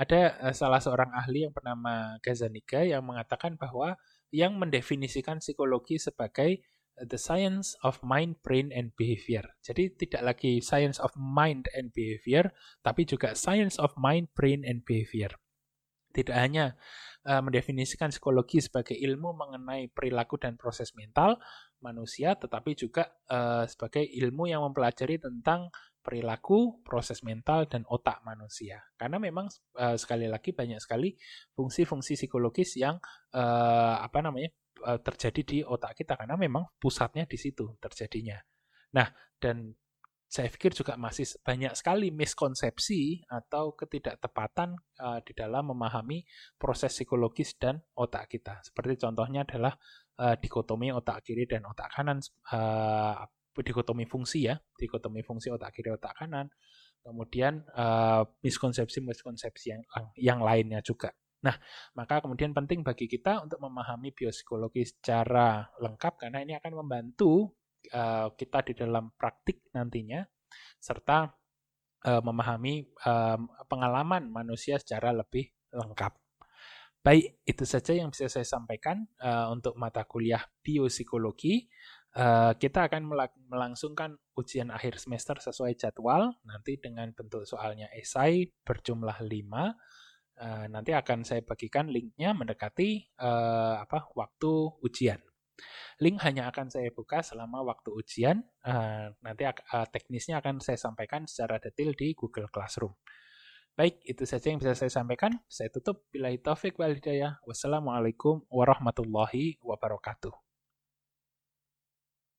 ada salah seorang ahli yang bernama Gazzaniga yang mengatakan bahwa yang mendefinisikan psikologi sebagai the science of mind, brain, and behavior. Jadi tidak lagi science of mind and behavior, tapi juga science of mind, brain, and behavior. Tidak hanya uh, mendefinisikan psikologi sebagai ilmu mengenai perilaku dan proses mental manusia, tetapi juga uh, sebagai ilmu yang mempelajari tentang perilaku, proses mental, dan otak manusia. Karena memang uh, sekali lagi banyak sekali fungsi-fungsi psikologis yang uh, apa namanya uh, terjadi di otak kita karena memang pusatnya di situ terjadinya. Nah, dan saya pikir juga masih banyak sekali miskonsepsi atau ketidaktepatan uh, di dalam memahami proses psikologis dan otak kita. Seperti contohnya adalah uh, dikotomi otak kiri dan otak kanan, uh, dikotomi fungsi ya, dikotomi fungsi otak kiri otak kanan. Kemudian miskonsepsi-miskonsepsi yang yang lainnya juga. Nah, maka kemudian penting bagi kita untuk memahami biopsikologi secara lengkap karena ini akan membantu uh, kita di dalam praktik nantinya serta uh, memahami uh, pengalaman manusia secara lebih lengkap. Baik, itu saja yang bisa saya sampaikan uh, untuk mata kuliah biopsikologi. Uh, kita akan melangsungkan ujian akhir semester sesuai jadwal, nanti dengan bentuk soalnya esai berjumlah 5. Uh, nanti akan saya bagikan linknya mendekati uh, apa waktu ujian. Link hanya akan saya buka selama waktu ujian. Uh, nanti uh, teknisnya akan saya sampaikan secara detail di Google Classroom. Baik, itu saja yang bisa saya sampaikan. Saya tutup. Bila taufik wal hidayah. Wassalamualaikum warahmatullahi wabarakatuh.